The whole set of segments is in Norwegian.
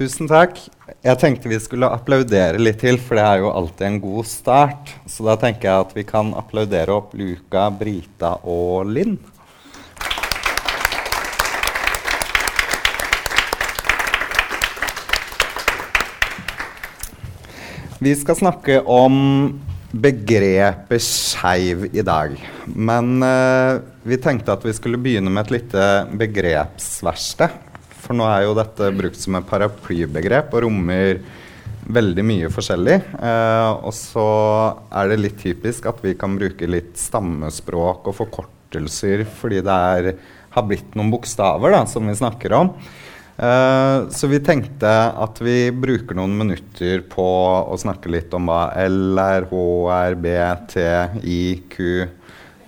Tusen takk. Jeg tenkte vi skulle applaudere litt til, for det er jo alltid en god start. Så da tenker jeg at vi kan applaudere opp Luka, Brita og Linn. Vi skal snakke om begrepet skeiv i dag. Men uh, vi tenkte at vi skulle begynne med et lite begrepsverksted. For nå er jo dette brukt som et paraplybegrep og rommer veldig mye forskjellig. Eh, og så er det litt typisk at vi kan bruke litt stammespråk og forkortelser fordi det er, har blitt noen bokstaver da, som vi snakker om. Eh, så vi tenkte at vi bruker noen minutter på å snakke litt om hva L er, H er, B, T, I, Q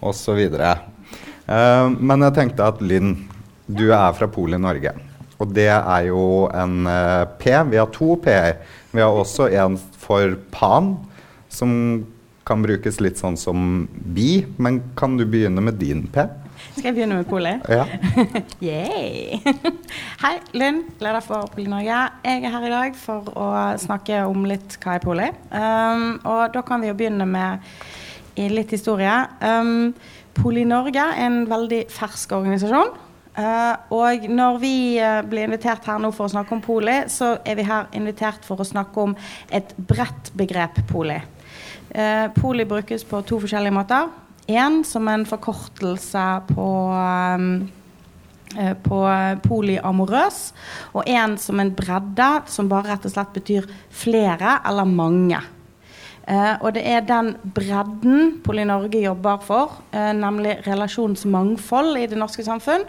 osv. Eh, men jeg tenkte at Linn, du er fra Polet i Norge. Og det er jo en uh, P. Vi har to P-er. Vi har også en for pan, som kan brukes litt sånn som bi. Men kan du begynne med din P? Skal jeg begynne med Poli? Ja. Hei, Lynn, leder for Poli Norge. Jeg er her i dag for å snakke om litt hva er Poli. Um, og da kan vi jo begynne med litt historie. Um, Poli Norge er en veldig fersk organisasjon. Uh, og når vi uh, blir invitert her nå for å snakke om poli, så er vi her invitert for å snakke om et bredt begrep poli. Uh, poli brukes på to forskjellige måter. Én som en forkortelse på um, på polyamorøs, og én som en bredde, som bare rett og slett betyr flere eller mange. Uh, og det er den bredden Poli Norge jobber for, eh, nemlig relasjonsmangfold i det norske samfunn.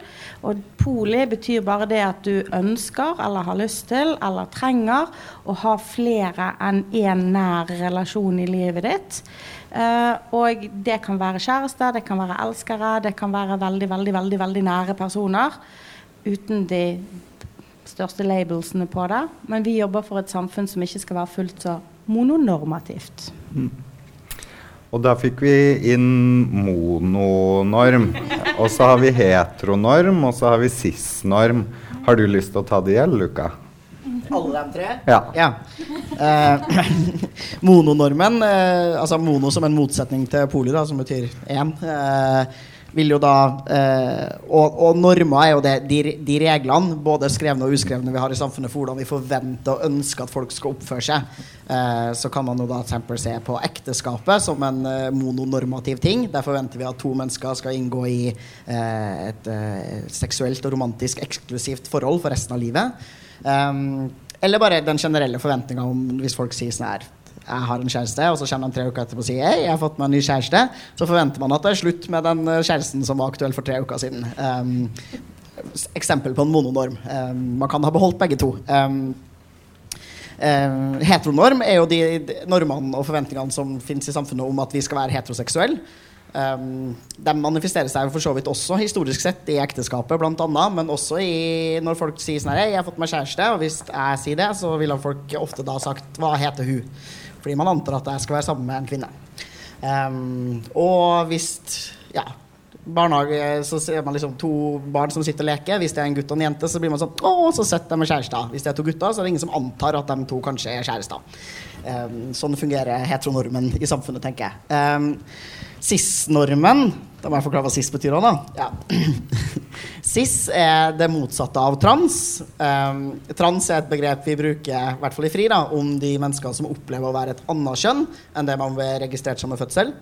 Og poli betyr bare det at du ønsker eller har lyst til eller trenger å ha flere enn én nær relasjon i livet ditt. Eh, og det kan være kjærester, det kan være elskere, det kan være veldig, veldig, veldig, veldig nære personer. Uten de største labelsene på det. Men vi jobber for et samfunn som ikke skal være fullt så mononormativt. Mm. Og da fikk vi inn mononorm. Og så har vi heteronorm, og så har vi cis-norm. Har du lyst til å ta det igjen, Luka? Alle de tre? Ja. ja. Eh, mononormen, eh, altså mono som en motsetning til poli, da, som betyr én. Eh, vil jo da eh, og, og, normer er jo det, de, de, reglene, både skrevne og uskrevne, vi har i samfunnet for hvordan vi forventer og ønsker at folk skal oppføre seg. Eh, så kan man jo da eksempel se på ekteskapet som en eh, mononormativ ting. Der forventer vi at to mennesker skal inngå i eh, et eh, seksuelt og romantisk eksklusivt forhold for resten av livet. Um, eller bare den generelle forventninga om hvis folk sier sånn her jeg har en kjæreste, og så kommer de tre uker etterpå og sier hei, jeg har fått meg en ny kjæreste, så forventer man at det er slutt med den eh, kjæresten som var aktuell for tre uker siden. Um, eksempel på en mononorm. Um, man kan ha beholdt begge to. Um, heteronorm er jo de normene og forventningene som finnes i samfunnet om at vi skal være heteroseksuelle. Um, de manifesterer seg for så vidt også historisk sett i ekteskapet, blant annet, men også i, når folk sier sånn her 'Jeg har fått meg kjæreste', og hvis jeg sier det, så ville folk ofte da sagt 'Hva heter hun?' Fordi man antar at jeg skal være sammen med en kvinne. Um, og hvis ja, barnehage så ser man liksom to barn som sitter og leker. Hvis det er en gutt og en jente, så blir man sånn Å, så søtt, de er kjærester. Hvis det er to gutter, så er det ingen som antar at de to kanskje er kjærester. Um, sånn fungerer heteronormen i samfunnet, tenker jeg. Um, Cis-normen Da må jeg forklare hva cis betyr òg, da. Ja. cis er det motsatte av trans. Um, trans er et begrep vi bruker i hvert fall i FRI da, om de menneskene som opplever å være et annet kjønn enn det man blir registrert som ved fødsel.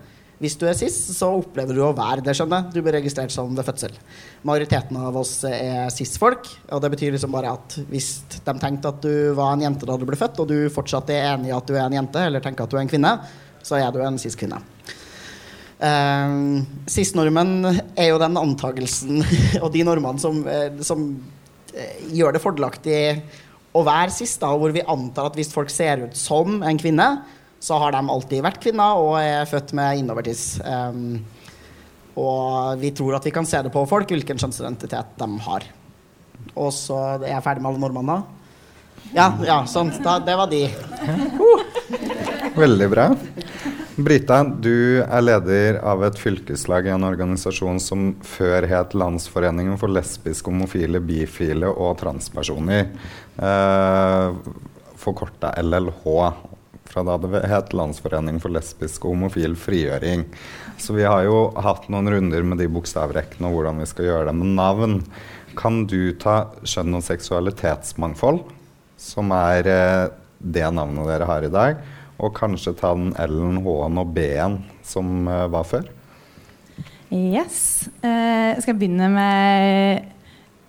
Hvis du er cis, så opplever du å være det skjønnet. Du blir registrert som ved fødsel. Majoriteten av oss er cis-folk, og det betyr liksom bare at hvis de tenkte at du var en jente da du ble født, og du fortsatt er enig i at du er en jente, eller tenker at du er en kvinne, så er du en cis-kvinne. Uh, Cis-normen er jo den antagelsen og de normene som, uh, som uh, gjør det fordelaktig å være sist, da, hvor vi antar at hvis folk ser ut som en kvinne, så har de alltid vært kvinner og er født med innovertiss. Um, og vi tror at vi kan se det på folk hvilken kjønnsidentitet de har. Og så er jeg ferdig med alle normene. Ja, ja sånn. Da, det var de. Veldig bra. Brita, du er leder av et fylkeslag i en organisasjon som før het Landsforeningen for lesbiske, homofile, bifile og transpersoner. Eh, Forkorta LLH. Fra da det het Landsforening for lesbisk og homofil frigjøring. Så vi har jo hatt noen runder med de bokstavrekkene og hvordan vi skal gjøre det med navn. Kan du ta kjønn- og seksualitetsmangfold, som er eh, det navnet dere har i dag, og kanskje ta den L-en, H-en og B-en som eh, var før? Yes. Eh, skal jeg begynne med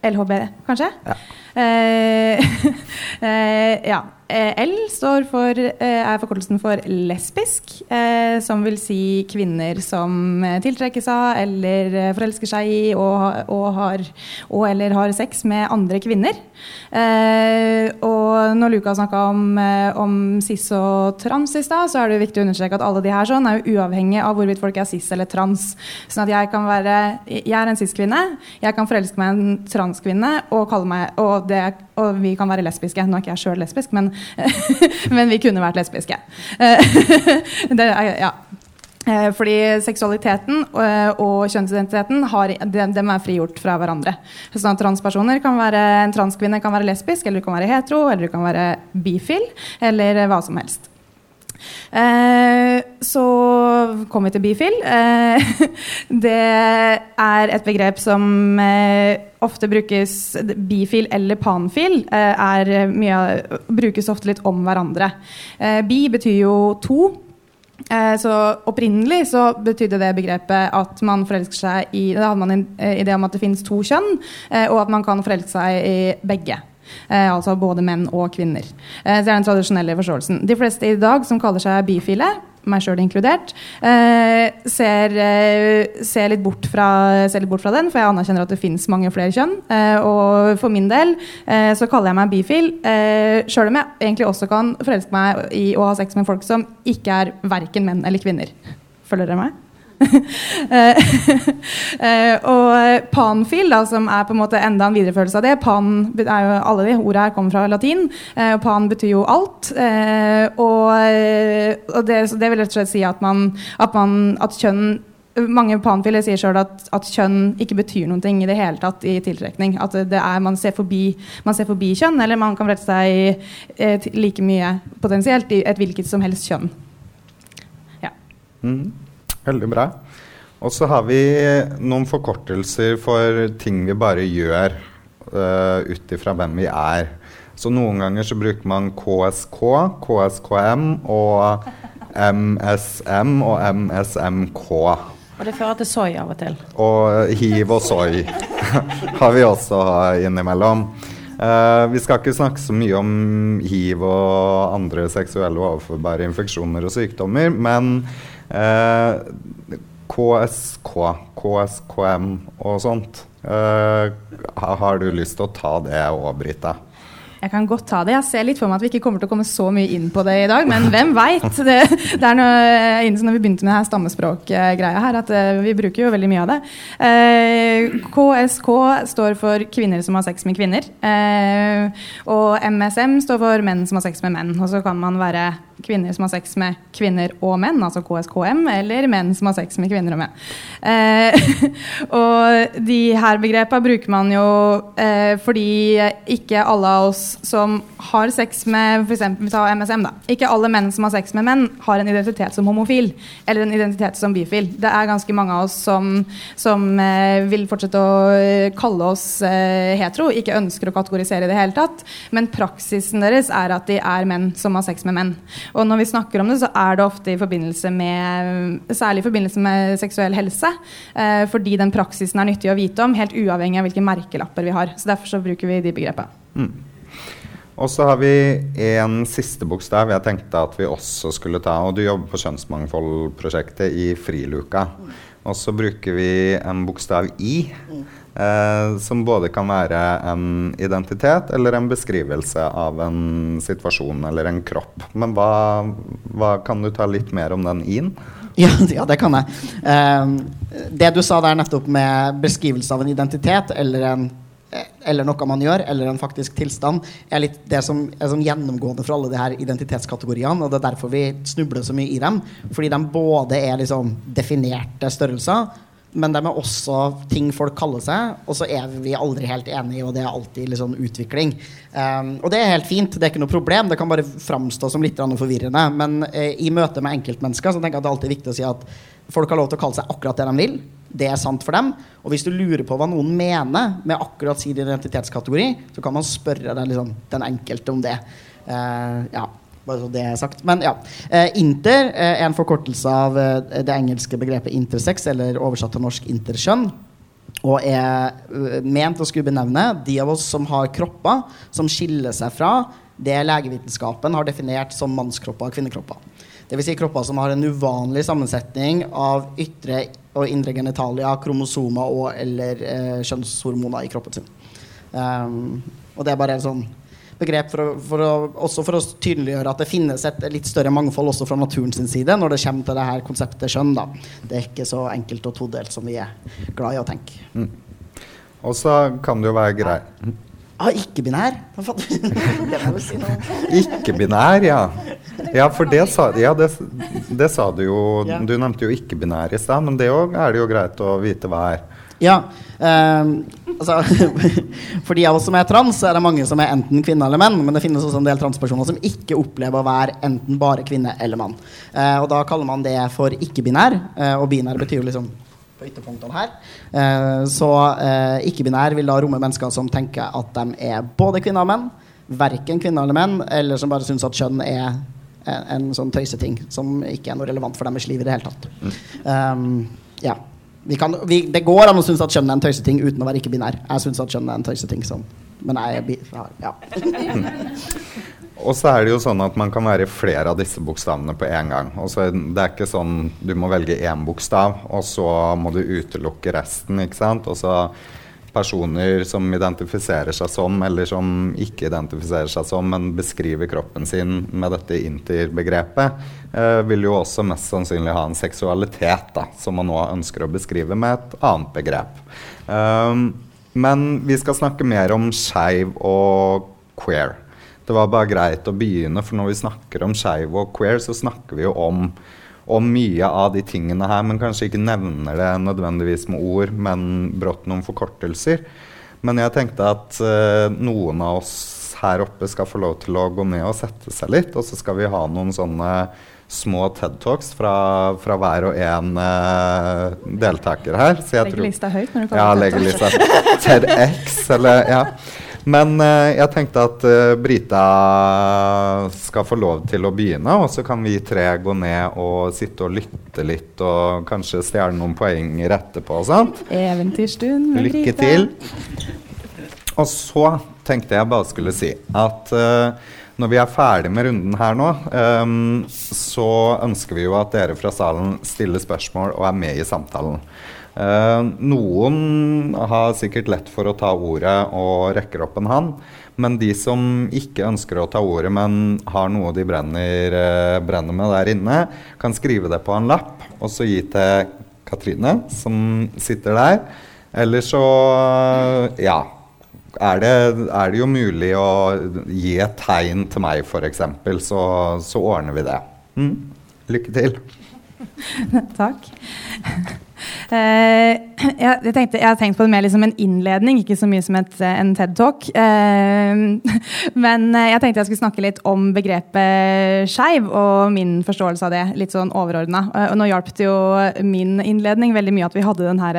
LHB, kanskje? Ja. Eh, eh, ja. Eh, L står for, eh, er forkortelsen for lesbisk, eh, som vil si kvinner som tiltrekkes av eller forelsker seg i og, og, har, og eller har sex med andre kvinner. Og når Luka snakka om, om cis og trans i stad, så er det viktig å understreke at alle de her sånn er jo uavhengig av hvorvidt folk er cis eller trans. Sånn at jeg kan være Jeg er en cis-kvinne, jeg kan forelske meg i en transkvinne og kalle meg og, det, og vi kan være lesbiske. Nå er ikke jeg sjøl lesbisk, men Men vi kunne vært lesbiske. det er, ja. Eh, fordi seksualiteten eh, og kjønnsidentiteten har, de, de er frigjort fra hverandre. Sånn at transpersoner kan være, En transkvinne kan være lesbisk, eller du kan være hetero, eller du kan være bifil, eller hva som helst. Eh, så kommer vi til bifil. Eh, det er et begrep som eh, ofte brukes Bifil eller panfil mye, brukes ofte litt om hverandre. Bi betyr jo to. Så Opprinnelig så betydde det begrepet at man forelsker seg i Da hadde man en idé om at det finnes to kjønn, og at man kan forelske seg i begge. Eh, altså både menn og kvinner. Eh, det er den tradisjonelle forståelsen. De fleste i dag som kaller seg bifile, meg sjøl inkludert, eh, ser, eh, ser, litt fra, ser, litt bort fra, den, for jeg anerkjenner at det fins mange flere kjønn. Eh, og for min del eh, så kaller jeg meg bifil, eh, sjøl om jeg egentlig også kan forelske meg i å ha sex med folk som ikke er verken menn eller kvinner. Følger dere meg? Eh, eh, og panfil, da, som er på en måte enda en videreførelse av det Pan er jo, Alle de ordene her kommer fra latin. Eh, og pan betyr jo alt. og, og det, det, vil rett og slett si at, man, at, man, at kjønn mange panfile sier sjøl at, at, kjønn ikke betyr ting i det hele tatt i tiltrekning. At det er, man, ser forbi, man ser forbi kjønn, eller man kan rette seg like mye potensielt i et hvilket som helst kjønn. Ja. Mm. Veldig bra. Og så har vi noen forkortelser for ting vi bare gjør uh, ut ifra hvem vi er. Så noen ganger så bruker man KSK, KSKM og MSM og MSMK. Og det fører til soy av og til. Og hiv og soy har vi også innimellom. Uh, vi skal ikke snakke så mye om hiv og andre seksuelle overførbare infeksjoner og sykdommer, men KSK, eh, KSKM og sånt. Eh, har du lyst til å ta det òg, Brita? Jeg kan godt ta det. Jeg ser litt for meg at vi ikke kommer til å komme så mye inn på det i dag, men hvem veit? Det, det, er noe, når vi begynte med stammespråkgreia her, at uh, vi bruker jo veldig mye av det. Eh, KSK står for kvinner som har sex med kvinner. Eh, og MSM står for menn som har sex med menn. Og så kan man være kvinner som har sex med kvinner og menn, altså KSKM, eller menn som har sex med kvinner og menn. og de her begrepene bruker man jo fordi ikke alle av oss som har sex med eksempel, vi tar MSM da. Ikke alle menn som har sex med menn, har en identitet som homofil eller en identitet som bifil. Det er ganske mange av oss som, som eh, vil fortsette å eh, kalle oss eh, hetero, ikke ønsker å kategorisere i det hele tatt. Men praksisen deres er at de er menn som har sex med menn. Og når vi snakker om det, så er det ofte i forbindelse med Særlig i forbindelse med seksuell helse. Eh, fordi den praksisen er nyttig å vite om, helt uavhengig av hvilke merkelapper vi har. Så derfor så bruker vi de begrepene. Mm. Og så har vi en siste bokstav jeg tenkte at vi også skulle ta. Og du jobber på Kjønnsmangfoldprosjektet i Friluka. Og så bruker vi en bokstav I. Eh, som både kan være en identitet eller en beskrivelse av en situasjon eller en kropp. Men hva, hva kan du ta litt mer om den I-en? Ja, ja, det kan jeg. Eh, det du sa der nettopp med beskrivelse av en identitet eller en eller noe man gjør, eller en faktisk tilstand, er litt det som er sånn gjennomgående for alle de her identitetskategoriene. Og det er derfor vi snubler så mye i dem. Fordi de både er liksom definerte størrelser, men de er også ting folk kaller seg, og så er vi aldri helt enige, og det er alltid litt sånn utvikling. Um, og det er helt fint, det er ikke noe problem, det kan bare framstå som litt forvirrende. Men uh, i møte med enkeltmennesker så tenker jeg at det er alltid viktig å si at folk har lov til å kalle seg akkurat det de vil. Det er sant for dem. Og hvis du lurer på hva noen mener med akkurat sin identitetskategori, så kan man spørre den, liksom, den enkelte om det. Uh, ja. Bare så det er sagt. Men ja. Eh, inter eh, er en forkortelse av eh, det engelske begrepet intersex, eller oversatt til norsk interkjønn. Og er ment å skulle benevne de av oss som har kropper som skiller seg fra det legevitenskapen har definert som mannskropper og kvinnekropper. Dvs. Si kropper som har en uvanlig sammensetning av ytre og indre genitalia, kromosomer og eller eh, kjønnshormoner i kroppen sin. Um, og det er bare en sånn begrep for å, for å, også for å tydeliggjøre at det finnes et litt større mangfold også fra naturen sin side når det kommer til det her konseptet skjønn. Da. Det er ikke så enkelt og todelt som vi er glad i å tenke. Mm. Og så kan det jo være greit Ah, Ikke-binær? Ikke-binær, ja. Ja, for det sa, ja, det, det sa du jo. Du nevnte jo ikke-binær i stad, men det er det jo greit å vite hva er. Ja. Um, altså, for de av oss som er trans, er det mange som er enten kvinne eller menn. Men det finnes også en del transpersoner som ikke opplever å være enten bare kvinne eller mann. Uh, og da kaller man det for ikke-binær. Uh, og binær betyr liksom på ytterpunktene her. Uh, så ikke-binær vil da romme mennesker som tenker at de er både kvinner og menn. Verken kvinner eller menn, eller som bare syns at kjønn er en, en sånn tøyseting som ikke er noe relevant for deres liv i det hele tatt. Um, ja vi kan, vi, det går an å synes at kjønn er en tøyseting uten å være ikke-binær. Jeg syns at kjønn er en tøyseting sånn. Men jeg er. Ja. Og så er det jo sånn at man kan være flere av disse bokstavene på en gang. Også, det er ikke sånn du må velge én bokstav, og så må du utelukke resten. ikke sant? Og så personer som identifiserer seg som, eller som ikke identifiserer seg som, men beskriver kroppen sin med dette interbegrepet, eh, vil jo også mest sannsynlig ha en seksualitet da, som man nå ønsker å beskrive med et annet begrep. Um, men vi skal snakke mer om skeiv og queer. Det var bare greit å begynne, for når vi snakker om skeiv og queer, så snakker vi jo om om mye av de tingene her, men kanskje ikke nevner det nødvendigvis med ord, men brått noen forkortelser. Men jeg tenkte at uh, noen av oss her oppe skal få lov til å gå ned og sette seg litt, og så skal vi ha noen sånne små TED Talks fra, fra hver og en uh, deltaker her. Så jeg legger lista høyt når du kommer ja, legger lista TEDX, eller ja. Men uh, jeg tenkte at uh, Brita skal få lov til å begynne, og så kan vi tre gå ned og sitte og lytte litt og kanskje stjele noen poenger etterpå. Sant? Eventyrstund med Lykke Brita. til. Og så tenkte jeg bare skulle si at uh, når vi er ferdig med runden her nå, um, så ønsker vi jo at dere fra salen stiller spørsmål og er med i samtalen. Uh, noen har sikkert lett for å ta ordet og rekker opp en hånd. Men de som ikke ønsker å ta ordet, men har noe de brenner, uh, brenner, med der inne, kan skrive det på en lapp og så gi til Katrine, som sitter der. Eller så ja. Er det, er det jo mulig å gi et tegn til meg, f.eks., så, så ordner vi det. Mm. Lykke til. Takk. Uh, jeg, tenkte, jeg, har tenkt på det mer liksom en innledning, ikke så mye som et, eh, en TED-talk. Uh, men jeg tenkte jeg skulle snakke litt om begrepet skeiv og min forståelse av det. Litt sånn overordna. Og nå hjalp det jo min innledning veldig mye at vi hadde den her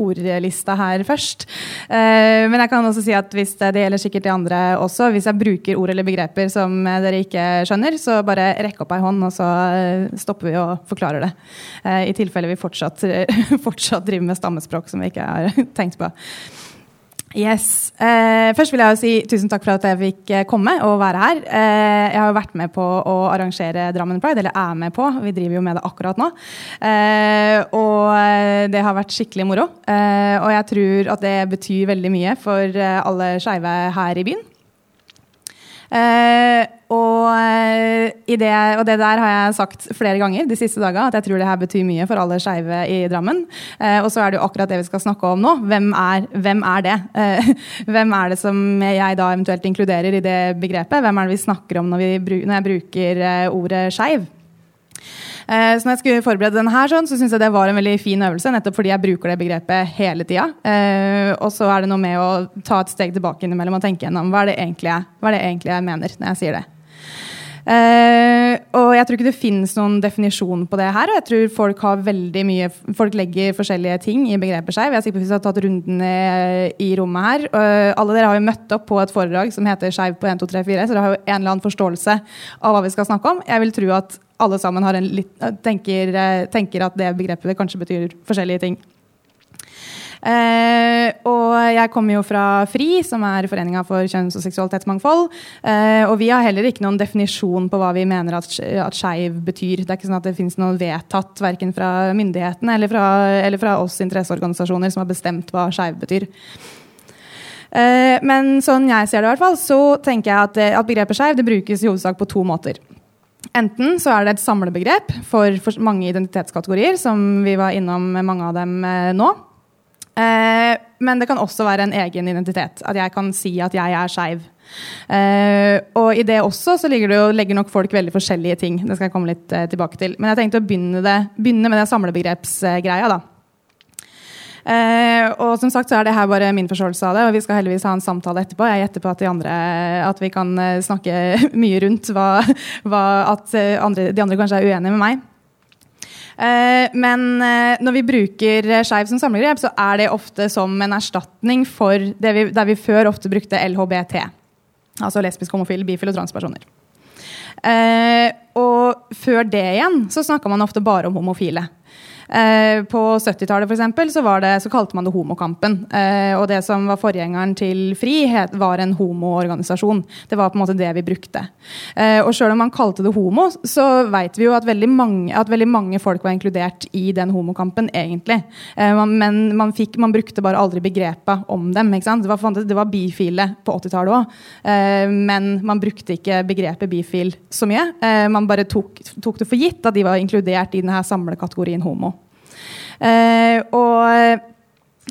ordlista her først. men jeg kan også si at hvis det, det gjelder sikkert de andre også, hvis jeg bruker ord eller begreper som dere ikke skjønner, så bare rekk opp ei hånd, og så stopper vi og forklarer det. I tilfelle vi fortsatt fortsatt driver med stammespråk som vi ikke har tenkt på. Yes. Eh, først vil jeg jo si tusen takk for at jeg fikk eh, komme og være her. Eh, jeg har jo vært med på å arrangere Drammen Pride, eller er med på. Vi driver jo med det akkurat nå. Eh, og eh, det har vært skikkelig moro. Eh, og jeg tror at det betyr veldig mye for alle skeive her i byen. eh, i det, og det der har jeg sagt flere ganger de siste dagene, at jeg tror det her betyr mye for alle skeive i Drammen. Eh, og så er det jo akkurat det vi skal snakke om nå. Hvem er, hvem er det? Eh, hvem er det som jeg da eventuelt inkluderer i det begrepet? Hvem er det vi snakker om når, vi, når jeg bruker eh, ordet skeiv? Eh, så når jeg skulle forberede den her, sånn, så syns jeg det var en veldig fin øvelse, nettopp fordi jeg bruker det begrepet hele tida. Eh, og så er det noe med å ta et steg tilbake innimellom og tenke gjennom hva er det egentlig jeg, hva er det egentlig jeg mener når jeg sier det. Uh, og jeg tror ikke det finnes noen definisjon på det her. Og jeg tror folk har veldig mye Folk legger forskjellige ting i begrepet skeiv. Jeg sikker på hvis vi har tatt runden i, i rommet her. Uh, alle dere har jo møtt opp på et foredrag som heter Skeiv på 1, 2, 3, 4, så dere har jo en eller annen forståelse av hva vi skal snakke om. Jeg vil tro at alle sammen litt, tenker, tenker at det begrepet kanskje betyr forskjellige ting. Eh, og jeg kommer jo fra FRI, som er Foreninga for kjønns- og seksualitetsmangfold. Eh, og vi har heller ikke noen definisjon på hva vi mener at, at skeiv betyr. Det er ikke sånn at det finnes noe vedtatt verken fra myndighetene eller fra, eller fra oss interesseorganisasjoner som har bestemt hva skeiv betyr. Eh, men sånn jeg ser det, i hvert fall, så tenker jeg at, at begrepet skeiv brukes i hovedsak på to måter. Enten så er det et samlebegrep for, for mange identitetskategorier, som vi var innom mange av dem nå. Eh, men det kan også være en egen identitet. At jeg kan si at jeg er skeiv. Eh, og i det også så det jo, legger nok folk veldig forskjellige ting. Det skal jeg komme litt eh, tilbake til. Men jeg tenkte å begynne, det, begynne med den samlebegrepsgreia. da. Uh, og som sagt så er det her bare min forståelse av det, og vi skal heldigvis ha en samtale etterpå. Jeg gjetter på at, andre, at vi kan snakke mye rundt hva, hva at andre, de andre kanskje er uenige med meg. Eh, men eh, når vi bruker skeiv som samlegrep, så er det ofte som en erstatning for det vi, der vi før ofte brukte LHBT. Altså lesbisk, homofil, bifil og transpersoner. Eh, og før det igjen så snakka man ofte bare om homofile. Eh, på 70-tallet så, så kalte man det Homokampen. Eh, og det som var forgjengeren til FRI, var en homoorganisasjon. Det var på en måte det vi brukte. Eh, og sjøl om man kalte det homo, så vet vi jo at veldig, mange, at veldig mange folk var inkludert i den homokampen, egentlig. Men man, fikk, man, brukte bare aldri begrepet om dem. Det var, det, var, bifile på 80-tallet òg, men man brukte ikke begrepet bifil så mye. Man bare tok, tok det for gitt at de var inkludert i denne samlekategorien homo. Eh, og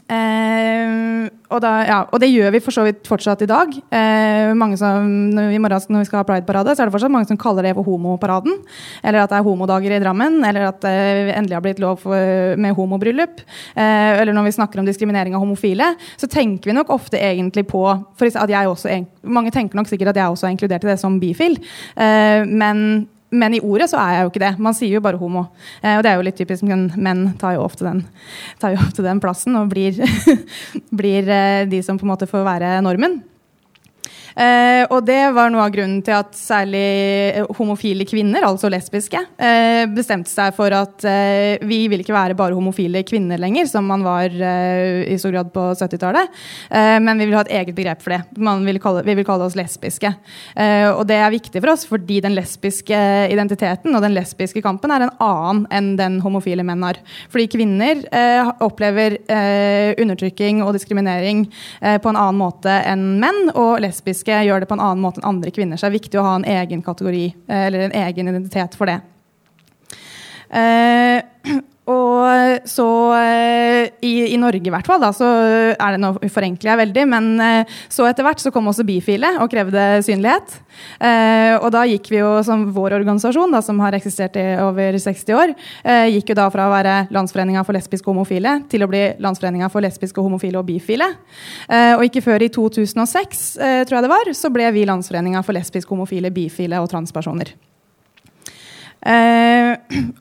Eh, og, da, ja, og, det gjør vi for så vidt fortsatt i dag. Eh, som, når, vi, morgen, når vi skal ha Pride-parade, så er det fortsatt mange som kaller det for homoparaden. Eller at det er homodager i Drammen. Eller at det endelig har blitt lov for, med homobryllup. Eh, eller når vi snakker om diskriminering av homofile, så tenker vi nok ofte egentlig på for at jeg også, Mange tenker nok sikkert at jeg også er inkludert i det som bifil. men men i ordet så er jeg jo ikke det. Man sier jo bare homo. Eh, og det er jo litt typisk, men menn tar jo ofte den, jo ofte den plassen og blir, blir, eh, de som på en måte får være normen. Eh, og det var noe av grunnen til at særlig eh, homofile kvinner, altså lesbiske, eh, bestemte seg for at eh, vi vil ikke være bare homofile kvinner lenger, som man var eh, i stor grad på 70-tallet, eh, men vi vil ha et eget begrep for det. Vil kalle, vi vil kalle oss lesbiske. og det er viktig for oss fordi den lesbiske identiteten og den lesbiske kampen er en annen enn den homofile menn har. Fordi kvinner opplever undertrykking og diskriminering på en annen måte enn menn, og lesbiske lesbiske gjør det på en annen måte enn andre kvinner. Så det er viktig å ha en egen kategori, eh, eller en egen identitet for det. Uh, og så uh, i, i, Norge i hvert fall, da, så er det nå forenkler jeg veldig, men uh, så etter hvert så kom også bifile og krevde synlighet. og da gikk vi jo som vår organisasjon, da, som har eksistert i over 60 år, gikk jo da fra å være Landsforeninga for lesbiske og homofile til å bli Landsforeninga for lesbiske, homofile og bifile. og ikke før i 2006, tror jeg det var, så ble vi Landsforeninga for lesbiske, homofile, bifile og transpersoner. Uh,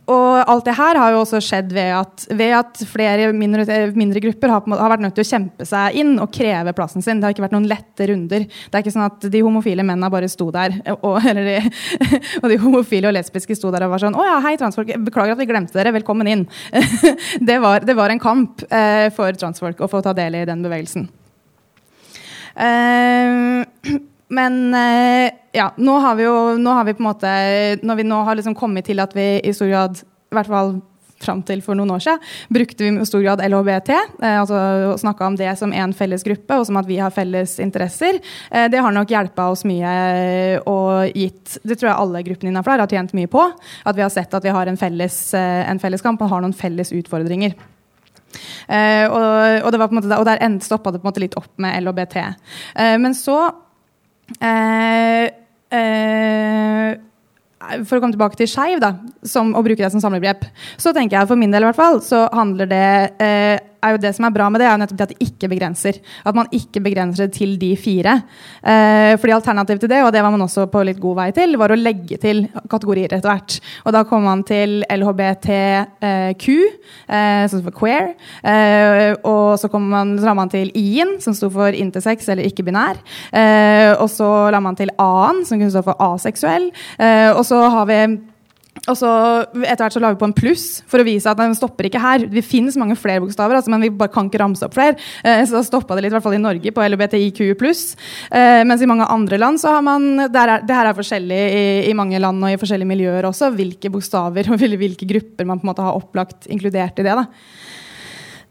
og alt det her har jo også skjedd ved at, ved at flere mindre, grupper har, har, vært nødt til å kjempe seg inn og kreve plassen sin. Det har ikke vært noen lette runder. Det er ikke sånn at de homofile mennene bare sto der, og, de, og de homofile og lesbiske sto der og var sånn Å ja, hei, transfolk. Beklager at vi glemte dere. Velkommen inn. det, var, det, var, en kamp eh, for transfolk å få ta del i den bevegelsen. Uh, men eh, ja, nå har vi jo nå har vi på en måte Når vi nå har liksom kommet til at vi i stor grad i hvert fall fram til for noen år siden, brukte vi i stor grad LHBT. Eh, altså Snakka om det som en felles gruppe, og som at vi har felles interesser. Eh, det har nok hjelpa oss mye eh, og gitt Det tror jeg alle gruppene innenfor der har tjent mye på. At vi har sett at vi har en felles, eh, en felles kamp og har noen felles utfordringer. Eh, og, og, det var på en måte, og der stoppa det på en måte litt opp med LHBT. Eh, men så for å komme tilbake til skeiv, og bruke det som samlebegrep, så tenker jeg for min del i hvert fall, så handler det eh, er jo det som er bra med det, er jo nettopp det at det ikke begrenser. At man ikke begrenser det til de fire. Eh, fordi Alternativet til det, og det var man også på litt god vei til, var å legge til kategorier etter hvert. Og da kom man til LHBTQ, eh, som står for queer. Eh, og så kom man, så la man til I-en, som sto for intersex eller ikke-binær. Eh, og så la man til A-en, som kunne stå for aseksuell. Eh, og så har vi og så etter hvert så la vi på en pluss for å vise at den stopper ikke her. Det finnes mange flere bokstaver, altså, men vi bare kan ikke ramse opp flere. Eh, så da stoppa det litt, i hvert fall i Norge, på LBTIQ pluss. Eh, mens i mange andre land så har man er, Det her er forskjellig i, i, mange land og i forskjellige miljøer også, hvilke bokstaver og hvilke grupper man på en måte har opplagt inkludert i det. da.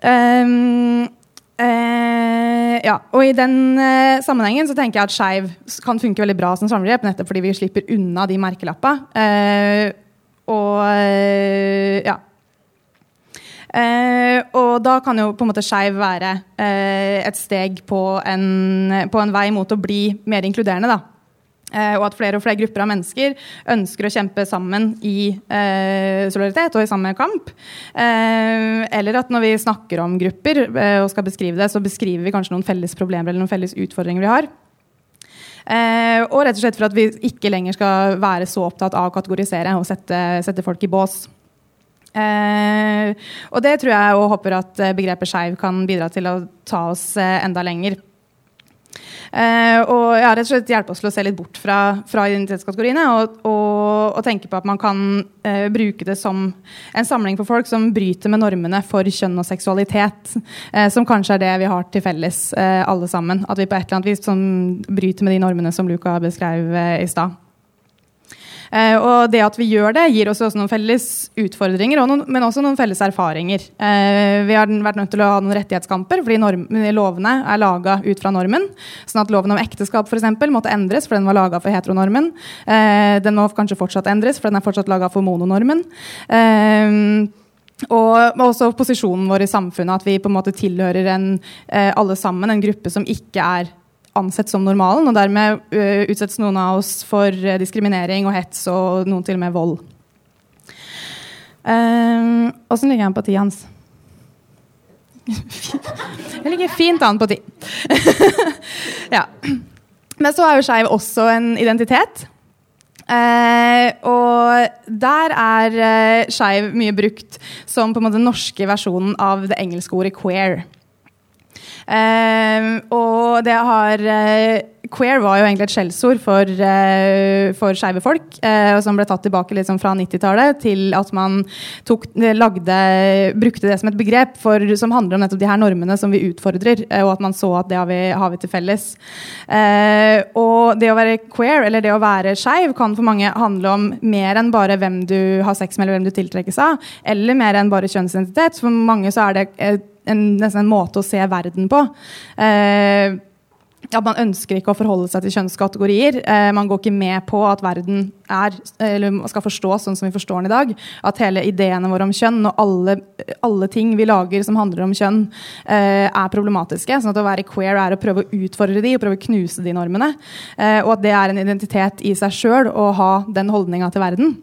Um, Uh, ja, og I den uh, sammenhengen så tenker jeg at skeiv kan funke veldig bra som samlegrep, nettopp fordi vi slipper unna de merkelappa. Uh, og eh, ja. Eh, og da kan jo på en måte skeiv være eh, et steg på en, på en, vei mot å bli mer inkluderende. da. Eh, og at flere og flere grupper av mennesker ønsker å kjempe sammen i eh, solidaritet og i samme kamp. Eh, eller at når vi snakker om grupper og skal beskrive det, så beskriver vi kanskje noen felles problemer eller noen felles utfordringer vi har. Eh, og rett og slett for at vi ikke lenger skal være så opptatt av å kategorisere og sette, sette folk i bås. Eh, og det tror jeg og håper at begrepet skeiv kan bidra til å ta oss eh, enda lenger. Uh, og ja, rett og slett hjelpe oss til å se litt bort fra, fra identitetskategoriene og, og, og, tenke på at man kan uh, bruke det som en samling for folk som bryter med normene for kjønn og seksualitet. Uh, som kanskje er det vi har til felles, alle sammen. At vi på et eller annet vis som bryter med de normene som Luca beskrev i stad. Eh, og det at vi gjør det, gir oss også noen felles utfordringer, noen, men også noen felles erfaringer. Eh, vi har vært nødt til å ha noen rettighetskamper fordi norm, lovene er laga ut fra normen. Sånn at loven om ekteskap eksempel, måtte endres, for den var laga for heteronormen. Eh, den må kanskje fortsatt endres, for den er fortsatt laga for mononormen. Og også posisjonen vår i samfunnet, at vi på en måte tilhører en, alle sammen en gruppe som ikke er ansett som normalen, og dermed uh, utsettes noen av oss for uh, diskriminering og hets og noen til og med vold. Åssen uh, ligger jeg an på tid hans? jeg ligger fint an på tid. ja. Men så er jo skeiv også en identitet. Uh, og der er uh, skeiv mye brukt som på en måte den norske versjonen av det engelske ordet queer. Uh, og det har uh, Queer var jo egentlig et skjellsord for, uh, for skeive folk, uh, som ble tatt tilbake liksom fra 90-tallet til at man tok, lagde, brukte det som et begrep for, som handler om nettopp de her normene som vi utfordrer, og at man så at det har vi, har vi til felles. og det å være queer, eller det å være skeiv, kan for mange handle om mer enn bare hvem du har sex med, eller hvem du tiltrekkes av, eller mer enn bare kjønnsidentitet. For mange så er det en, nesten en måte å se verden på. Eh, at man ønsker ikke å forholde seg til kjønnskategorier. Eh, man går ikke med på at verden er, eller skal forstås sånn som vi forstår den i dag. At hele ideene våre om kjønn og alle, alle ting vi lager som handler om kjønn, eh, er problematiske. sånn at å være queer er å prøve å utfordre de og prøve å knuse de normene. Eh, og at det er en identitet i seg sjøl å ha den holdninga til verden.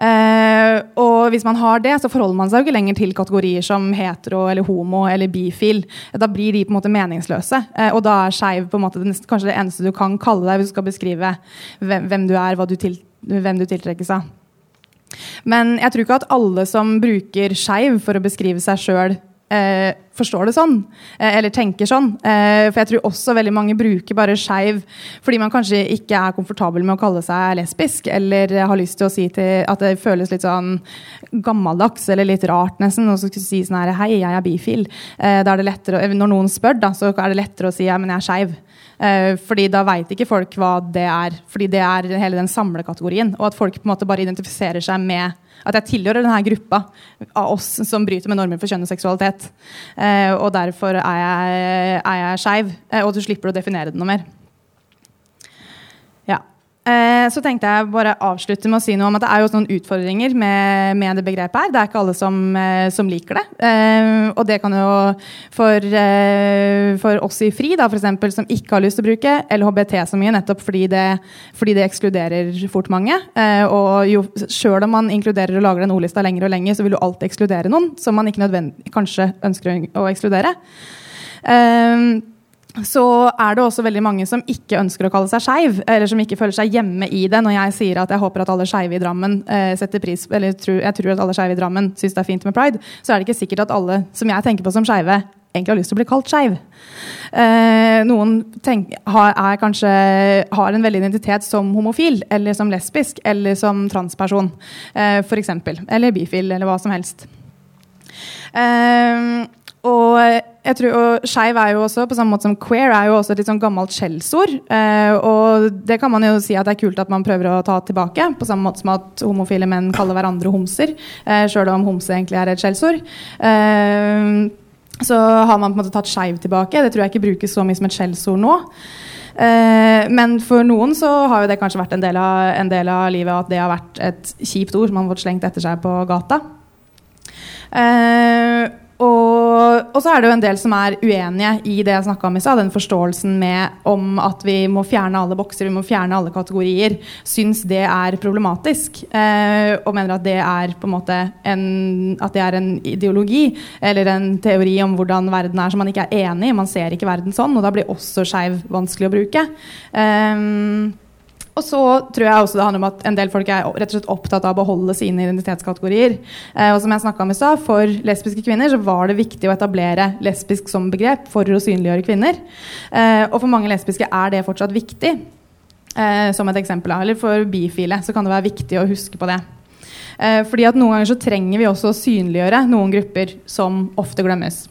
Uh, og hvis man har det, så forholder man seg jo ikke lenger til kategorier som hetero eller homo eller bifil. Da blir de på en måte meningsløse. Uh, og da er skeiv kanskje det eneste du kan kalle deg hvis du skal beskrive hvem, hvem du er, du til, hvem du tiltrekkes av. Men jeg tror ikke at alle som bruker skeiv for å beskrive seg sjøl, eh, forstår det sånn, eh, eller tenker sånn. Eh, for jeg tror også veldig mange bruker bare skeiv fordi man kanskje ikke er komfortabel med å kalle seg lesbisk, eller har lyst til å si til at det føles litt sånn gammeldags eller litt rart nesten, og så skulle si sånn her Hei, jeg er bifil. Eh, da er det lettere, når noen spør, da, så er det lettere å si ja, men jeg er skeiv. Eh, fordi da veit ikke folk hva det er. Fordi det er hele den samlekategorien. Og at folk på en måte bare identifiserer seg med at jeg tilhører denne gruppa av oss som bryter med normer for kjønn og seksualitet. Eh, og derfor er jeg, er jeg skeiv, eh, og du slipper å definere det noe mer. Eh, så tenkte jeg bare avslutte med å si noe om at det er jo noen utfordringer med, med det begrepet her. Det er ikke alle som, eh, som liker det. Eh, og det kan jo for, for oss i FRI, da, for eksempel, som ikke har lyst til å bruke LHBT så mye, nettopp fordi det, fordi det ekskluderer fort mange. og jo sjøl om man inkluderer og lager den ordlista lenger og lenger, så vil du alltid ekskludere noen som man ikke kanskje ønsker å ekskludere. Så er det også veldig mange som ikke ønsker å kalle seg skeiv, eller som ikke føler seg hjemme i det. Når jeg sier at jeg håper at alle skeive i Drammen eh, setter pris eller tror, jeg tror at alle skeive i Drammen syns det er fint med pride, så er det ikke sikkert at alle som jeg tenker på som skeive, egentlig har lyst til å bli kalt skeiv. Eh, noen tenk, har, kanskje, har, en veldig identitet som homofil, eller som lesbisk, eller som transperson, eh, f.eks. Eller bifil, eller hva som helst. Eh, og jeg tror, og skeiv er jo også, på samme måte som queer, er jo også et litt sånn gammelt skjellsord. Eh, og det kan man jo si at det er kult at man prøver å ta tilbake. På samme måte som at homofile menn kaller hverandre homser, eh, sjøl om homse egentlig er et skjellsord. Eh, så har man på en måte tatt skeiv tilbake. Det tror jeg ikke brukes så mye som et skjellsord nå. Eh, men for noen så har jo det kanskje vært en del, av, en del av livet at det har vært et kjipt ord som man har fått slengt etter seg på gata. Eh, og, og, så er det jo en del som er uenige i det jeg snakka om i stad. Den forståelsen med om at vi må fjerne alle bokser, vi må fjerne alle kategorier. Syns det er problematisk. Eh, og mener at det er på en måte en, at det er en ideologi eller en teori om hvordan verden er som man ikke er enig i. Man ser ikke verden sånn, og da blir også skeiv vanskelig å bruke. Eh, og så tror jeg også det handler om at en del folk er rett og slett opptatt av å beholde sine identitetskategorier. Eh, og som jeg om i sted, For lesbiske kvinner så var det viktig å etablere lesbisk som begrep for å synliggjøre kvinner. Eh, og for mange lesbiske er det fortsatt viktig. Eh, som et eksempel. Eller for bifile så kan det være viktig å huske på det. Eh, fordi at Noen ganger så trenger vi også å synliggjøre noen grupper som ofte glemmes.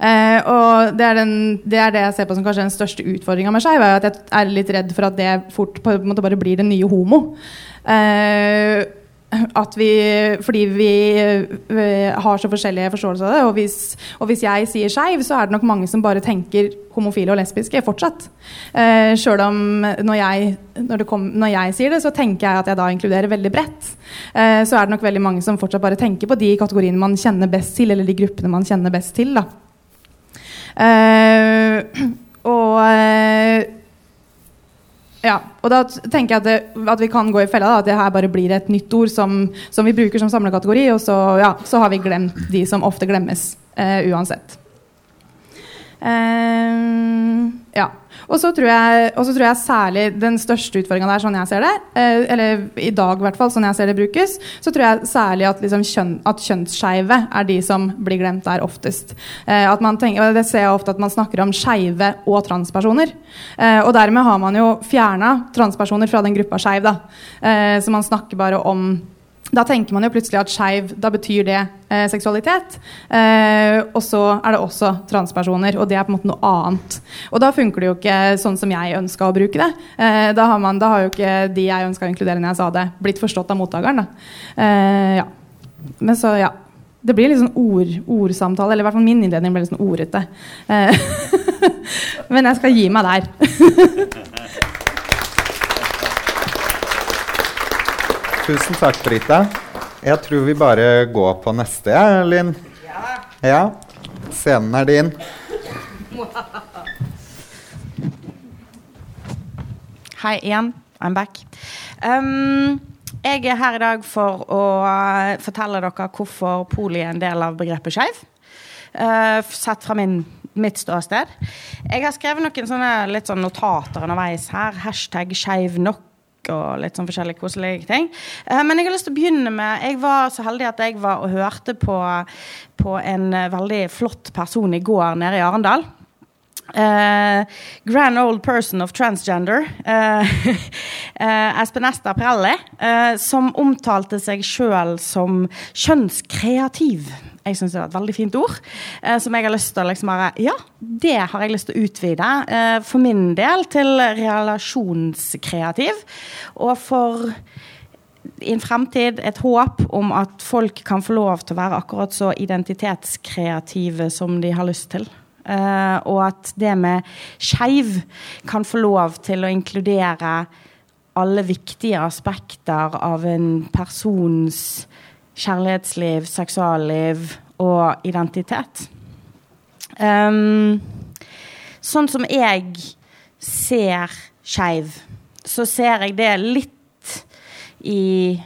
Uh, og det er, den, det er, det jeg ser på som kanskje den største utfordringa med skeiv. At jeg er litt redd for at det fort på en måte bare blir den nye homo. Eh, at vi, fordi vi, vi, har så forskjellige forståelser av det. Og hvis, og hvis jeg sier skeiv, så er det nok mange som bare tenker homofile og lesbiske fortsatt. Eh, Sjøl om når jeg, når, kom, når jeg, sier det, så tenker jeg at jeg da inkluderer veldig bredt. Eh, så er det nok veldig mange som fortsatt bare tenker på de kategoriene man kjenner best til, eller de gruppene man kjenner best til. da. Uh, og uh, ja, og da tenker jeg at, det, at, vi kan gå i fella. Da, at det her bare blir et nytt ord som, som vi bruker som samlekategori. Og så, ja, så, har vi glemt de som ofte glemmes uh, uansett. Ja. Og så tror, tror, jeg særlig den største utfordringa der, sånn jeg ser det, eh, eller i dag i hvert fall, sånn jeg ser det brukes, så tror jeg særlig at, liksom, kjønn, at kjønnsskeive er de som blir glemt der oftest. Eh, tenker, Det ser jeg ofte at man snakker om skeive og transpersoner. Eh, og dermed har man jo fjerna transpersoner fra den gruppa skeiv. Så man snakker bare om da tenker man jo plutselig at skeiv, da betyr det eh, seksualitet. Eh, og så er det også transpersoner, og det er på en måte noe annet. Og da funker det jo ikke sånn som jeg ønska å bruke det. Eh, da, har man, da, har jo ikke de jeg ønska å inkludere når jeg sa det, blitt forstått av mottakeren. Eh, ja. Men så, ja. Det blir litt sånn ord, ordsamtale, eller i hvert fall min innledning ble litt sånn ordete. Eh, men jeg skal gi meg der. Tusen takk, Brita. Jeg tror vi bare går på neste, ja, Linn? Ja. ja. Scenen er din. Hei igjen. I'm back. Um, jeg er her i dag for å uh, fortelle dere hvorfor poli er en del av begrepet skeiv. Uh, sett fra min, mitt ståsted. Jeg har skrevet noen sånne litt sånn notater underveis her. Hashtag skeiv nok og litt sånn forskjellige koselige ting. Uh, men jeg har lyst til å begynne med Jeg var så heldig at jeg var og hørte på, på en veldig flott person i går nede i Arendal. Uh, grand old person of transgender, uh, uh, Espen Ester Prelli, som omtalte seg sjøl som kjønnskreativ. Jeg syns det var et veldig fint ord. som jeg har lyst til å liksom bare Ja, det har jeg lyst til å utvide. for min del til relasjonskreativ. Og for i en fremtid et håp om at folk kan få lov til å være akkurat så identitetskreative som de har lyst til. Uh, og at det med skeiv kan få lov til å inkludere alle viktige aspekter av en persons kjærlighetsliv, seksualliv og identitet. Um, sånn som jeg ser skeiv, så ser jeg det litt i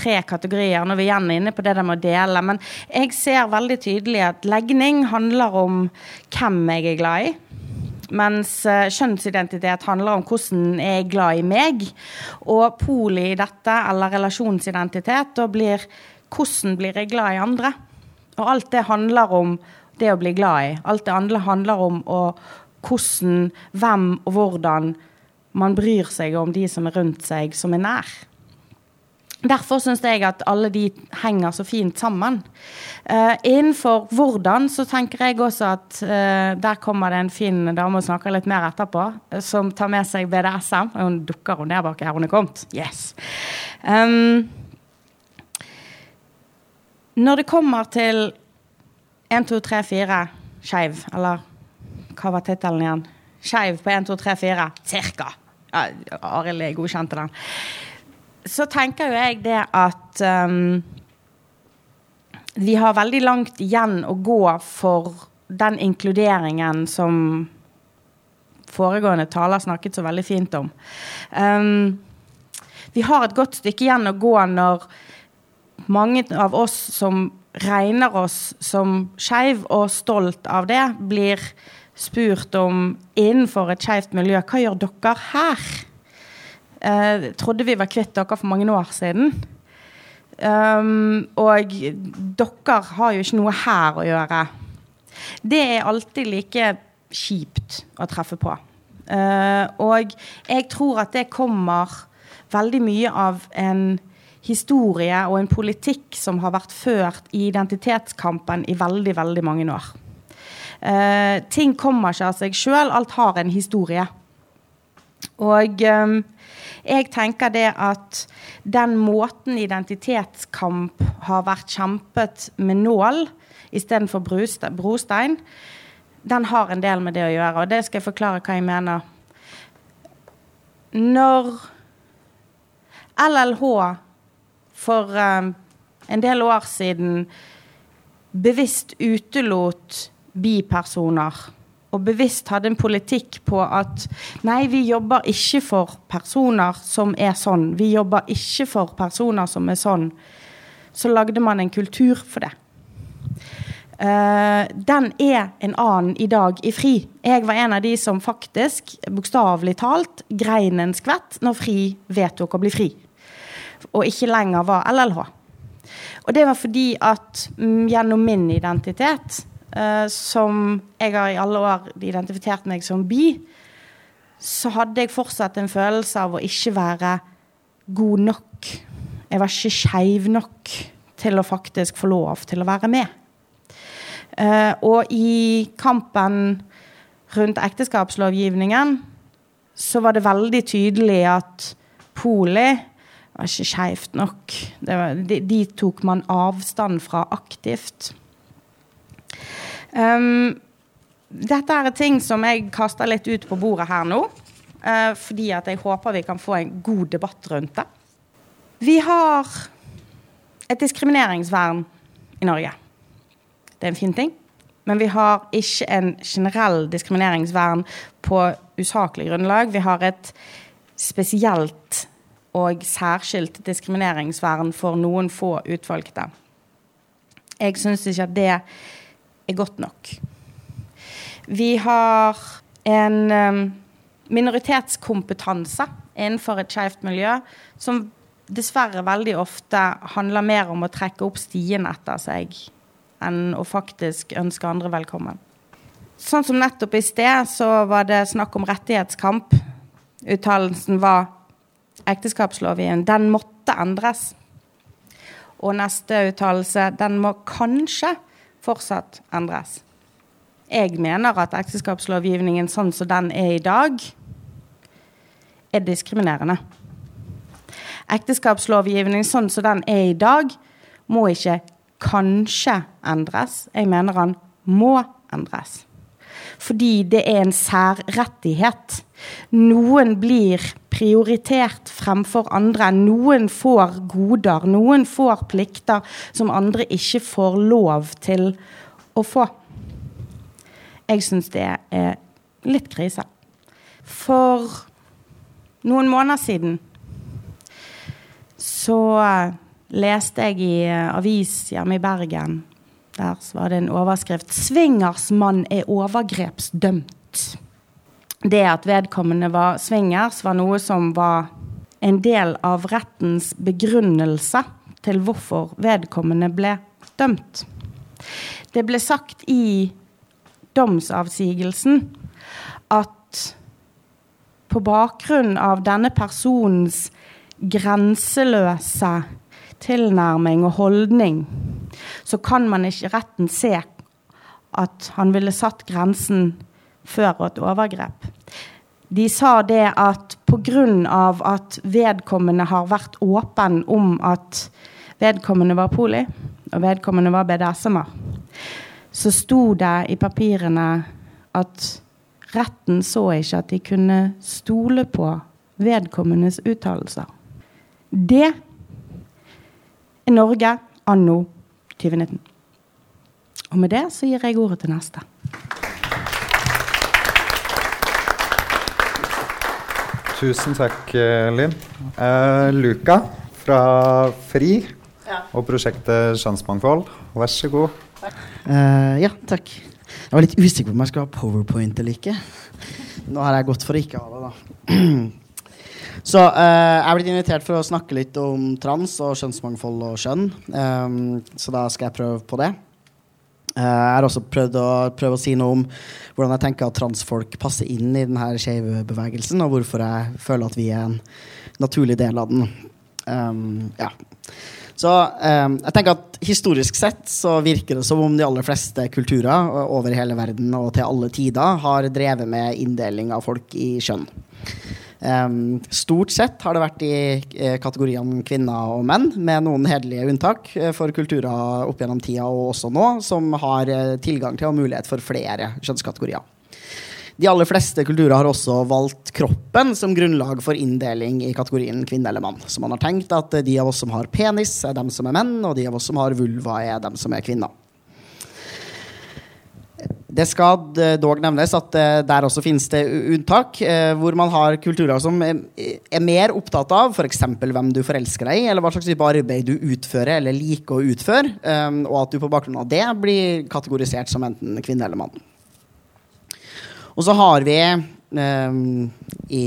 tre kategorier. Når vi igjen er inne på det der med å dele. Men jeg ser veldig tydelig at legning handler om hvem jeg er glad i. Mens uh, kjønnsidentitet handler om hvordan jeg er glad i meg. Og poli i dette, eller relasjonsidentitet, da blir hvordan blir jeg glad i andre? Og alt det handler om det å bli glad i. Alt det handler om hvordan, hvem og hvordan man bryr seg om de som er rundt seg, som er nær. Derfor syns jeg at alle de henger så fint sammen. Uh, innenfor hvordan så tenker jeg også at uh, der kommer det en fin dame og snakker litt mer etterpå, uh, som tar med seg BDSM. Hun dukker hun ned bak her hun er kommet. Yes. Um, når det kommer til 1, 2, 3, 4 skeiv, eller hva var tittelen igjen? Skeiv på 1, 2, 3, 4. Cirka. Arild godkjente den så tenker jo jeg det at um, vi har veldig langt igjen å gå for den inkluderingen som foregående taler snakket så veldig fint om. Um, vi har et godt stykke igjen å gå når mange av oss som regner oss som skeiv og stolt av det, blir spurt om innenfor et skeivt miljø hva gjør dere her? Eh, trodde vi var kvitt dere for mange år siden. Um, og dere har jo ikke noe her å gjøre. Det er alltid like kjipt å treffe på. Uh, og jeg tror at det kommer veldig mye av en historie og en politikk som har vært ført i identitetskampen i veldig, veldig mange år. Eh, ting kommer ikke av seg sjøl, alt har en historie. Og eh, jeg tenker det at den måten identitetskamp har vært kjempet med nål istedenfor brostein, den har en del med det å gjøre. Og det skal jeg forklare hva jeg mener. Når LLH for um, en del år siden bevisst utelot bipersoner og bevisst hadde en politikk på at nei, vi jobber ikke for personer som er sånn. Vi jobber ikke for personer som er sånn. Så lagde man en kultur for det. Uh, den er en annen i dag i FRI. Jeg var en av de som faktisk, bokstavelig talt, grein en skvett når FRI vedtok å bli fri. Og ikke lenger var LLH. Og det var fordi at mm, gjennom min identitet uh, som jeg har i alle år identifisert meg som bi, så hadde jeg fortsatt en følelse av å ikke være god nok. Jeg var ikke skeiv nok til å faktisk få lov til å være med. Uh, og i kampen rundt ekteskapslovgivningen så var det veldig tydelig at poli var ikke skeivt nok. Var, de, de, tok man avstand fra aktivt. Um, dette er ting som jeg kaster litt ut på bordet her nå. Uh, fordi at jeg håper vi kan få en god debatt rundt det. Vi har et diskrimineringsvern i Norge. Det er en fin ting. Men vi har ikke en generell diskrimineringsvern på usaklig grunnlag. Vi har et spesielt og særskilt diskrimineringsvern for noen få utvalgte. Jeg syns ikke at det er godt nok. Vi har en um, minoritetskompetanse innenfor et skeivt miljø som dessverre veldig ofte handler mer om å trekke opp stien etter seg enn å faktisk ønske andre velkommen. Sånn som nettopp i sted, så var det snakk om rettighetskamp. Uttalelsen var ekteskapslovgivningen. Den måtte endres. Og neste uttalelse den må kanskje fortsatt endres. Jeg mener at ekteskapslovgivningen sånn som den er i dag, er diskriminerende. Ekteskapslovgivningen sånn som den er i dag, må ikke kanskje endres. Jeg mener han må endres. Fordi det er en særrettighet. Noen blir prioritert fremfor andre. Noen får goder, noen får plikter som andre ikke får lov til å få. Jeg syns det er litt krise. For noen måneder siden så leste jeg i avis hjemme i Bergen der var det en overskrift 'Swingersmann er overgrepsdømt'. Det at vedkommende var swingers, var noe som var en del av rettens begrunnelse til hvorfor vedkommende ble dømt. Det ble sagt i domsavsigelsen at på bakgrunn av denne personens grenseløse tilnærming og holdning så kan man ikke retten se at han ville satt grensen før et overgrep. De sa det at pga. at vedkommende har vært åpen om at vedkommende var poli, og vedkommende var BDSM-er, så sto det i papirene at retten så ikke at de kunne stole på vedkommendes uttalelser. Det er Norge anno 2019. Og med det så gir jeg ordet til neste. Tusen takk, eh, Linn. Uh, Luka fra FRI ja. og prosjektet Kjønnsmangfold, vær så god. Uh, ja, takk. Jeg var litt usikker på om jeg skulle ha powerpoint eller ikke. Nå har jeg gått for å ikke ha det, da. Så uh, jeg er blitt invitert for å snakke litt om trans og kjønnsmangfold og kjønn. Um, så da skal jeg prøve på det. Uh, jeg har også prøvd å, prøvd å si noe om hvordan jeg tenker at transfolk passer inn i denne skeive bevegelsen, og hvorfor jeg føler at vi er en naturlig del av den. Um, ja. Så um, jeg tenker at Historisk sett så virker det som om de aller fleste kulturer over hele verden og til alle tider har drevet med inndeling av folk i kjønn. Stort sett har det vært i eh, kategoriene kvinner og menn, med noen hederlige unntak eh, for kulturer opp gjennom tida og også nå, som har eh, tilgang til og mulighet for flere kjønnskategorier. De aller fleste kulturer har også valgt kroppen som grunnlag for inndeling i kategorien kvinne eller mann. Så man har tenkt at de av oss som har penis, er dem som er menn, og de av oss som har vulva, er dem som er kvinner. Det skal dog nevnes at eh, der også finnes det unntak, eh, hvor man har kulturer som er mer opptatt av f.eks. hvem du forelsker deg i, eller hva slags type arbeid du utfører eller liker å utføre, eh, og at du på bakgrunn av det blir kategorisert som enten kvinne eller mann. Og så har vi i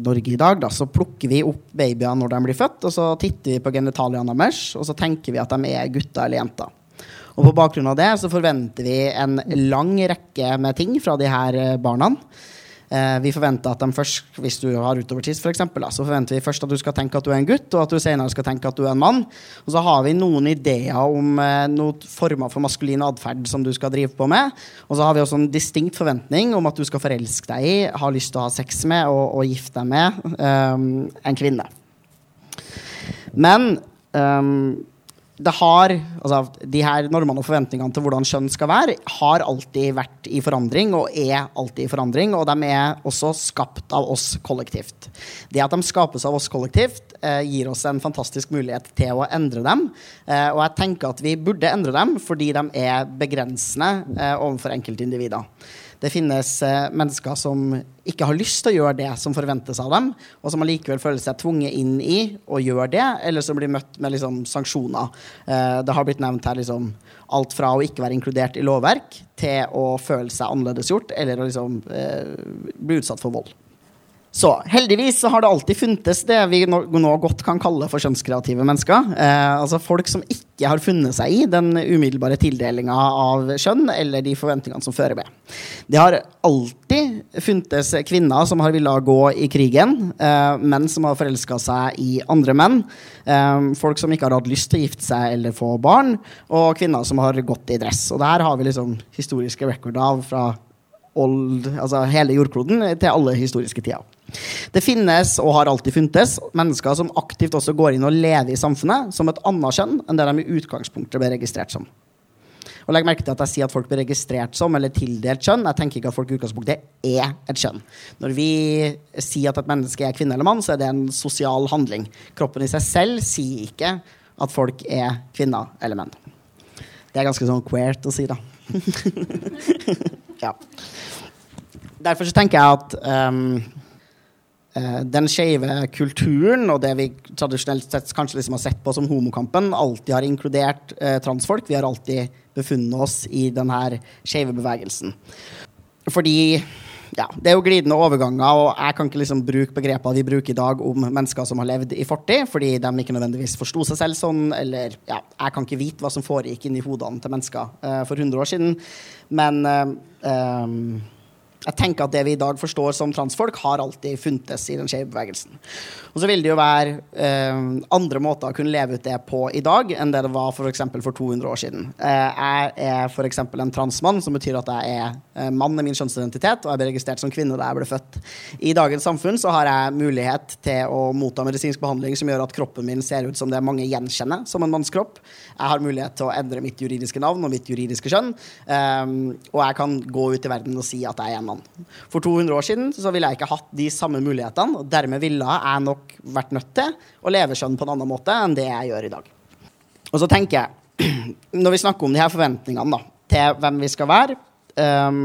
Norge i dag, da, så plukker vi opp babyer når de blir født, og så titter vi på genitaliene deres, og så tenker vi at de er gutter eller jenter. Og på bakgrunn av det så forventer vi en lang rekke med ting fra de her eh, barna. Eh, vi forventer at de først, Hvis du har utovertids, for eksempel, så forventer vi først at du skal tenke at du er en gutt, og at du senere skal tenke at du er en mann. Og så har vi noen ideer om eh, noen former for maskulin atferd som du skal drive på med. Og så har vi også en distinkt forventning om at du skal forelske deg i, ha lyst til å ha sex med og, og gifte deg med um, en kvinne. Men um, det har, altså, de her normene og forventningene til hvordan kjønn skal være, har alltid vært i forandring og er alltid i forandring. Og de er også skapt av oss kollektivt. Det at de skapes av oss kollektivt, eh, gir oss en fantastisk mulighet til å endre dem. Eh, og jeg tenker at vi burde endre dem fordi de er begrensende eh, overfor enkeltindivider. Det finnes eh, mennesker som ikke har lyst til å gjøre det som forventes av dem, og som allikevel føler seg tvunget inn i å gjøre det, eller som blir møtt med liksom, sanksjoner. Eh, det har blitt nevnt her liksom, alt fra å ikke være inkludert i lovverk til å føle seg annerledesgjort eller å liksom, eh, bli utsatt for vold. Så heldigvis så har det alltid funtes det vi nå, nå godt kan kalle for kjønnskreative mennesker. Eh, altså folk som ikke har funnet seg i den umiddelbare tildelinga av kjønn eller de forventningene som fører med. Det har alltid funtes kvinner som har villet gå i krigen, eh, menn som har forelska seg i andre menn, eh, folk som ikke har hatt lyst til å gifte seg eller få barn, og kvinner som har gått i dress. Og det her har vi liksom historiske rekorder av fra old, altså hele jordkloden til alle historiske tider. Det finnes, og har alltid funtes, mennesker som aktivt også går inn og lever i samfunnet som et annet kjønn enn det de i utgangspunktet ble registrert som. Og legg merke til at jeg sier at folk blir registrert som eller tildelt kjønn. Jeg tenker ikke at folk i utgangspunktet er et kjønn. Når vi sier at et menneske er kvinne eller mann, så er det en sosial handling. Kroppen i seg selv sier ikke at folk er kvinner eller menn. Det er ganske sånn queert å si, da. ja. Derfor så tenker jeg at um, den skeive kulturen og det vi tradisjonelt sett kanskje liksom har sett på som homokampen, alltid har inkludert eh, transfolk. Vi har alltid befunnet oss i denne skeive bevegelsen. Fordi ja, det er jo glidende overganger, og jeg kan ikke liksom bruke begreper vi bruker i dag om mennesker som har levd i fortid, fordi de ikke nødvendigvis forsto seg selv sånn, eller ja, jeg kan ikke vite hva som foregikk inni hodene til mennesker eh, for 100 år siden. Men eh, um jeg tenker at det vi i dag forstår som transfolk, har alltid funtes i den skeive bevegelsen. Og så vil det jo være eh, andre måter å kunne leve ut det på i dag enn det det var for, for 200 år siden. Eh, jeg er f.eks. en transmann, som betyr at jeg er eh, mann i min kjønnsidentitet, og jeg ble registrert som kvinne da jeg ble født. I dagens samfunn så har jeg mulighet til å motta medisinsk behandling som gjør at kroppen min ser ut som det mange gjenkjenner som en mannskropp. Jeg har mulighet til å endre mitt juridiske navn og mitt juridiske kjønn, Um, og jeg kan gå ut i verden og si at jeg er en mann. For 200 år siden så ville jeg ikke hatt de samme mulighetene, og dermed ville jeg nok vært nødt til å leve kjønn på en annen måte enn det jeg gjør i dag. Og så tenker jeg, når vi snakker om de her forventningene da, til hvem vi skal være, um,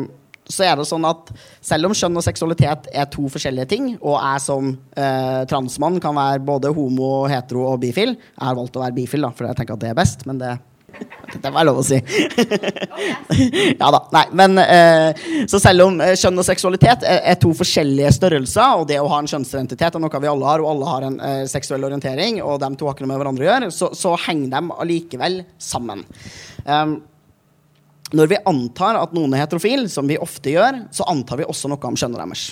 så er det sånn at selv om kjønn og seksualitet er to forskjellige ting, og jeg som eh, transmann kan være både homo, hetero og bifil Jeg har valgt å være bifil, da, for jeg tenker at det er best, men det det var lov å si. ja da. Nei, men eh, Så selv om eh, kjønn og seksualitet er, er, to forskjellige størrelser, og det å ha en kjønnsidentitet er noe vi alle har, og alle har en eh, seksuell orientering, og de to har ikke noe med hverandre å gjøre, så, så henger de allikevel sammen. Um, når vi antar at noen er heterofil, som vi ofte gjør, så antar vi også noe om kjønnet deres.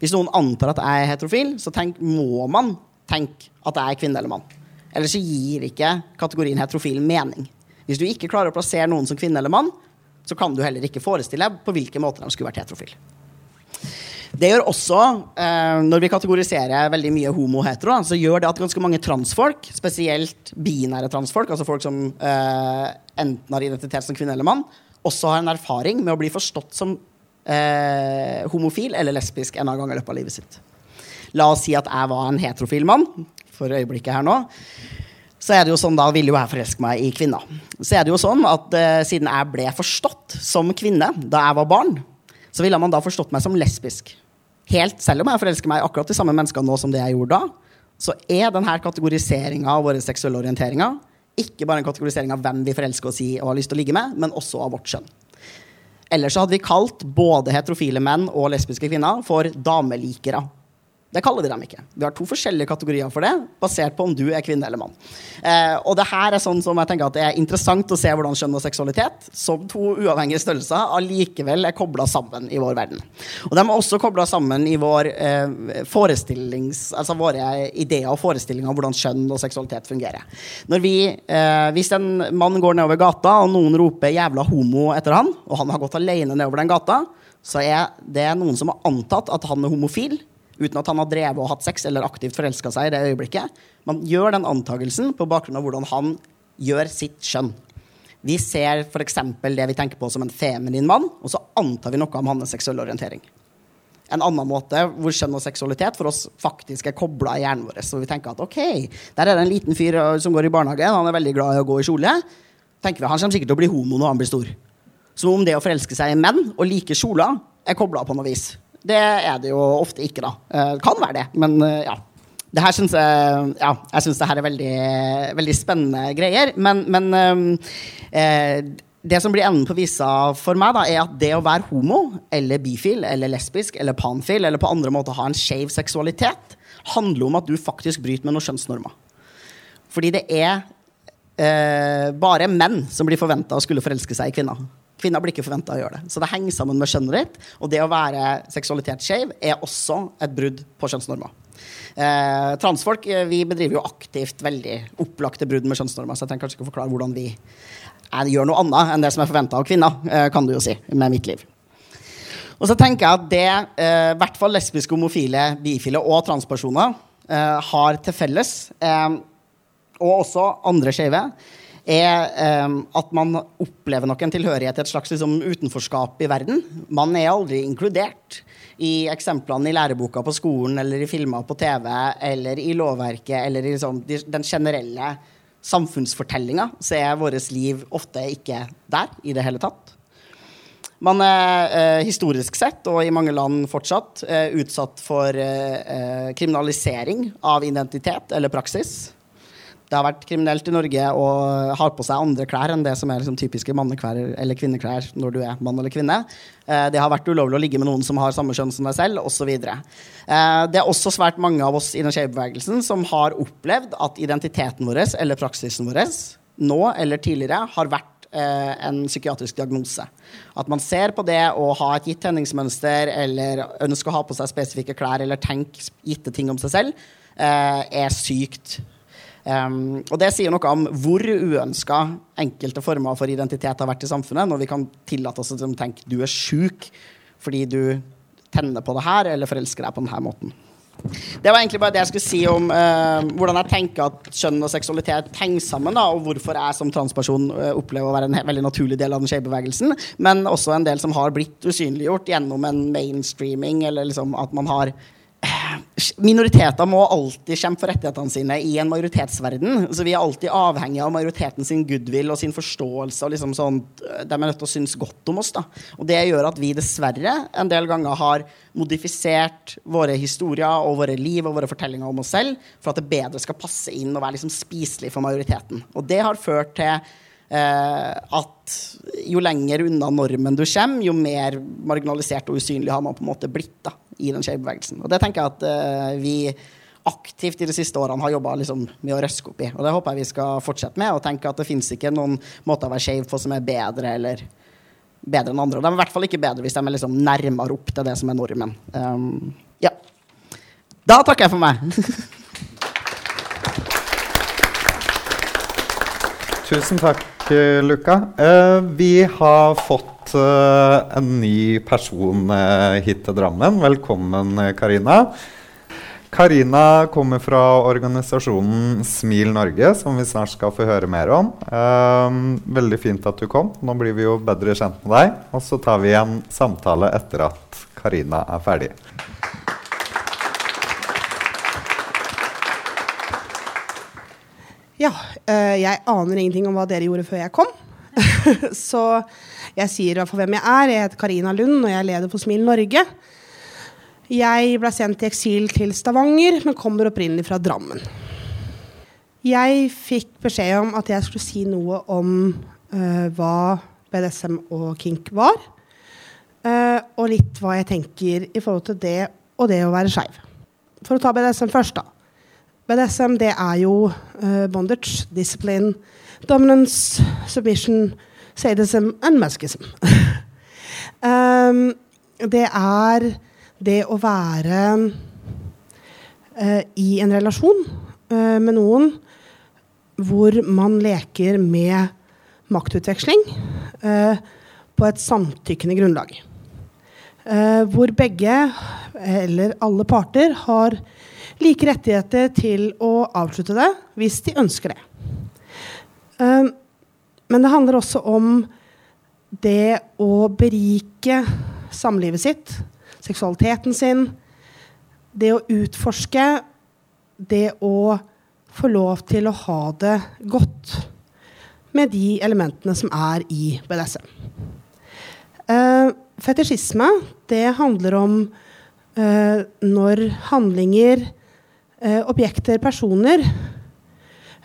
Hvis noen antar at jeg er heterofil, så tenk, må man tenke at jeg er kvinne eller mann. Ellers gir ikke kategorien heterofil mening. Hvis du ikke klarer å plassere noen som kvinne eller mann, så kan du heller ikke forestille deg på hvilken måte de skulle vært heterofile. Det gjør også, eh, når vi kategoriserer veldig mye homo-hetero, så gjør det at ganske mange transfolk, spesielt binære transfolk, altså folk som eh, enten har identitet som kvinne eller mann, også har en erfaring med å bli forstått som eh, homofil eller lesbisk en gang i løpet av livet sitt. La oss si at jeg var en heterofil mann for øyeblikket her nå så er det jo sånn, da ville jo jeg forelske meg i kvinner. Så er det jo sånn at eh, siden jeg ble forstått som kvinne da jeg var barn, så ville man da forstått meg som lesbisk. Helt selv om jeg forelsker meg akkurat de samme menneskene nå som det jeg gjorde da, så er denne kategoriseringa av våre seksuelle orienteringer ikke bare en kategorisering av hvem vi forelsker oss i og har lyst til å ligge med, men også av vårt kjønn. Ellers hadde vi kalt både heterofile menn og lesbiske kvinner for damelikere. Det kaller vi dem ikke. Vi har to forskjellige kategorier for det, basert på om du er kvinne eller mann. Eh, og det her er sånn som jeg tenker at det er interessant å se hvordan kjønn og seksualitet, som to uavhengige størrelser, allikevel er kobla sammen i vår verden. Og de er også kobla sammen i vår eh. Altså våre ideer og forestillinger om hvordan kjønn og seksualitet fungerer. Vi, eh, hvis en mann går nedover gata, og noen roper 'jævla homo' etter han, og han har gått alene nedover den gata, så er det noen som har antatt at han er homofil uten at han har drevet og hatt sex eller aktivt forelska seg i det øyeblikket. Man gjør den antakelsen på bakgrunn av hvordan han gjør sitt skjønn. Vi ser f.eks. det vi tenker på som en feminin mann, og så antar vi noe om hans seksuelle orientering. En annen måte hvor skjønn og seksualitet for oss faktisk er kobla i hjernen vår. Så vi tenker at ok, der er det en liten fyr uh, som går i barnehagen, han er veldig glad i å gå i kjole. tenker vi, Han kommer sikkert til å bli homo når han blir stor. Som om det å forelske seg i menn og like kjoler er kobla på noe vis. Det er det jo ofte ikke, da. Det kan være det, men uh, ja. Det her synes jeg, ja, jeg syns det her er veldig, veldig spennende greier. Men, men eh, det som blir enden på visa for meg, da, er at det å være homo eller bifil eller lesbisk eller panfil eller på andre måter ha en skeiv seksualitet, handler om at du faktisk bryter med noen kjønnsnormer. Fordi det er bare menn som blir forventa å skulle forelske seg i kvinner. Kvinner blir ikke forventa å gjøre det. Så det henger sammen med kjønnet ditt. Og det å være seksualitetsskeiv er også et brudd på kjønnsnormer. Eh, transfolk eh, vi bedriver jo aktivt veldig opplagte brudd med kjønnsnormer, så jeg trenger kanskje ikke å forklare hvordan vi er, gjør noe annet enn det som er forventa av kvinner, eh, kan du jo si, med mitt liv. Og så tenker jeg at det eh, i hvert fall lesbiske, homofile, bifile og transpersoner eh, har til felles, eh, og også andre skeive, er um, at man opplever nok en tilhørighet til et slags liksom, utenforskap i verden. Man er aldri inkludert i eksemplene i læreboka på skolen eller i filmer på TV eller i lovverket eller i liksom, den generelle samfunnsfortellinga, så er vårt liv ofte ikke der i det hele tatt. Man er eh, historisk sett, og i mange land fortsatt, eh, utsatt for eh, eh kriminalisering av identitet eller praksis det har vært kriminelt i Norge å ha på seg andre klær enn det som er liksom typiske manneklær eller kvinneklær når du er mann eller kvinne. Eh, det har vært ulovlig å ligge med noen som har samme kjønn som deg selv, osv. Eh, det er også svært mange av oss i den skeive som har opplevd at identiteten vår eller praksisen vår nå eller tidligere har vært eh, en psykiatrisk diagnose. At man ser på det å ha et gitt tenningsmønster eller ønske å ha på seg spesifikke klær eller tenke gitte ting om seg selv, er sykt Um, og det sier noe om hvor uønska enkelte former for identitet har vært i samfunnet, når vi kan tillate oss å tenke du er sjuk fordi du tenner på det her, eller forelsker deg på denne måten. Det var egentlig bare det jeg skulle si om uh, hvordan jeg tenker at kjønn og seksualitet henger sammen, da, og hvorfor jeg som transperson uh, opplever å være en veldig naturlig del av den skeivebevegelsen, men også en del som har blitt usynliggjort gjennom en mainstreaming, eller liksom at man har Minoriteter må alltid kjempe for rettighetene sine i en majoritetsverden. Så vi er alltid avhengig av majoriteten sin goodwill og sin forståelse. og liksom sånn, De er nødt til å synes godt om oss. da. Og Det gjør at vi dessverre en del ganger har modifisert våre historier og våre liv og våre fortellinger om oss selv for at det bedre skal passe inn og være liksom spiselig for majoriteten. Og det har ført til eh, at jo lenger unna normen du kommer, jo mer marginalisert og usynlig har man på en måte blitt da, i den skeive. Og det tenker jeg at eh, vi aktivt i de siste årene har jobba liksom, med å røske opp i. Og det håper jeg vi skal fortsette med, og tenke at det fins ikke noen måter å være skeiv på som er bedre eller bedre enn andre. Og de er i hvert fall ikke bedre hvis de er liksom nærmere opp til det som er normen. Um, ja. Da takker jeg for meg. Tusen takk, Luka. Uh, vi har fått uh, en ny person uh, hit til Drammen. Velkommen, Karina. Karina kommer fra organisasjonen Smil Norge, som vi snart skal få høre mer om. veldig fint at du kom. Nå blir vi jo bedre kjent med deg. Og så tar vi en samtale etter at Karina er ferdig. Ja, eh, jeg aner ingenting om hva dere gjorde før jeg kom. Så jeg sier i hvem jeg er. Jeg heter Karina Lund, og jeg er leder for Smil Norge. Jeg ble sendt i eksil til Stavanger, men kommer opprinnelig fra Drammen. Jeg fikk beskjed om at jeg skulle si noe om uh, hva BDSM og kink var. Uh, og litt hva jeg tenker i forhold til det og det å være skeiv. For å ta BDSM først, da. BDSM det er jo uh, bondage, discipline, dominance, submission, sadism and masochism. um, det er det å være uh, i en relasjon uh, med noen hvor man leker med maktutveksling på et samtykkende grunnlag. hvor begge, eller alle parter, har like rettigheter til å avslutte det hvis de ønsker det. Um, men det handler også om det å berike samlivet sitt, seksualiteten sin. Det å utforske. Det å få lov til å ha det godt med de elementene som er i BDSM. Uh, fetisjisme det handler om uh, når handlinger objekter, personer,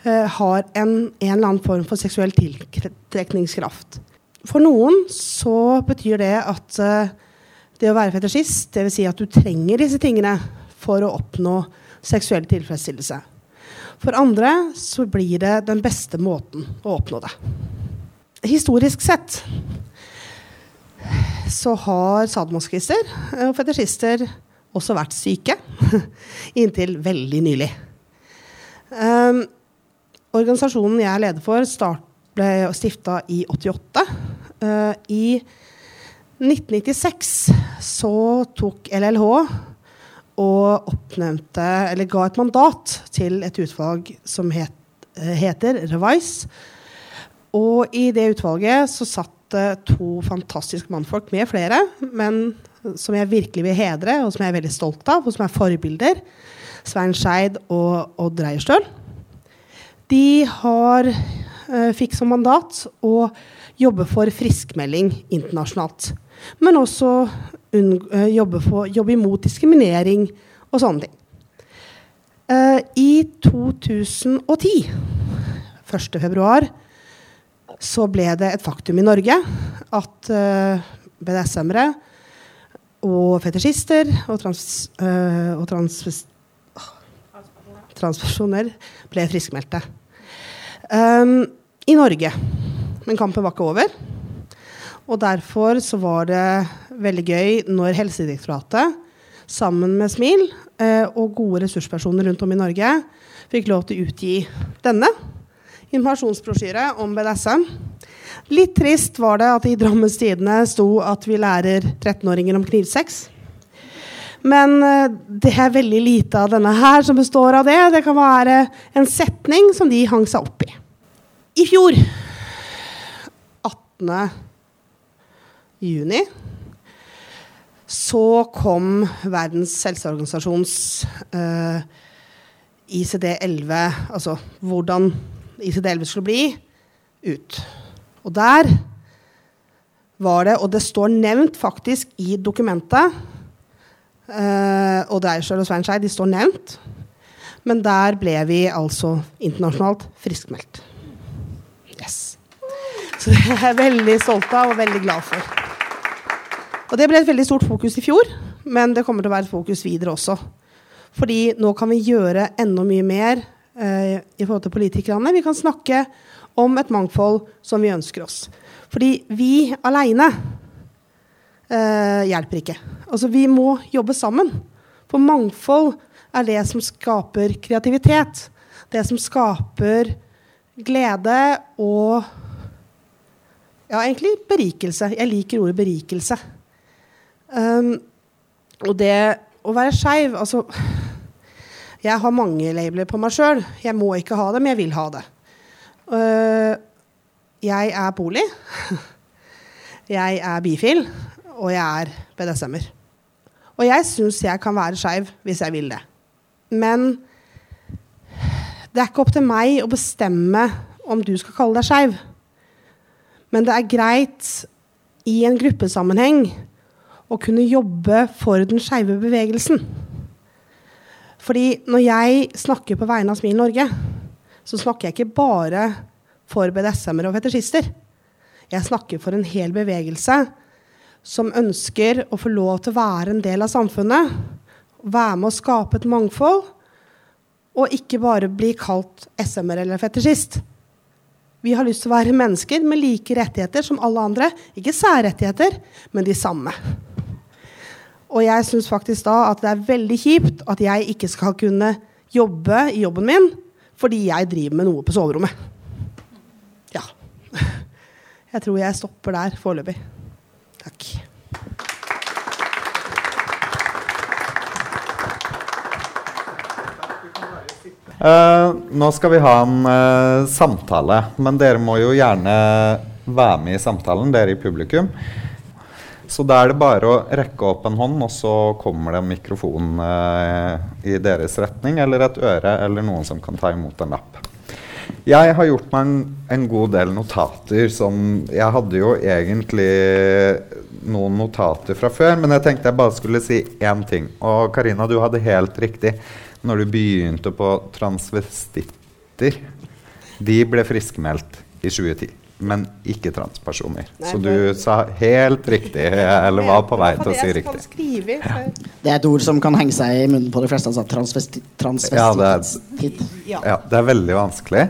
eh, har en, en, eller annen form for seksuell tiltrekningskraft. For noen så betyr det at eh, det å være fetisjist, dvs. Si at du trenger disse tingene for å oppnå seksuell tilfredsstillelse. For andre så blir det den beste måten å oppnå det. Historisk sett så har sadomasochister og fetisjister også vært syke. Inntil veldig nylig. Um, organisasjonen jeg er leder for, start, ble stifta i 88. Uh, I 1996 så tok LLH og oppnevnte, eller ga et mandat til et utvalg som het, heter Revise. Og i det utvalget så satt to fantastiske mannfolk med flere, men som jeg virkelig vil hedre, og som jeg er veldig stolt av, og som er forbilder. Svein Skeid og Odd Reierstøl. De har, uh, fikk som mandat å jobbe for friskmelding internasjonalt. Men også uh, jobbe, for, jobbe, imot diskriminering og sånne ting. Uh, I 2010, 1. februar, så ble det et faktum i Norge at BDSM-ere og fetisjister og, trans, og trans, transpersoner ble friskmeldte. Um, I Norge. Men kampen var ikke over. Og derfor så var det veldig gøy når Helsedirektoratet sammen med SMIL øh, og gode ressurspersoner rundt om i Norge fikk lov til å utgi denne informasjonsbrosjyre om BDSM. Litt trist var det at i Drammens Tidende sto at vi lærer 13-åringer om knivsex. Men eh, det er veldig lite av denne her som består av det. Det kan være en setning som de hang seg opp i. I fjor, 18. juni, så kom Verdens helseorganisasjons uh, ICD-11, altså hvordan ICD-11 skulle bli, ut. Og der var det, og det står nevnt faktisk i dokumentet Uh, og Dreischer og Sveinskei de står nevnt. Men der ble vi altså internasjonalt friskmeldt. Yes. Så det er jeg veldig stolt av og veldig glad for. Og det ble et veldig stort fokus i fjor, men det kommer til å være et fokus videre også. Fordi nå kan vi gjøre enda mye mer eh, i forhold til politikerne. Vi kan snakke om et mangfold som vi ønsker oss. Fordi vi aleine eh, hjelper ikke. Altså, vi må jobbe sammen. For mangfold er det som skaper kreativitet. Det som skaper glede og Ja, egentlig berikelse. Jeg liker ordet berikelse. Um, og det å være skeiv Altså Jeg har mange labeler på meg sjøl. Jeg må ikke ha det, men jeg vil ha det. Uh, jeg er poli. jeg er bifil. Og jeg er BDSM-er. Og jeg syns jeg kan være skeiv hvis jeg vil det. Men det er ikke opp til meg å bestemme om du skal kalle deg skeiv. Men det er greit i en gruppesammenheng å kunne jobbe for den skeive bevegelsen. Fordi når jeg snakker på vegne av Smil Norge, så snakker jeg ikke bare for BDSM-ere og fetisjister. Jeg snakker for en hel bevegelse som ønsker å få lov til å være en del av samfunnet, være med å skape et mangfold, og ikke bare bli kalt SM-er eller fetisjist. Vi har lyst til å være mennesker med like rettigheter som alle andre. Ikke særrettigheter, men de samme. Og jeg syns faktisk da at det er veldig kjipt at jeg ikke skal kunne jobbe i jobben min fordi jeg driver med noe på soverommet. Ja. Jeg tror jeg stopper der foreløpig. Takk. Uh, nå skal vi ha en uh, samtale, men dere må jo gjerne være med i samtalen, dere i publikum. Så da er det bare å rekke opp en hånd, og så kommer det en mikrofon eh, i deres retning, eller et øre, eller noen som kan ta imot en lapp. Jeg har gjort meg en, en, god del notater som Jeg hadde jo egentlig noen notater fra før, men jeg tenkte jeg bare skulle si én ting. Og Karina, du hadde helt riktig når du begynte på transvestitter. De ble friskmeldt i 2010 men ikke transpersoner. Nei, så du sa helt riktig, eller var på vei til å si riktig. Skrive, det er et ord som kan henge seg i munnen på de fleste. Altså transvesti transvestit. Ja, det er, ja, det er veldig vanskelig.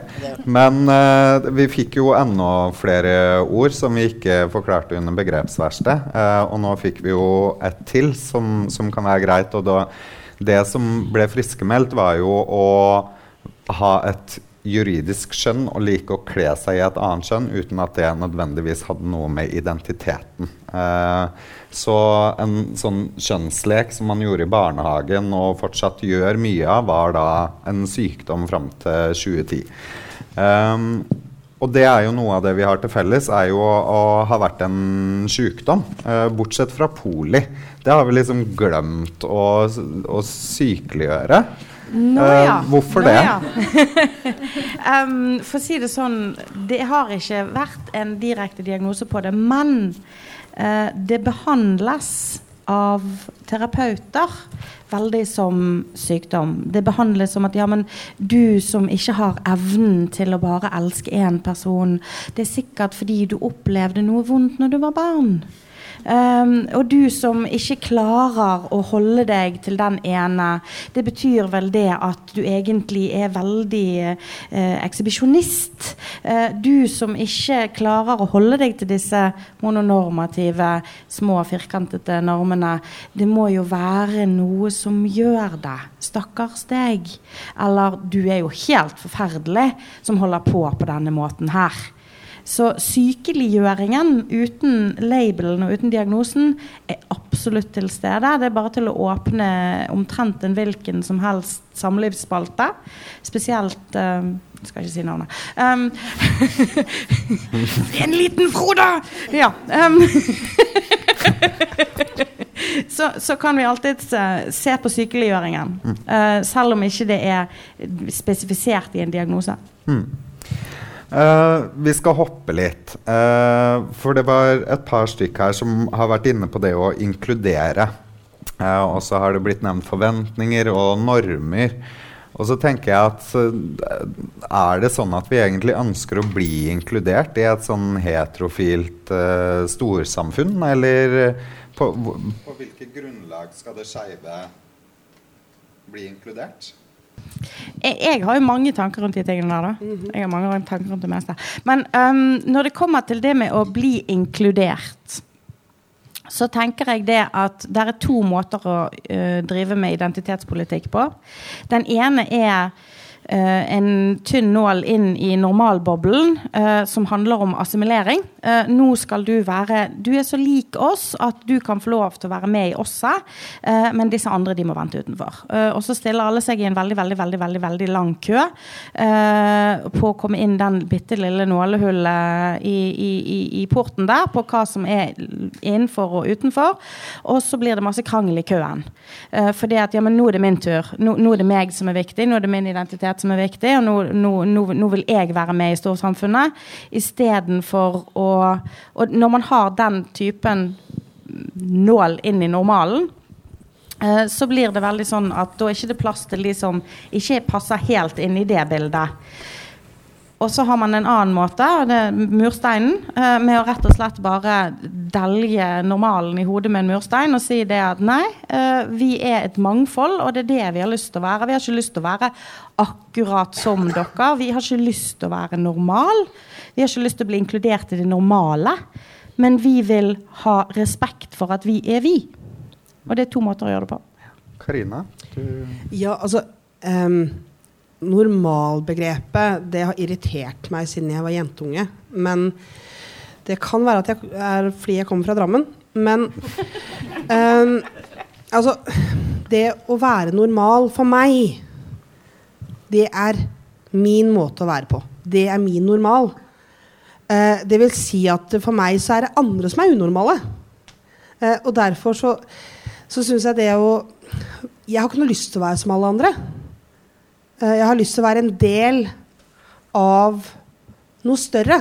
Men uh, vi fikk jo enda flere ord som vi ikke forklarte under begrepsverkstedet. Uh, og nå fikk vi jo et til som, som kan være greit. Og da, det som ble friskemeldt, var jo å ha et juridisk kjønn å like å kle seg i et annet kjønn uten at det nødvendigvis hadde noe med identiteten. Eh, så en sånn kjønnslek som man gjorde i barnehagen og fortsatt gjør mye av, var da en sykdom fram til 2010. Um, og det er jo noe av det vi har til felles, er jo å, ha vært en sykdom. Uh, bortsett fra poli. Det har vi liksom glemt å, å sykeliggjøre. Nå ja. Uh, hvorfor Nå, det? Ja. um, for å si det sånn, det har ikke vært en direkte diagnose på det, men uh, det behandles av terapeuter veldig som sykdom. Det behandles som at ja, men du som ikke har evnen til å bare elske én person, det er sikkert fordi du opplevde noe vondt når du var barn. Um, og du som ikke klarer å holde deg til den ene, det betyr vel det at du egentlig er veldig uh, ekshibisjonist. Uh, du som ikke klarer å holde deg til disse mononormative, små, firkantete normene, det må jo være noe som gjør det. Stakkars deg. Eller du er jo helt forferdelig som holder på på denne måten her. Så sykeliggjøringen uten labelen og uten diagnosen er absolutt til stede. Det er bare til å åpne omtrent en hvilken som helst samlivsspalte. Spesielt uh, skal ikke si navnet. Um, en liten Frode! Ja. Um, så, så, kan vi alltid se på sykeliggjøringen. Uh, selv om ikke det er spesifisert i en diagnose. Mm. Uh, vi skal hoppe litt. Uh, for det var et par stykk her som har vært inne på det å inkludere. Uh, og så har det blitt nevnt forventninger og normer. Og så tenker jeg at er det sånn at vi egentlig ønsker å bli inkludert i et sånn heterofilt storsamfunn, eller på, på hvilket grunnlag skal det skeive bli inkludert? Jeg, jeg, har jo mange tanker rundt de tingene der. da. Mhm. Jeg har mange tanker rundt det meste. Men um, når det kommer til det med å bli inkludert, så tenker jeg det at det er to måter å uh, drive med identitetspolitikk på. Den ene er en tynn nål inn i normalboblen eh, som handler om assimilering. Eh, nå skal du være Du er så lik oss at du kan få lov til å være med i OSSE, men disse andre de må vente utenfor. og så stiller alle seg i en veldig veldig, veldig, veldig, veldig lang kø på å komme inn den bitte lille nålehullet i, i, i, i, porten der på hva som er innenfor og utenfor. Og så blir det masse krangel i køen. fordi at ja, men nå er det min tur. Nå, nå er det meg som er viktig. Nå er det min identitet som er viktig, og nå, nå, nå, nå vil jeg være med i storsamfunnet. Istedenfor å Og når man har den typen nål inn i normalen, eh, så blir det veldig sånn at da er det ikke plass til de som ikke passer helt inn i det bildet. Og så har man en annen måte, det er mursteinen, eh, med å rett og slett bare delge normalen i hodet med en murstein og si det at nei, eh, vi er et mangfold, og det er det vi har lyst til å være. Vi har ikke lyst til å være akkurat som dere. Vi har ikke lyst til å være normal. Vi har ikke lyst til å bli inkludert i det normale. Men vi vil ha respekt for at vi er vi. Og det er to måter å gjøre det på. Karina? Ja, altså um normalbegrepet det har irritert meg siden jeg var jentunge. Men det kan være at jeg er fordi jeg kommer fra Drammen. Men um, altså Det å være normal for meg, det er min måte å være på. Det er min normal. Uh, det vil si at for meg så er det andre som er unormale. Uh, og derfor så, så syns jeg det å Jeg har ikke noe lyst til å være som alle andre. Eh, jeg har lyst til å være en del av noe større.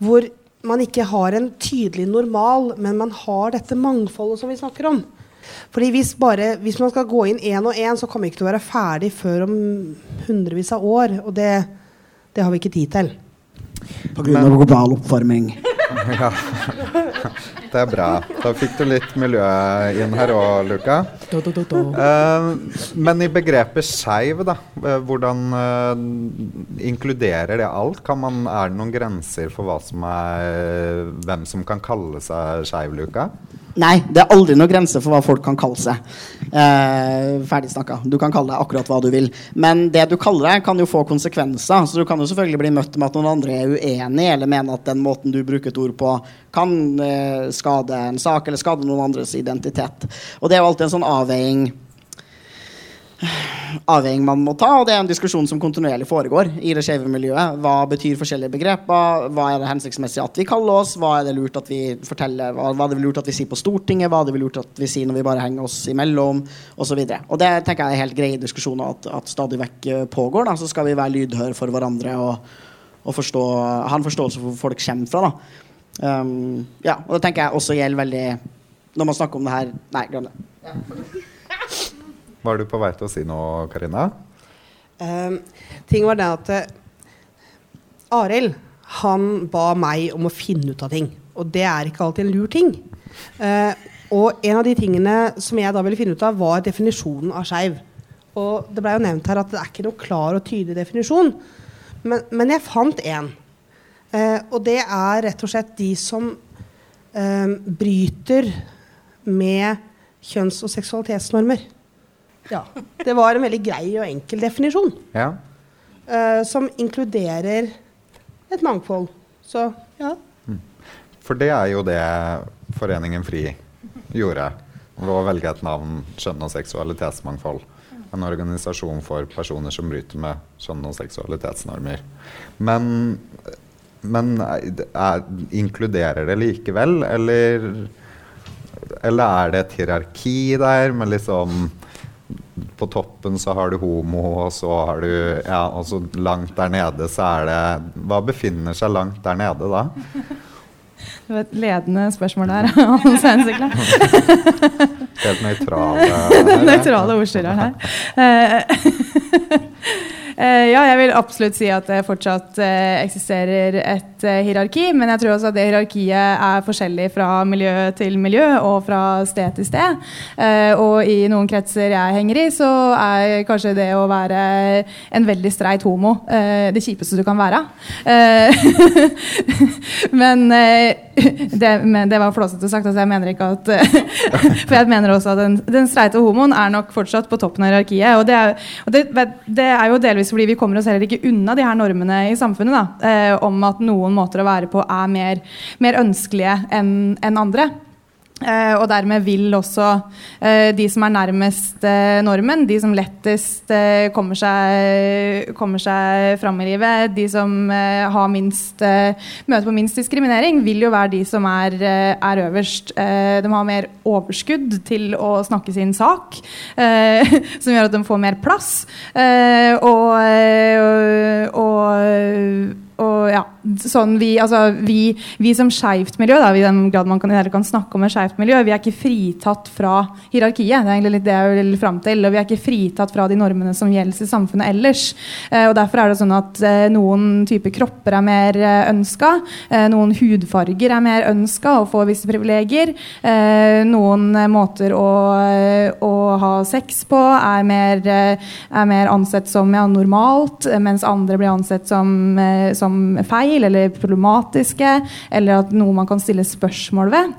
Hvor man ikke har en tydelig normal, men man har dette mangfoldet som vi snakker om. Fordi hvis, bare, hvis man skal gå inn én og én, så kommer vi ikke til å være ferdig før om hundrevis av år. Og det, det har vi ikke tid til. Pga. global oppvarming. ja. Det er bra. Da fikk du litt miljø inn her òg, Luka. Uh, men i begrepet skeiv, da. Uh, hvordan uh, inkluderer det alt? Man, er det noen grenser for som er, hvem som kan kalle seg skeiv, Luka? Nei, det er aldri noen grense for hva folk kan kalle seg. Eh, ferdig snakka. Du kan kalle deg akkurat hva du vil. Men det du kaller deg, kan jo få konsekvenser. Så du kan jo selvfølgelig bli møtt med at noen andre er uenig, eller mener at den måten du bruker et ord på, kan eh, skade en sak eller skade noen andres identitet. Og det er jo alltid en sånn avveiing avveining man må ta, og det er en diskusjon som kontinuerlig foregår i det skeive miljøet. Hva betyr forskjellige begreper? Hva er det hensiktsmessig at vi kaller oss? Hva er det lurt at vi forteller? Hva, hva er det lurt at vi sier på Stortinget? Hva er det lurt at vi sier når vi bare henger oss imellom? Og, så videre. og det tenker jeg er helt greie diskusjoner at, at stadig vekk eh, pågår. Da. Så skal vi være lydhøre for hverandre og, og forstå, ha en forståelse for hvor folk kommer fra. Da. Um, ja, og det tenker jeg også gjelder veldig når man snakker om det her Nei, glem det. Ja. Var du på vei til å si noe, Karina? Um, ting var det at uh, Arild han ba meg om å finne ut av ting. Og det er ikke alltid en lur ting. Uh, og en av de tingene som jeg da ville finne ut av, var definisjonen av skeiv. Og det blei jo nevnt her at det er ikke noe klar og tydelig definisjon. Men, men jeg fant én. Uh, og det er rett og slett de som bryter med kjønns- og seksualitetsnormer. Ja. Det var en veldig grei og enkel definisjon. Ja. Uh, som inkluderer et mangfold. Så ja. Mm. For det er jo det Foreningen FRI gjorde ved å velge et navn Skjønn og seksualitetsmangfold. En organisasjon for personer som bryter med skjønn- og seksualitetsnormer. Men, men er, inkluderer det likevel, eller, eller er det et hierarki der med liksom på toppen så har du homo, og så har du Ja, og så langt der nede så er det Hva befinner seg langt der nede da? Det var et ledende spørsmål der. Helt nøytrale Nøytrale ordstyreren her. Uh, ja, jeg vil absolutt si at det fortsatt uh, eksisterer et uh, hierarki. Men jeg tror også at det hierarkiet er forskjellig fra miljø til miljø og fra sted til sted. og i noen kretser jeg henger i, så er kanskje det å være en veldig streit homo det kjipeste du kan være. men, det, men, det, var flåsete sagt. Altså jeg mener ikke at For jeg mener også at den, den streite homoen er nok fortsatt på toppen av hierarkiet. Og det er, og det, det er jo delvis fordi vi kommer oss heller ikke unna de her normene i samfunnet. Da, eh, om at noen måter å være på er mer, mer ønskelige enn en andre. Uh, og dermed vil også uh, de som er nærmest uh, normen, de som lettest kommer seg, kommer seg fram i livet, de som har minst, møter på minst diskriminering, vil jo være de som er, er øverst. de har mer overskudd til å snakke sin sak, som gjør at de får mer plass. og, og, og og ja, sånn vi, altså, vi, vi som skeivt miljø, da, i den grad man kan, kan snakke om et skeivt miljø, vi er ikke fritatt fra hierarkiet. Det er egentlig det jeg vil fram til. Og vi er ikke fritatt fra de normene som gjelder i samfunnet ellers. Eh, og Derfor er det sånn at eh, noen typer kropper er mer eh, ønska. Eh, noen hudfarger er mer ønska og får visse privilegier. Eh, noen måter å, å, ha sex på er mer, eh, er mer ansett som ja, normalt, mens andre blir ansett som, som som feil eller problematiske, eller at noe man kan stille spørsmål ved.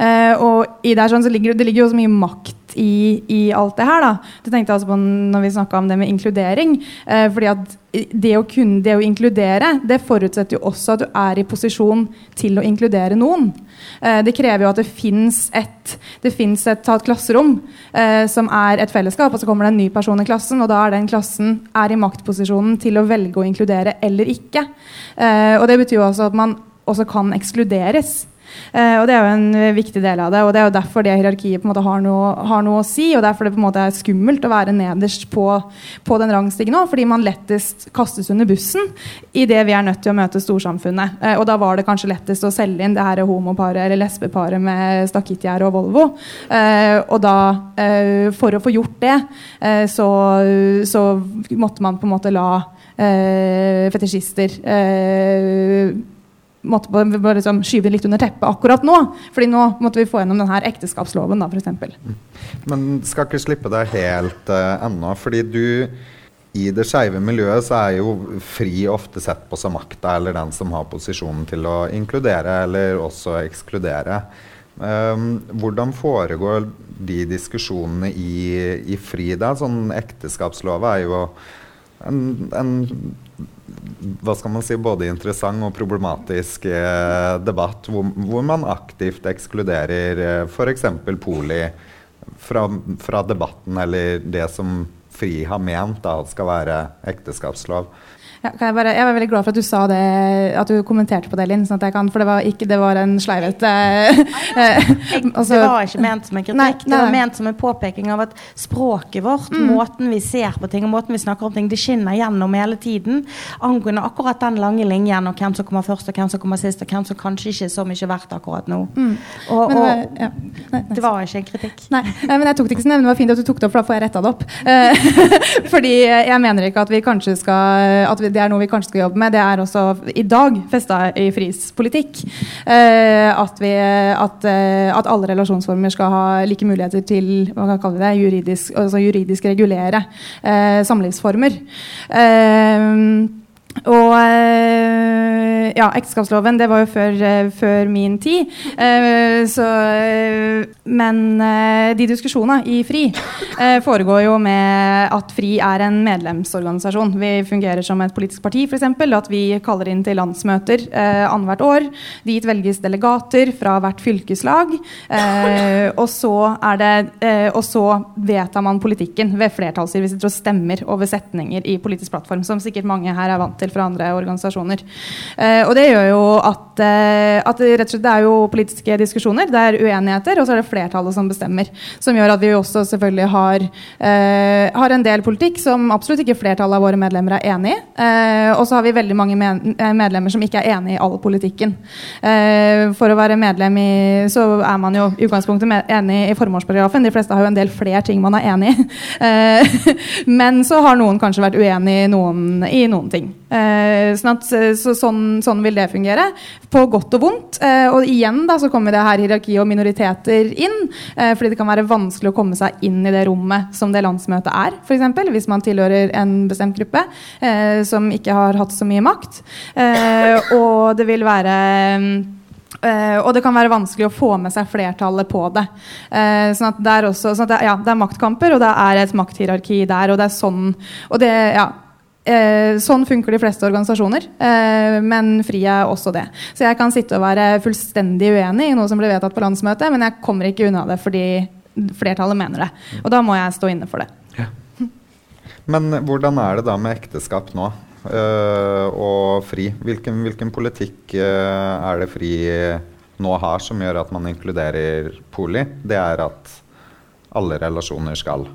Uh, og i der sånn, så ligger, Det ligger jo så mye makt i, i alt det her. da. Det tenkte jeg altså på når vi snakka om det med inkludering. Eh, fordi at det å, kunne, det å inkludere det forutsetter jo også at du er i posisjon til å inkludere noen. Eh, det krever jo at det fins et, det et, et klasserom som er et fellesskap, og så kommer det en ny person i klassen, og da er den klassen er i maktposisjonen til å velge å inkludere eller ikke. og det betyr jo også at man også kan ekskluderes. Uh, og Det er jo en viktig del av det. og Det er jo derfor det hierarkiet på en måte har noe, har noe å si. og Derfor det på en måte er skummelt å være nederst på, på den rangstigen òg. Fordi man lettest kastes under bussen idet vi er nødt til å møte storsamfunnet. Uh, og Da var det kanskje lettest å selge inn det her homoparet eller lesbeparet med stakittgjerde og Volvo. Og da, for å få gjort det, så, så, måtte man på en måte la fetisjister måtte bare liksom skyve det litt under teppet akkurat nå. fordi nå måtte vi få gjennom denne ekteskapsloven, da, f.eks. Mm. Men skal ikke slippe deg helt uh, ennå. fordi du i det skeive miljøet så er jo fri ofte sett på som makta eller den som har posisjonen til å inkludere eller også ekskludere. Um, hvordan foregår de diskusjonene i, i FRI? da? Sånn Ekteskapslov er jo en, en hva skal man si, både interessant og problematisk eh, debatt, hvor, hvor, man aktivt ekskluderer eh, f.eks. poli fra, fra, debatten, eller det som FRI har ment da, skal være ekteskapslov. Ja, jeg, bare, jeg, var veldig glad for at du sa det, at du kommenterte på det, Linn. Sånn kan, for det var, ikke, det var en sleivete eh, altså, Det var ikke ment som en kritikk. Nei, nei. Det var ment som en påpeking av at språket vårt, mm. måten vi ser på ting og måten vi snakker om ting, det skinner gjennom hele tiden. Angående akkurat den lange linjen og hvem som kommer først og hvem som kommer sist, og hvem som kanskje ikke er så mye verdt akkurat nå. Mm. Og, og det, var, ja. nei, det var ikke en kritikk. Nei, men jeg tok det ikke sånn. Det var fint at du tok det opp, for da får jeg retta det opp. Eh, fordi jeg mener ikke at vi kanskje skal at vi det er noe vi kanskje skal jobbe med, det er også i dag festa i FRIs politikk. Eh, at, vi, at, eh, at, alle relasjonsformer skal ha like muligheter til hva kaller vi det, juridisk, altså juridisk regulere eh, samlivsformer. Eh, og øh, ja, ekteskapsloven, det var jo før, øh, før min tid. Uh, så, men de diskusjonene i FRI foregår jo med at FRI er en medlemsorganisasjon. Vi fungerer som et politisk parti, f.eks. At vi kaller inn til landsmøter annethvert år. Dit velges delegater fra hvert fylkeslag. og, så det, og så vedtar man politikken ved flertallsstyre. Vi sitter og stemmer over setninger i politisk plattform, som sikkert mange her er vant til fra andre organisasjoner. Eh, og det gjør jo at, eh, at det, slett, det er jo politiske diskusjoner, det er uenigheter, og så er det flertallet som bestemmer. Som gjør at vi også selvfølgelig har, eh, har en del politikk som absolutt ikke flertallet av våre medlemmer er enig i. Eh, og så har vi veldig mange eh, medlemmer som ikke er enig i all politikken. Eh, for å være medlem i så er man jo i utgangspunktet enig i formålsparagrafen. De fleste har jo en del flere ting man er enig i. men så har noen kanskje vært uenig i noen, i noen ting. Eh, sånn, at, eh, så, sånn, sånn, vil det fungere. På godt og vondt. Eh, og igjen da, så kommer det her hierarki og minoriteter inn. Fordi det kan være vanskelig å komme seg inn i det rommet som det landsmøtet er. For eksempel, hvis man tilhører en bestemt gruppe som ikke har hatt så mye makt. Og det vil være Uh, og det kan være vanskelig å få med seg flertallet på det. Uh, sånn at det er også sånn det, ja, det er maktkamper, og det er et makthierarki der. Og det er sånn og det, ja, Eh, sånn funker de fleste organisasjoner, eh, men FRI er også det. Så jeg kan sitte og være fullstendig uenig i noe som blir vedtatt på landsmøtet, men jeg kommer ikke unna det fordi flertallet mener det. Og da må jeg stå inne for det. Ja. Men hvordan er det da med ekteskap nå? eh, og FRI? Hvilken, hvilken politikk uh, er det FRI nå har som gjør at man inkluderer poli? Det er at alle relasjoner skal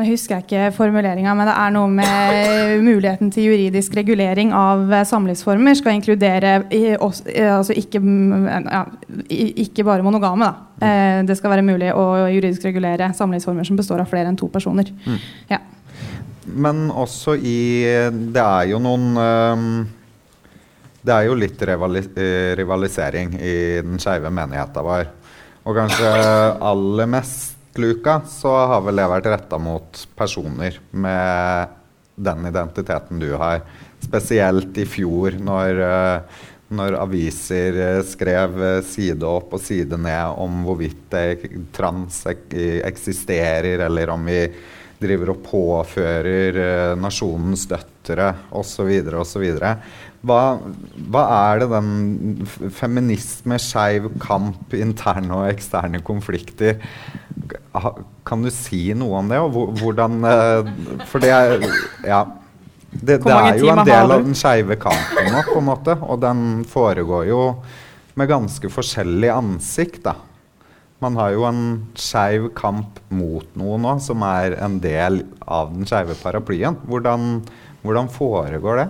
nå husker jeg ikke formuleringa, men det er noe med muligheten til juridisk regulering av eh, samlivsformer skal inkludere altså ikke, ja, ikke, bare monogame. Da. Eh, det skal være mulig å juridisk regulere samlivsformer som består av flere enn to personer. Mm. Ja. Men også i Det er jo noen Det er jo litt rivalisering i den skeive menigheta vår. Og kanskje aller mest luka så har vel det vært retta mot personer med den identiteten du har. Spesielt i fjor, når, eh, når aviser eh, skrev eh, side opp og side ned om hvorvidt trans eksisterer, eller om vi driver og påfører nasjonens døtre osv. osv. Hva, hva er det den feminisme, skeiv kamp, interne og eksterne konflikter Kan du si noe om det? Og hvordan eh, For det er Ja. Det, det er jo en del av den skeive kampen nå, på en måte. Og den foregår jo med ganske forskjellig ansikt, da. Man har jo en skeiv kamp mot noe nå, som er en del av den skeive paraplyen. Hvordan, hvordan foregår det?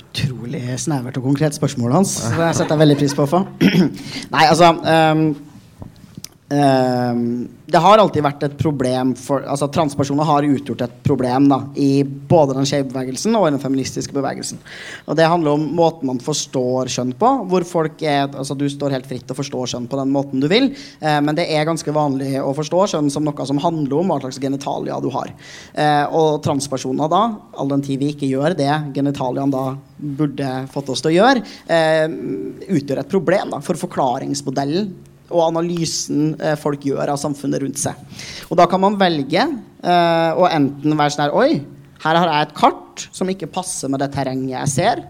Utrolig snevert og konkret spørsmål hans. Det setter jeg veldig pris på å få. Nei, altså um, um, Det har alltid vært et problem for altså Transpersoner har utgjort et problem da, i både den skeive bevegelsen og den feministiske bevegelsen. Og Det handler om måten man forstår kjønn på. hvor folk er, altså Du står helt fritt til å forstå kjønn på den måten du vil, eh, men det er ganske vanlig å forstå kjønn som noe som handler om hva slags genitalia du har. Eh, og transpersoner da, all den tid vi ikke gjør det genitaliene da burde fått oss til å gjøre, eh, utgjør et problem da, for forklaringsmodellen og analysen eh, folk gjør av samfunnet rundt seg. Og da kan man velge eh, å enten være sånn her Oi, her har jeg et kart som ikke passer med det terrenget jeg ser.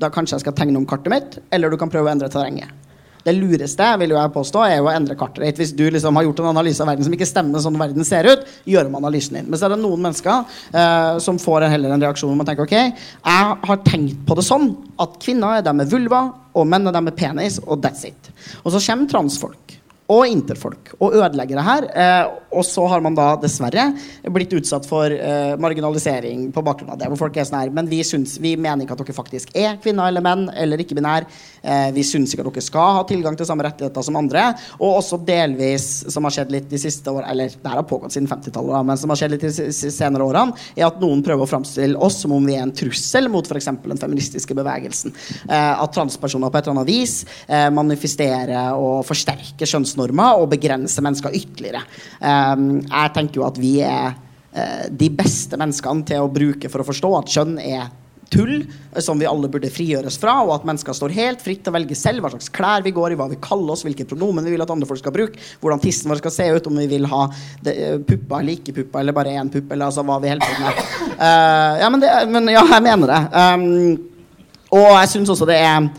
Da kanskje jeg skal tegne om kartet mitt, eller du kan prøve å endre terrenget. Det lureste vil jo jeg påstå, er jo å endre kartet ditt. Hvis du liksom har gjort en analyse av verden som ikke stemmer sånn verden ser ut, gjør om analysen din. Men så er det noen mennesker eh, som får heller en reaksjon om å tenke ok, jeg har tenkt på det sånn at kvinner er de med vulva, og menn er de med penis, og that's it. Og så kommer transfolk og interfolk og ødelegger det her. Eh, og så har man da dessverre blitt utsatt for eh, marginalisering på bakgrunn av det. Hvor folk er sånn her Men vi, syns, vi mener ikke at dere faktisk er kvinner eller menn eller ikke-binær. Eh, vi syns ikke at dere skal ha tilgang til samme rettigheter som andre. Og også delvis, som har skjedd litt de siste årene, eller det har pågått siden 50-tallet, men som har skjedd litt de senere årene, er at noen prøver å framstille oss som om vi er en trussel mot f.eks. den feministiske bevegelsen. Eh, at transpersoner på et eller annet vis eh, manifesterer og forsterker kjønnsnormer og begrenser mennesker ytterligere. Um, jeg tenker jo at vi er de beste menneskene til å bruke for å forstå at kjønn er tull som vi alle burde frigjøres fra, og at mennesker står helt fritt til å velge selv hva slags klær vi går i, hva vi kaller oss, hvilke pronomen vi vil at andre folk skal bruke, hvordan tissen vår skal se ut, om vi vil ha det, puppa pupper eller ikke puppa, eller bare én pupp, eller altså hva vi holder på med. Uh, ja, men, det, men, ja, jeg mener det. Um, og jeg syns også det er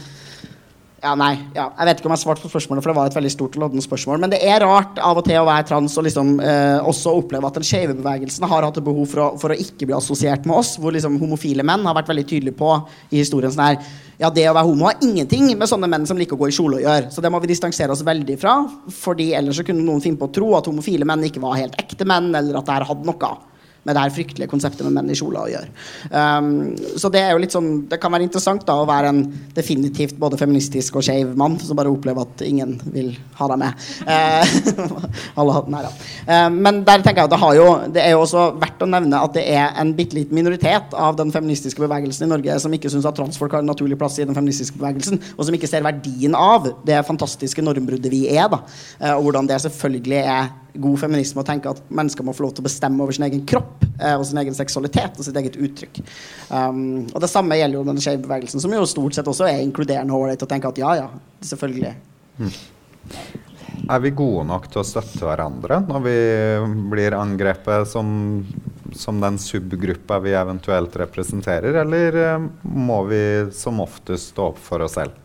ja, nei. Ja. Jeg vet ikke om jeg svarte på spørsmålet, for det var et veldig stort og loddende spørsmål. Men det er rart av og til å være trans og liksom eh, også oppleve at den skeive bevegelsen har hatt et behov for å, for å, ikke bli assosiert med oss, hvor liksom homofile menn har vært veldig tydelige på i historien sånn her Ja, det å være homo har ingenting med sånne menn som liker å gå i kjole å gjøre. Så det må vi distansere oss veldig fra, fordi ellers så kunne noen finne på å tro at homofile menn ikke var helt ekte menn, eller at det her hadde noe med det her fryktelige konseptet med menn i kjole å gjøre. Um, så det er jo litt sånn Det kan være interessant da å være en definitivt både feministisk og skeiv mann som bare opplever at ingen vil ha deg med. Uh, alle, nei ja. Uh, men der tenker jeg at det, har jo, det er jo også verdt å nevne at det er en bitte liten minoritet av den feministiske bevegelsen i Norge som ikke syns at transfolk har en naturlig plass i den feministiske bevegelsen, og som ikke ser verdien av det fantastiske normbruddet vi er, da. Uh, og hvordan det selvfølgelig er god feminisme å tenke at mennesker må få lov til å bestemme over sin egen kropp eh, og sin egen seksualitet og sitt eget uttrykk. Um, og det samme gjelder jo den skeive bevegelsen, som jo stort sett også er inkluderende og ålreit å tenke at ja, ja, selvfølgelig. Mm. Er vi gode nok til å støtte hverandre når vi blir angrepet som, som den subgruppa vi eventuelt representerer, eller eh, må vi som oftest stå opp for oss selv?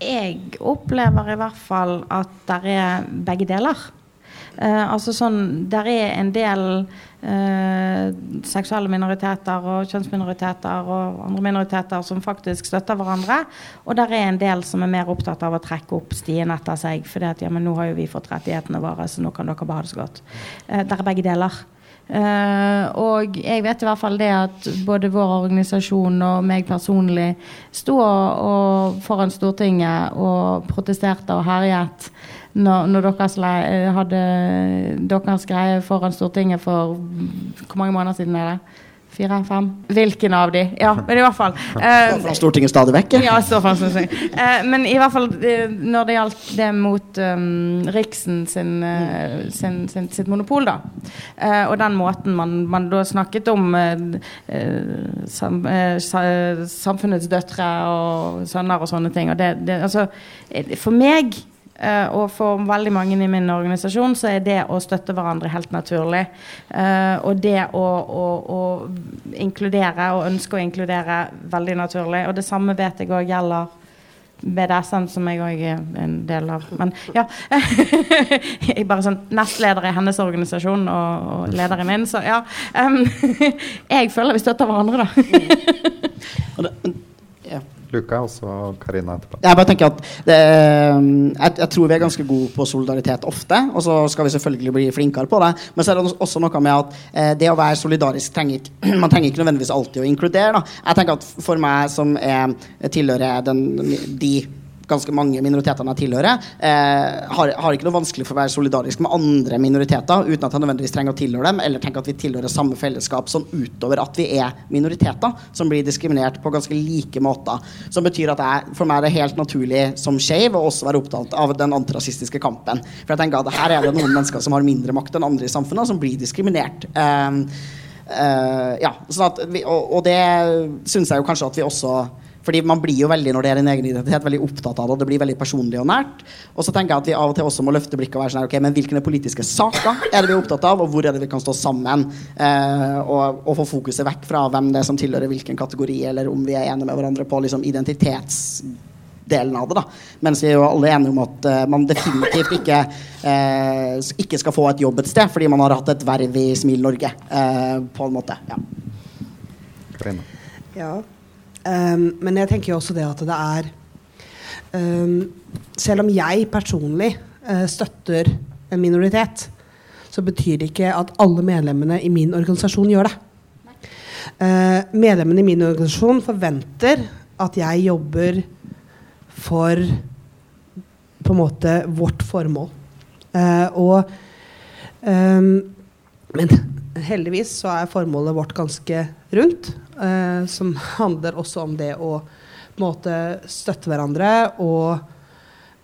Jeg opplever i hvert fall at det er begge deler. Uh, altså sånn, Der er en del uh, seksuelle minoriteter og kjønnsminoriteter og andre minoriteter som faktisk støtter hverandre. Og der er en del som er mer opptatt av å trekke opp stien etter seg. For ja, nå har jo vi fått rettighetene våre, så nå kan dere bare ha det så godt. Uh, der er begge deler. Uh, og jeg vet i hvert fall det at både vår organisasjon og meg personlig sto og, foran Stortinget og protesterte og herjet når, når dere eh, hadde deres greie foran Stortinget for Hvor mange måneder siden er det? Fire? Fem? Hvilken av de? Ja, men i hvert fall. Foran Stortinget stadig vekk? Ja, Stortinget. Uh, men i hvert fall når det gjaldt det mot um, Riksen sin, uh, sin, sin, sitt monopol, da. Uh, og den måten man, man da snakket om sam, samfunnets døtre og sønner og sånne ting. Og det, det altså For meg og for veldig mange i min organisasjon så er det å støtte hverandre helt naturlig. Uh, og det å, å, å, inkludere og ønske å inkludere veldig naturlig. Og det samme vet jeg òg gjelder BDSM, som jeg òg er en del av. Men ja. jeg bare sånn nestleder i hennes organisasjon og, og lederen min, så ja. Um, jeg føler vi støtter hverandre, da. Luka, og så Karina etterpå. Jeg bare tenker at det, jeg, jeg, tror vi er ganske gode på solidaritet ofte, og så skal vi selvfølgelig bli flinkere på det. Men så er det også noe med at eh, det å være solidarisk trenger ikke Man trenger ikke nødvendigvis alltid å inkludere. Da. Jeg tenker at For meg som er, tilhører den, de ganske mange minoritetene jeg tilhører, eh, har, har, ikke noe vanskelig for å være solidarisk med andre minoriteter uten at jeg nødvendigvis trenger å tilhøre dem, eller tenker at vi tilhører samme fellesskap sånn utover at vi er minoriteter som blir diskriminert på ganske like måter. Som betyr at jeg, for meg er det helt naturlig som skeiv å også være opptatt av den antirasistiske kampen. For jeg tenker at her er det noen mennesker som har mindre makt enn andre i samfunnet, som blir diskriminert. Eh, uh, ja, sånn vi, og, og det syns jeg jo kanskje at vi også Fordi man blir jo veldig når det er en egen identitet, veldig opptatt av det. og Det blir veldig personlig og nært. Og så tenker jeg at vi av og til også må løfte blikket og være sånn her, ok, men hvilke politiske saker er det vi er opptatt av, og hvor er det vi kan stå sammen? Eh, og, og få fokuset vekk fra hvem det er som tilhører hvilken kategori, eller om vi er enige med hverandre på liksom, identitetsdelen av det. da. Mens vi er jo alle enige om at uh, man definitivt ikke, uh, ikke skal få et jobb et sted fordi man har hatt et verv i Smil Norge. Uh, på en måte. Ja. Ja. Um, men jeg tenker jo også det at det er um, Selv om jeg personlig uh, støtter en minoritet, så betyr det ikke at alle medlemmene i min organisasjon gjør det. Uh, medlemmene i min organisasjon forventer at jeg jobber for på en måte vårt formål. Uh, og um, Men heldigvis så er formålet vårt ganske rundt. Uh, som handler også om det å måte støtte hverandre og,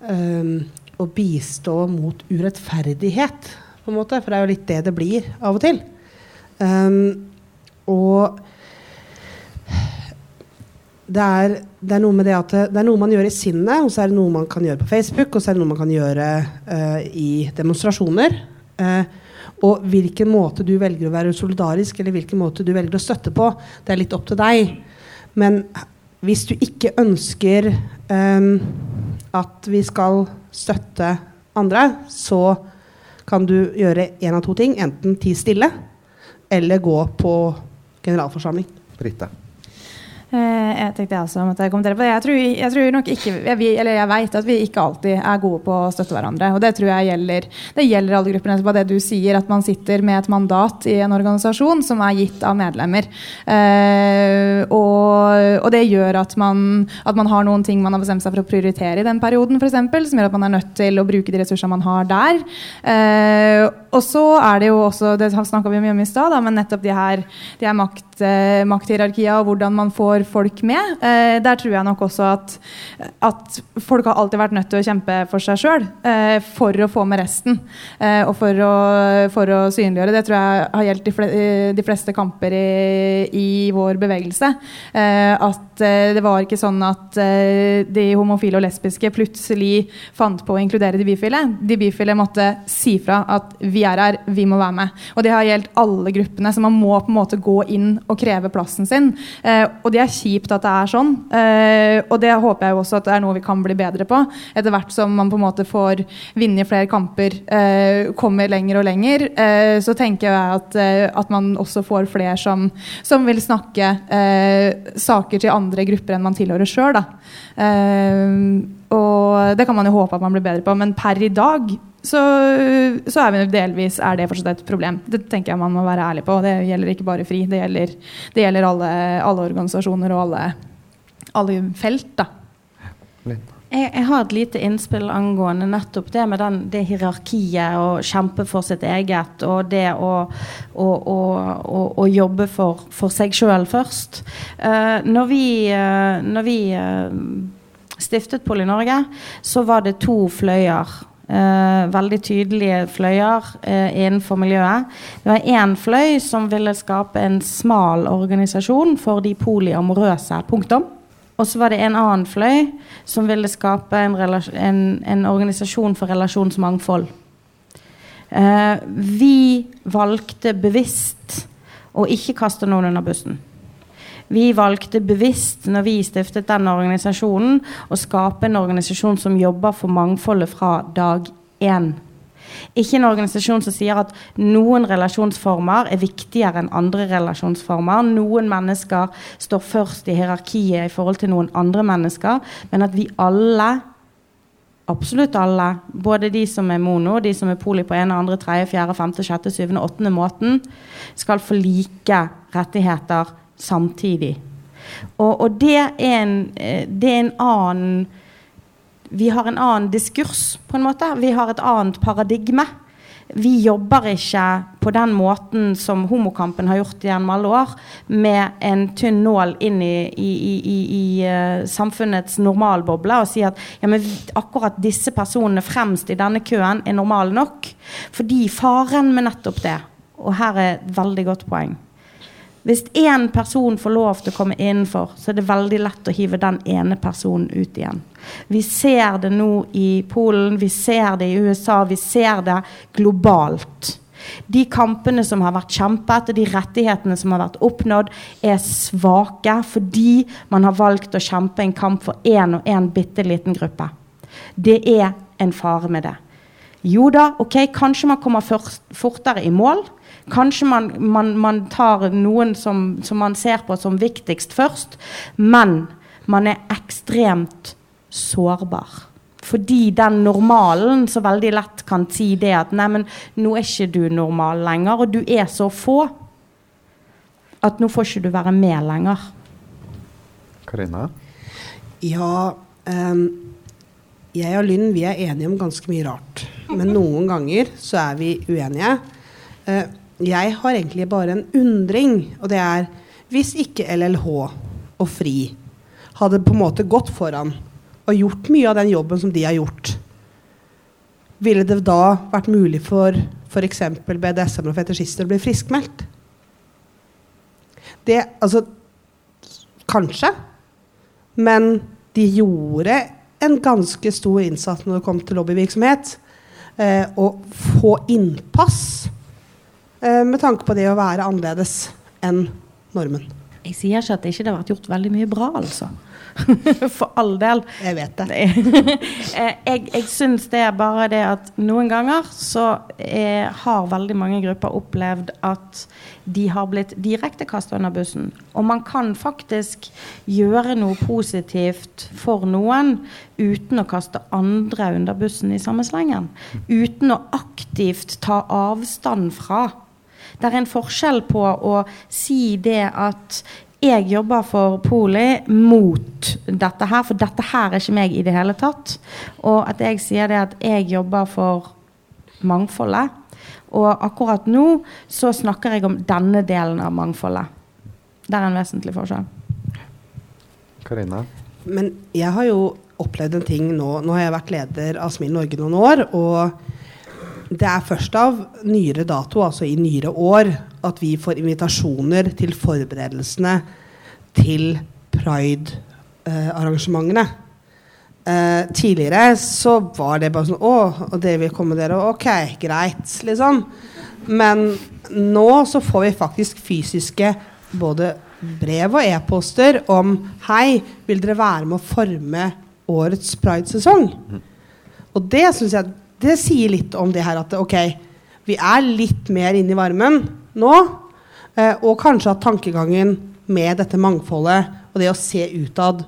eh, og bistå mot urettferdighet, på en måte. For det er jo litt det det blir av og til. Um, og det er, det er, noe med det at det er noe man gjør i sinnet, og så er det noe man kan gjøre på Facebook, og så er det noe man kan gjøre uh, i demonstrasjoner. Uh, og hvilken måte du velger å være solidarisk, eller hvilken måte du velger å støtte på, det er litt opp til deg. Men hvis du ikke ønsker um, at vi skal støtte andre, så kan du gjøre én av to ting. Enten tie stille, eller gå på generalforsamling. Britta. Eh, jeg tenkte jeg også måtte kommentere på det. Jeg tror, jeg tror nok ikke, jeg, eller jeg vet at vi ikke alltid er gode på å støtte hverandre. Og det tror jeg gjelder, det gjelder alle gruppene. Det du sier, at man sitter med et mandat i en organisasjon som er gitt av medlemmer. Eh, og, og, det gjør at man, at man, har noen ting man har bestemt seg for å prioritere i den perioden, eksempel, som gjør at man er nødt til å bruke de ressursene man har der. Eh, og så er det jo også, det snakka vi mye om i stad, men nettopp de her, de her makt, eh, makthierarkiene og hvordan man får folk med. Eh, der tror jeg nok også at, at, folk har alltid vært nødt til å kjempe for seg sjøl eh, for å få med resten. Eh, og for å, for å, synliggjøre. Det tror jeg har gjeldt de, de fleste kamper i, i vår bevegelse. Eh, at eh, det var ikke sånn at eh, de homofile og lesbiske plutselig fant på å inkludere de bifile. De bifile måtte si fra at vi er her, vi må være med. Og det har gjeldt alle gruppene, så man må på en måte gå inn og kreve plassen sin. og det er kjipt at det er sånn. eh, og det håper jeg også at det er noe vi kan bli bedre på. Etter hvert som man på en måte får vinne flere kamper, eh, kommer lenger og lenger, uh, så tenker jeg at, at, man også får flere som, som vil snakke saker til andre grupper enn man tilhører sjøl. og det kan man jo håpe at man blir bedre på, men per i dag så, så, er vi delvis er det fortsatt et problem. Det tenker jeg man må være ærlig på. Det gjelder ikke bare FRI, det gjelder, det gjelder alle, alle, organisasjoner og alle, alle felt. da. Jeg, jeg, har et lite innspill angående nettopp det med den, det hierarkiet og kjempe for sitt eget, og det å, å, å, å jobbe for, for seg sjøl først. Uh, når vi, uh, når vi uh, stiftet Poli-Norge, så var det to fløyer Uh, veldig tydelige fløyer uh, innenfor miljøet. Det var én fløy som ville skape en smal organisasjon for de polyamorøse. Punktum. Og så var det en annen fløy som ville skape en, en, en organisasjon for relasjonsmangfold. Uh, vi valgte bevisst å ikke kaste noen under bussen. Vi valgte bevisst når vi stiftet den organisasjonen, å skape en organisasjon som jobber for mangfoldet fra dag én. Ikke en organisasjon som sier at noen relasjonsformer er viktigere enn andre relasjonsformer. Noen mennesker står først i hierarkiet i forhold til noen andre mennesker. Men at vi alle, absolutt alle, både de som er mono, de som er poli på ene, andre, tredje, fjerde, femte, sjette, syvende, åttende måten, skal få like rettigheter samtidig. Og, og det, er en, eh, det, er en, annen Vi har en annen diskurs, på en måte. Vi har et annet paradigme. Vi jobber ikke på den måten som homokampen har gjort gjennom alle år, med en tynn nål inn i, i, i, i uh, samfunnets normalboble og si at ja, akkurat disse personene fremst i denne køen er normale nok. Fordi faren med nettopp det, og her er et veldig godt poeng Hvis én person får lov til å komme innenfor, så er det veldig lett å hive den ene personen ut igjen. Vi ser det nå i Polen, vi ser det i USA, vi ser det globalt. De kampene som har vært kjempet, og de rettighetene som har vært oppnådd, er svake fordi man har valgt å kjempe en kamp for én og én bitte liten gruppe. Det er en fare med det. Jo da, ok, kanskje man kommer først, fortere i mål. Kanskje man, man, man tar noen som, som, man ser på som viktigst først. Men man er ekstremt sårbar. Fordi den normalen så veldig lett kan si det at nei, men nå er ikke du normal lenger, og du er så få at nå får ikke du være med lenger. Karina? Ja um, Jeg og Lynn vi er enige om ganske mye rart. Men noen ganger så er vi uenige. Uh, jeg har egentlig bare en undring, og det er hvis ikke LLH og FRI hadde på en måte gått foran og gjort mye av den jobben som de har gjort, ville det da vært mulig for f.eks. BDSM og fetisjister å bli friskmeldt? Det Altså Kanskje. Men de gjorde en ganske stor innsats når det kom til lobbyvirksomhet. Eh, å få innpass med tanke på det å være annerledes enn normen. Jeg sier ikke at det ikke har vært gjort veldig mye bra, altså. For all del. Jeg vet det. Eh, jeg jeg syns det er bare det at noen ganger så er, har veldig mange grupper opplevd at de har blitt direkte kasta under bussen. Og man kan faktisk gjøre noe positivt for noen uten å kaste andre under bussen i samme slengen. Uten å aktivt ta avstand fra det er en forskjell på å si det at jeg jobber for Poli mot dette her, for dette her er ikke meg i det hele tatt. Og at jeg sier det at jeg jobber for mangfoldet. Og akkurat nå så snakker jeg om denne delen av mangfoldet. Det er en vesentlig forskjell. Karina? Men jeg har jo opplevd en ting nå. Nå har jeg vært leder av Smil Norge noen år. og det er først av nyere dato, altså i nyere år, at vi får invitasjoner til forberedelsene til pride-arrangementene. Eh, tidligere så var det bare sånn Å, og det vil komme dere? Ok, greit, liksom. Men nå så får vi faktisk fysiske både brev og e-poster om Hei, vil dere være med å forme årets pridesesong? Mm. Og det syns jeg det sier litt om det her at ok, vi er litt mer inne i varmen nå. Eh, og kanskje at tankegangen med dette mangfoldet og det å se utad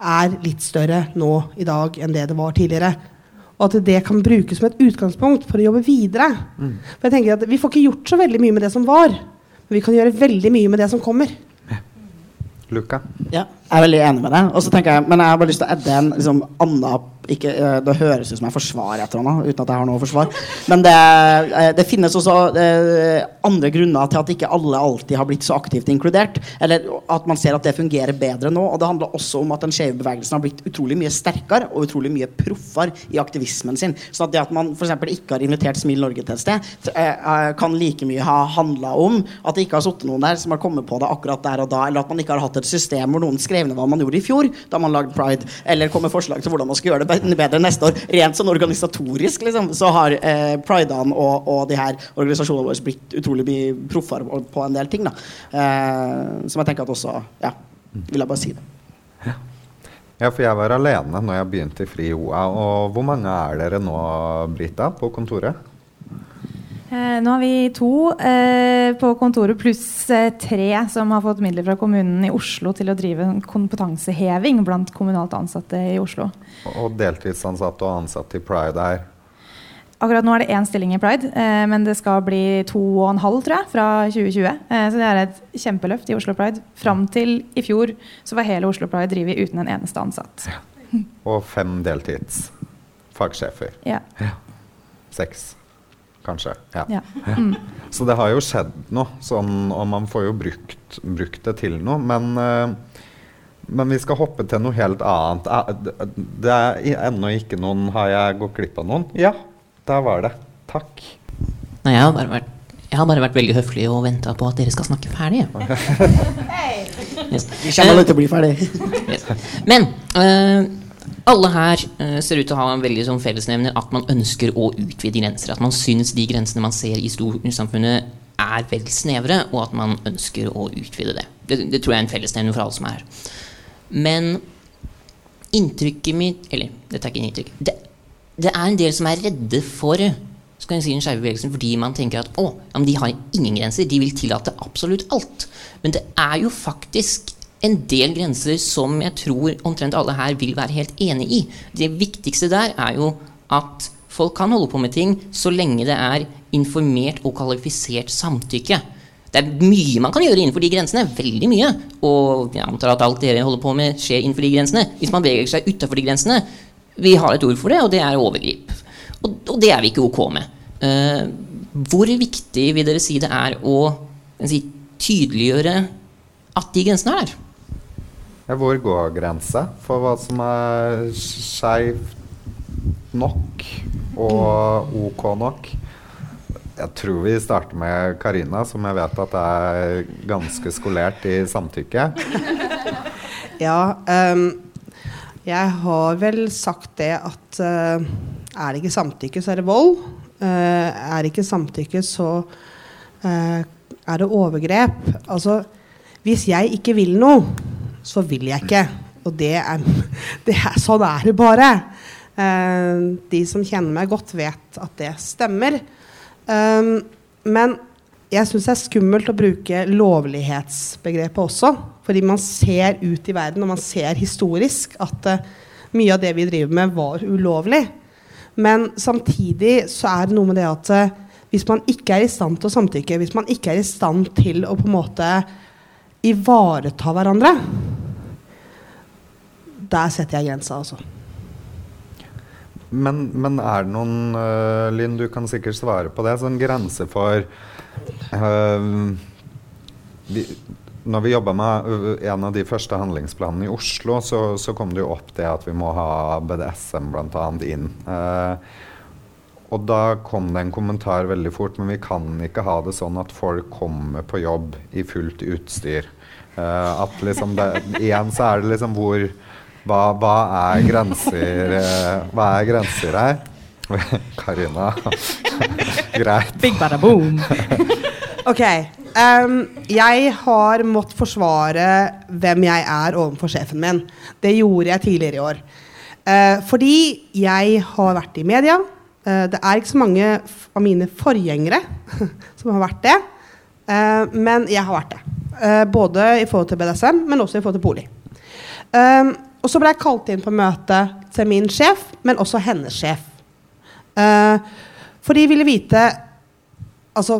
er litt større nå i dag enn det det var tidligere. Og at det kan brukes som et utgangspunkt for å jobbe videre. Mm. For jeg tenker at Vi får ikke gjort så veldig mye med det som var, men vi kan gjøre veldig mye med det som kommer. Luka? Ja, jeg er veldig enig med deg. Og så tenker jeg, Men jeg har bare lyst til å edde en liksom, annen ikke, eh, Det høres ut som jeg forsvarer et eller annet, uten at jeg har noe å forsvare. Men det, eh, det finnes også det, andre grunner til at ikke alle alltid har blitt så aktivt inkludert. Eller at man ser at det fungerer bedre nå. Og det handler også om at den skeive bevegelsen har blitt utrolig mye sterkere og utrolig mye proffere i aktivismen sin. Så at det at man f.eks. ikke har invitert Smil Norge til et sted, kan like mye ha handla om at det ikke har sittet noen der som har kommet på det akkurat der og da, eller at man ikke har hatt et system hvor noen skrev ned hva man gjorde i fjor da man lagde pride, eller kom med forslag til hvordan man skal gjøre det bedre neste år. Rent sånn organisatorisk liksom, så har eh, pridene og, og, de her organisasjonene våre blitt utrolig mye proffere på en del ting. Da. Eh, som jeg tenker at også Ja, vil jeg bare si det. Ja. for jeg var alene når jeg begynte i Fri OA. Og hvor mange er dere nå, Brita, på kontoret? Eh, nå har vi to eh, på kontoret, pluss eh, tre som har fått midler fra kommunen i Oslo til å drive kompetanseheving blant kommunalt ansatte i Oslo. Og deltidsansatte og ansatte i Pride her? Akkurat nå er det én stilling i Pride, eh, men det skal bli to og en halv tror jeg, fra 2020. Eh, så det er et kjempeløft i Oslo Pride. Fram til i fjor så var hele Oslo Pride drevet uten en eneste ansatt. Ja. Og fem deltids fagsjefer. Ja. ja. Seks kanskje. Ja. ja. Mm. Så det har jo skjedd noe, sånn, og man får jo brukt, brukt det til noe. Men, uh, men, vi skal hoppe til noe helt annet. Uh, det er ennå ikke noen Har jeg gått glipp av noen? Ja, der var det. Takk. Nei, jeg har bare vært Jeg har bare vært veldig høflig og venta på at dere skal snakke ferdig. Yes. Vi kommer aldri til å bli ferdig. Yes. Men eh, alle her uh, ser ut til å ha en veldig sånn fellesnevner at man ønsker å utvide grenser. At man syns de grensene man ser i storsamfunnet er vel snevre, og at man ønsker å utvide det. Det, det tror jeg er en fellesnevner for alle som er her. Men inntrykket mitt Eller dette er ikke inntrykk. Det, det er en del som er redde for skal jeg si den skeive bevegelsen fordi man tenker at å, ja, de har ingen grenser. De vil tillate absolutt alt. Men det er jo faktisk en del grenser som jeg tror omtrent alle her vil være helt enig i. Det viktigste der er jo at folk kan holde på med ting så lenge det er informert og kvalifisert samtykke. Det er mye man kan gjøre innenfor de grensene. Veldig mye. Og jeg antar at alt dere holder på med, skjer innenfor de grensene. Hvis man beveger seg utafor de grensene Vi har et ord for det, og det er overgrip. Og, og det er vi ikke ok med. Uh, hvor viktig vil dere si det er å si, tydeliggjøre at de grensene er der? Ja, hvor går grensa for hva som er skeivt nok og ok nok? Jeg tror vi starter med Karina, som jeg vet at er ganske skolert i samtykke. Ja, um, jeg har vel sagt det at uh, er det ikke samtykke, så er det vold. Uh, er det ikke samtykke, så uh, er det overgrep. Altså, hvis jeg ikke vil noe, så vil jeg ikke. Og det er, det er sånn er det bare. Uh, de som kjenner meg godt, vet at det stemmer. Um, men jeg syns det er skummelt å bruke lovlighetsbegrepet også. Fordi man ser ut i verden, og man ser historisk, at uh, mye av det vi driver med, var ulovlig. Men samtidig så er det noe med det at uh, hvis man ikke er i stand til å samtykke, hvis man ikke er i stand til å på en måte ivareta hverandre Der setter jeg grensa, altså. Men, men, er det noen uh, Linn, du kan sikkert svare på det. Sånn grense for uh, vi, Når vi jobba med uh, en av de første handlingsplanene i Oslo, så, så, kom det jo opp det at vi må ha BDSM bl.a. inn. og da kom det en kommentar veldig fort, men vi kan ikke ha det sånn at folk kommer på jobb i fullt utstyr. at liksom det, Igjen så er det liksom hvor hva, hva, er grenser eh, Hva er grenser her? Karina. Greit. Big bada boom. ok. Um, jeg har måttet forsvare hvem jeg er overfor sjefen min. Det gjorde jeg tidligere i år. Uh, fordi jeg har vært i media. Uh, det er ikke så mange av mine forgjengere som har vært det. Uh, men jeg har vært det. både i forhold til BDSM, men også i forhold til bolig. Um, og så ble jeg kalt inn på møte til min sjef, men også hennes sjef. Uh, for de ville vite Altså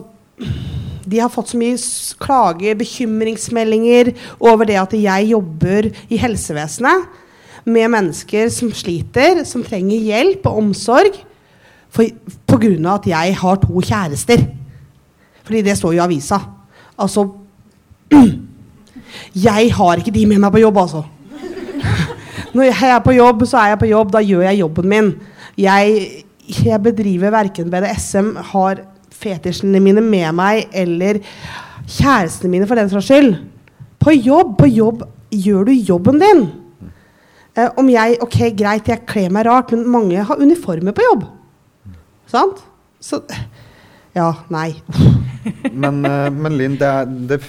De har fått så mye klager, bekymringsmeldinger over det at jeg jobber i helsevesenet med mennesker som sliter, som trenger hjelp og omsorg pga. at jeg har to kjærester. Fordi det står jo i avisa. Altså Jeg har ikke de med meg på jobb, altså. Når jeg er på jobb, så er jeg på jobb. Da gjør jeg jobben min. Jeg, jeg bedriver verken BDSM, har fetisjene mine med meg, eller kjærestene mine, for den saks skyld. På jobb, på jobb gjør du jobben din. Eh, om jeg Ok, greit, jeg kler meg rart, men mange har uniformer på jobb. Sant? Så Ja, nei. men, uh, men Linn, det, det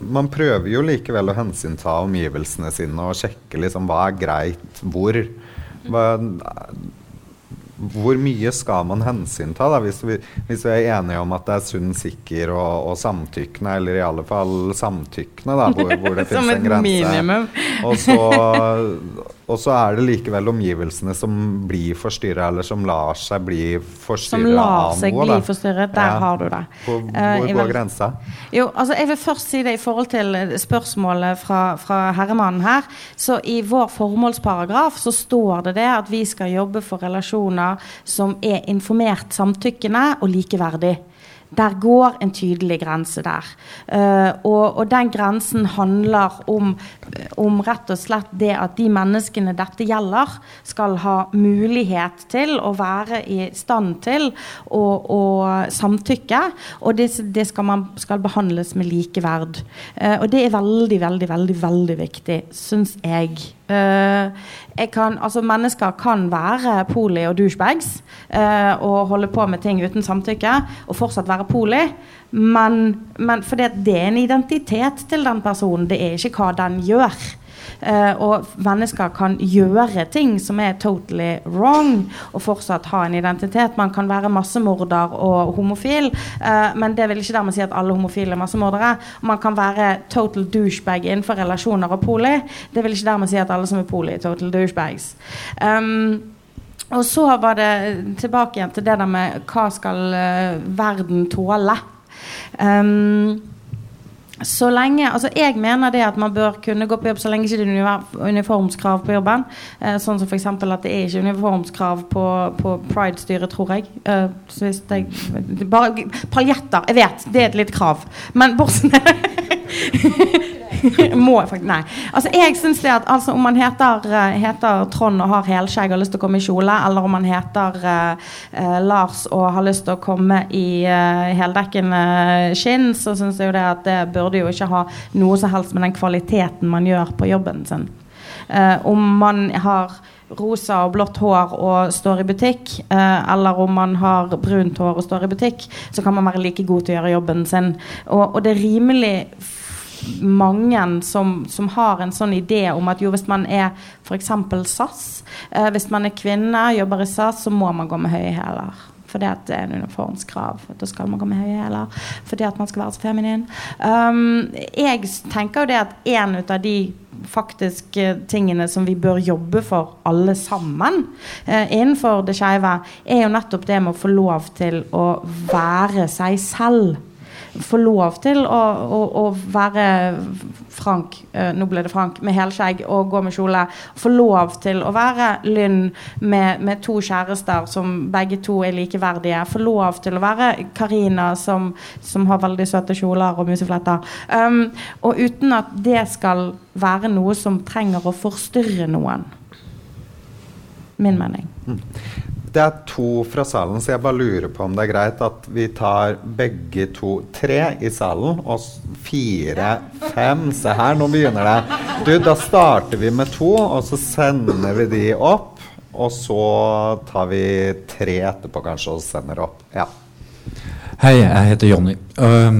man prøver jo likevel å hensynta omgivelsene sine og sjekke liksom hva er greit hvor. Hva, hvor mye skal man hensynta, da, hvis vi, hvis vi, er enige om at det er sunn, sikker og, og samtykkende, eller i alle fall samtykkende, da, hvor, hvor det finnes en grense. Som et Minimum. og, så, og så er det likevel omgivelsene som blir forstyrra, eller som lar seg bli forstyrra av noe. Som lar seg bli forstyrret, der ja. har du det. Hvor, hvor uh, går grensa? Jo, altså jeg vil først si det i forhold til spørsmålet fra, fra herremannen her. Så i vår formålsparagraf så står det det at vi skal jobbe for relasjoner som er informert samtykkende og likeverdig. Der går en tydelig grense der. Uh, og, og, den grensen handler om, om, rett og slett det at de menneskene dette gjelder, skal ha mulighet til å være i stand til å, å samtykke. Og det, det skal, man, skal behandles med likeverd. Uh, og det er veldig, veldig, veldig, veldig viktig, syns jeg. Uh, kan, altså mennesker kan være poli og douchebags uh, og holde på med ting uten samtykke og fortsatt være poli. Men, men fordi det er en identitet til den personen, det er ikke hva den gjør. Uh, og mennesker kan gjøre ting som er totally wrong, og fortsatt ha en identitet. Man kan være massemorder og homofil, uh, men det vil ikke dermed si at alle homofile er massemordere. Man kan være total douchebag innenfor relasjoner og poli. Det vil ikke dermed si at alle som er poli, er total douchebags. Um, og så var det tilbake igjen til det der med hva skal uh, verden tåle. Um, så lenge, altså Jeg mener det at man bør kunne gå på jobb så lenge ikke det er uniformskrav på jobben. Eh, sånn som f.eks. at det er ikke uniformskrav på, på Pride-styret, tror jeg. Eh, så hvis jeg bare, Paljetter, jeg vet, det er et lite krav. Men bortsett Må jeg faktisk Nei. Altså, jeg syns det at altså, om man heter, uh, heter, Trond og har helskjegg og har lyst til å komme i kjole, eller om man heter uh, uh, Lars og har lyst til å komme i heldekkende skinn, så syns jeg jo det at det burde jo ikke ha noe som helst med den kvaliteten man gjør på jobben sin. om man har rosa og blått hår og står i butikk, eh, eller om man har brunt hår og står i butikk, så kan man være like god til å gjøre jobben sin. Og, og det er rimelig mange som, som, har en sånn idé om at jo, hvis man er f.eks. SAS, eh, hvis man er kvinne, jobber i SAS, så må man gå med høye hæler. Fordi at det er en uniformskrav. Da skal man gå med høye hæler. Fordi at man skal være så feminin. Um, jeg tenker jo det at en ut av de faktisk tingene som vi bør jobbe for alle sammen eh, innenfor det skeive, er jo nettopp det med å få lov til å være seg selv få lov til å, å, å være Frank, uh, nå ble det Frank, med helskjegg og gå med kjole. Få lov til å være Lynn med, med, to kjærester som begge to er likeverdige. Få lov til å være Karina som, som, har veldig søte kjoler og musefletter. Um, og uten at det skal være noe som trenger å forstyrre noen. Min mening. Mm. Det er to fra salen, så jeg bare lurer på om det er greit at vi tar begge to Tre i salen og fire, fem Se her, nå begynner det. Du, da starter vi med to, og så sender vi de opp. Og så tar vi tre etterpå, kanskje, og sender opp. Ja. Hei, jeg heter Jonny. Um,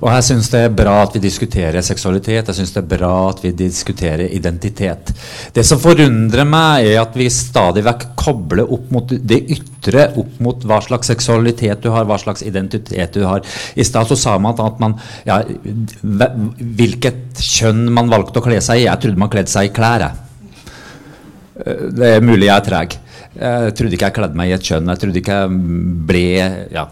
og jeg syns det er bra at vi diskuterer seksualitet. Jeg syns det er bra at vi diskuterer identitet. Det som forundrer meg, er at vi stadig vekk kobler opp mot det ytre, opp mot hva slags seksualitet du har, hva slags identitet du har. I stad sa man at man ja, Hvilket kjønn man valgte å kle seg i. Jeg trodde man kledde seg i klær, jeg. Uh, det er mulig jeg er treg. Jeg trodde ikke jeg kledde meg i et kjønn. Jeg trodde ikke jeg ble ja,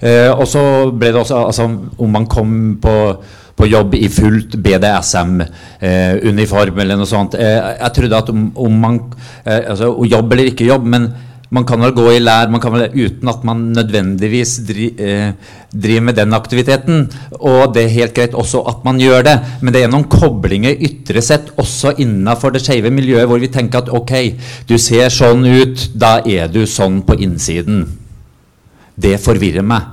Eh, og så ble det også altså, Om man kom på, på jobb i fullt BDSM-uniform eh, eller noe sånt. Eh, jeg trodde at om, om man eh, altså, Jobb eller ikke jobb, men man kan vel gå i lær man kan vel, uten at man nødvendigvis dri, eh, driver med den aktiviteten. Og det er helt greit også at man gjør det, men det er noen koblinger ytre sett også innafor det skeive miljøet hvor vi tenker at ok, du ser sånn ut, da er du sånn på innsiden. Det forvirrer meg.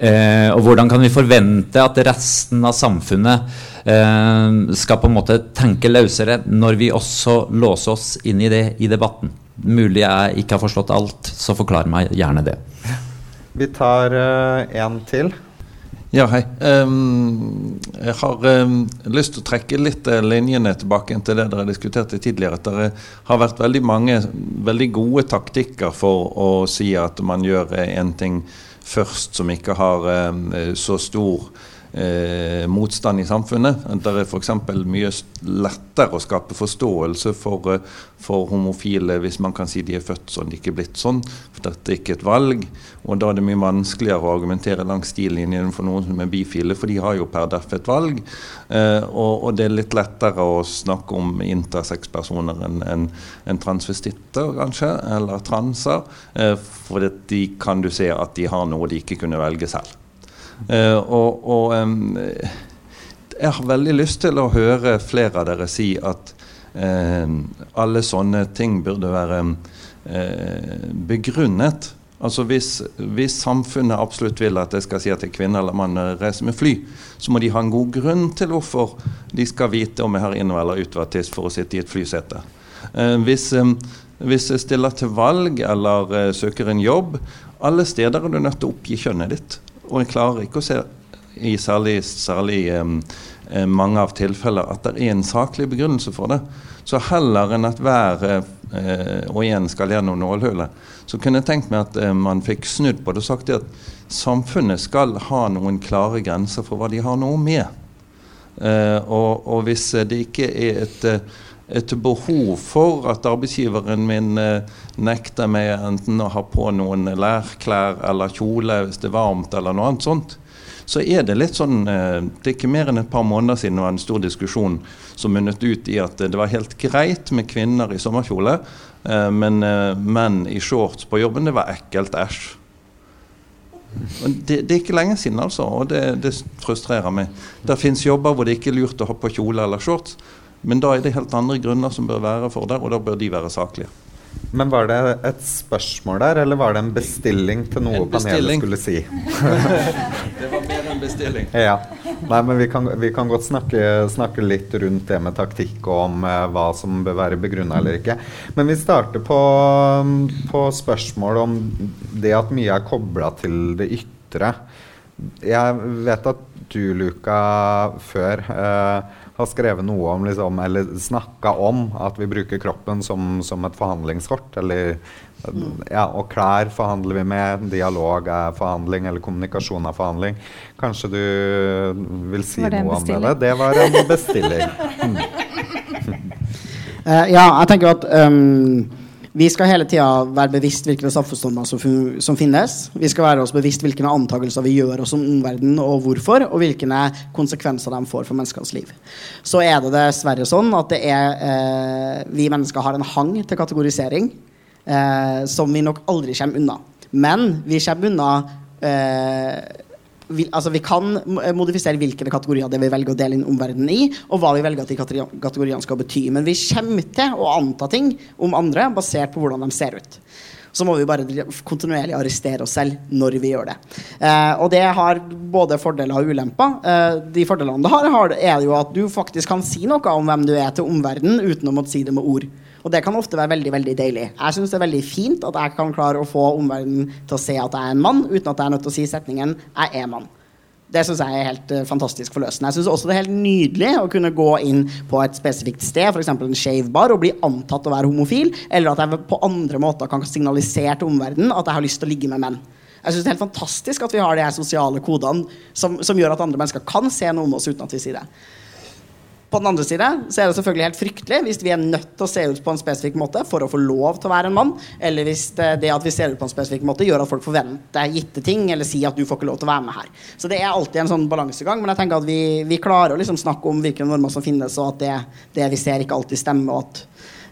Eh, og hvordan kan vi forvente at resten av samfunnet eh, skal på en måte tenke løsere når vi også låser oss inn i det i debatten? Mulig jeg ikke har forstått alt, så forklar meg gjerne det. Vi tar uh, en til. Ja, hei. Um, jeg har um, lyst til å trekke litt uh, linjene tilbake til det dere diskuterte tidligere. At det har vært veldig mange veldig gode taktikker for å si at man gjør uh, en ting først som ikke har um, så stor eh, motstand i samfunnet. Det er f.eks. mye lettere å skape forståelse for, eh, for, homofile hvis man kan si de er født sånn, de er ikke blitt sånn. For dette er ikke et valg. Og da er det mye vanskeligere å argumentere langs stilinjen for noen som er bifile, for de har jo per deff et valg. Eh, og, og, det er litt lettere å snakke om intersexpersoner enn en, en transvestitter, kanskje, eller transer. Eh, for de kan du se at de har noe de ikke kunne velge selv. Eh, og, og jeg har veldig lyst til å høre flere av dere si at alle sånne ting burde være eh, begrunnet. Altså hvis, hvis, samfunnet absolutt vil at jeg skal si at er kvinne eller mann reiser med fly, så må de ha en god grunn til hvorfor de skal vite om jeg har inn- eller utvartist for å sitte i et flysete. Eh, hvis, hvis, jeg stiller til valg eller søker en jobb, alle steder er du nødt til å oppgi kjønnet ditt. Og jeg klarer ikke å se i særlig, særlig um, mange av tilfeller at det er en saklig begrunnelse for det. Så heller enn at hver uh, og en skal gjennom nålhullet, så kunne jeg tenkt meg at uh, man fikk snudd på det og sagt at samfunnet skal ha noen klare grenser for hva de har noe med. Uh, og, og, hvis det ikke er et et behov for at arbeidsgiveren min eh, nekter meg enten å ha på noen lærklær eller kjole hvis det er varmt, eller noe annet sånt, så er det litt sånn eh, Det er ikke mer enn et par måneder siden det var en stor diskusjon som munnet ut i at det var helt greit med kvinner i sommerkjole, eh, men menn i shorts på jobben, det var ekkelt. Æsj. Det, det, er ikke lenge siden, altså, og det, det frustrerer meg. Det fins jobber hvor det ikke er lurt å ha på kjole eller shorts, men da er det helt andre grunner som bør være for det, og da bør de være saklige. Men var det et spørsmål der, eller var det en bestilling til noe panelet skulle si? det var mer en bestilling. Ja. Nei, men vi kan, vi kan godt snakke, snakke, litt rundt det med taktikk og om eh, hva som bør være begrunna eller ikke. Men vi starter på, på spørsmål om det at mye er kobla til det ytre. Jeg vet at du, Luka, før uh, har skrevet noe om, liksom, eller snakka om, at vi bruker kroppen som, som et forhandlingskort. Eller, ja, og klær forhandler vi med, dialog er forhandling, eller kommunikasjon er forhandling. Kanskje du vil si noe om det? Det var en bestilling. Uh, ja, jeg tenker at um vi skal hele tida være bevisst hvilke samfunnsnormer som, finnes. Vi skal være oss bevisst hvilke antakelser vi gjør oss om omverdenen og hvorfor, og hvilke konsekvenser de får for menneskenes liv. Så er det dessverre sånn at er, eh, vi mennesker har en hang til kategorisering eh, som vi nok aldri kommer unna. Men vi kommer unna eh, vi, altså vi kan modifisere hvilke kategorier det vi velger å dele inn omverdenen i, og hva vi velger at de kategoriene skal bety. Men vi kommer til å anta ting om andre basert på hvordan de ser ut. Så må vi bare kontinuerlig arrestere oss selv når vi gjør det. Eh, og det har både fordeler og ulemper. Eh, de fordelene det har, er jo at du faktisk kan si noe om hvem du er til omverdenen uten å måtte si det med ord. Og det kan ofte være veldig veldig deilig. Jeg syns det er veldig fint at jeg kan klare å få omverdenen til å se at jeg er en mann, uten at jeg er nødt til å si setningen 'jeg er mann'. Det syns jeg er helt uh, fantastisk forløsende. Jeg syns også det er helt nydelig å kunne gå inn på et spesifikt sted, f.eks. en shavebar, og bli antatt å være homofil, eller at jeg på andre måter kan signalisere til omverdenen at jeg har lyst til å ligge med menn. Jeg synes det er helt fantastisk at vi har de her sosiale kodene som, som gjør at andre mennesker kan se noe om oss uten at vi sier det. På den andre side så er det selvfølgelig helt fryktelig hvis vi er nødt til å se ut på en spesifikk måte for å få lov til å være en mann, eller hvis det, at vi ser ut på en spesifikk måte, gjør at folk forventer gitte ting, eller sier at du får ikke lov til å være med her. Så det er alltid en sånn balansegang, men jeg tenker at vi, vi klarer å liksom snakke om hvilke normer som finnes, og at det, det vi ser, ikke alltid stemmer, og at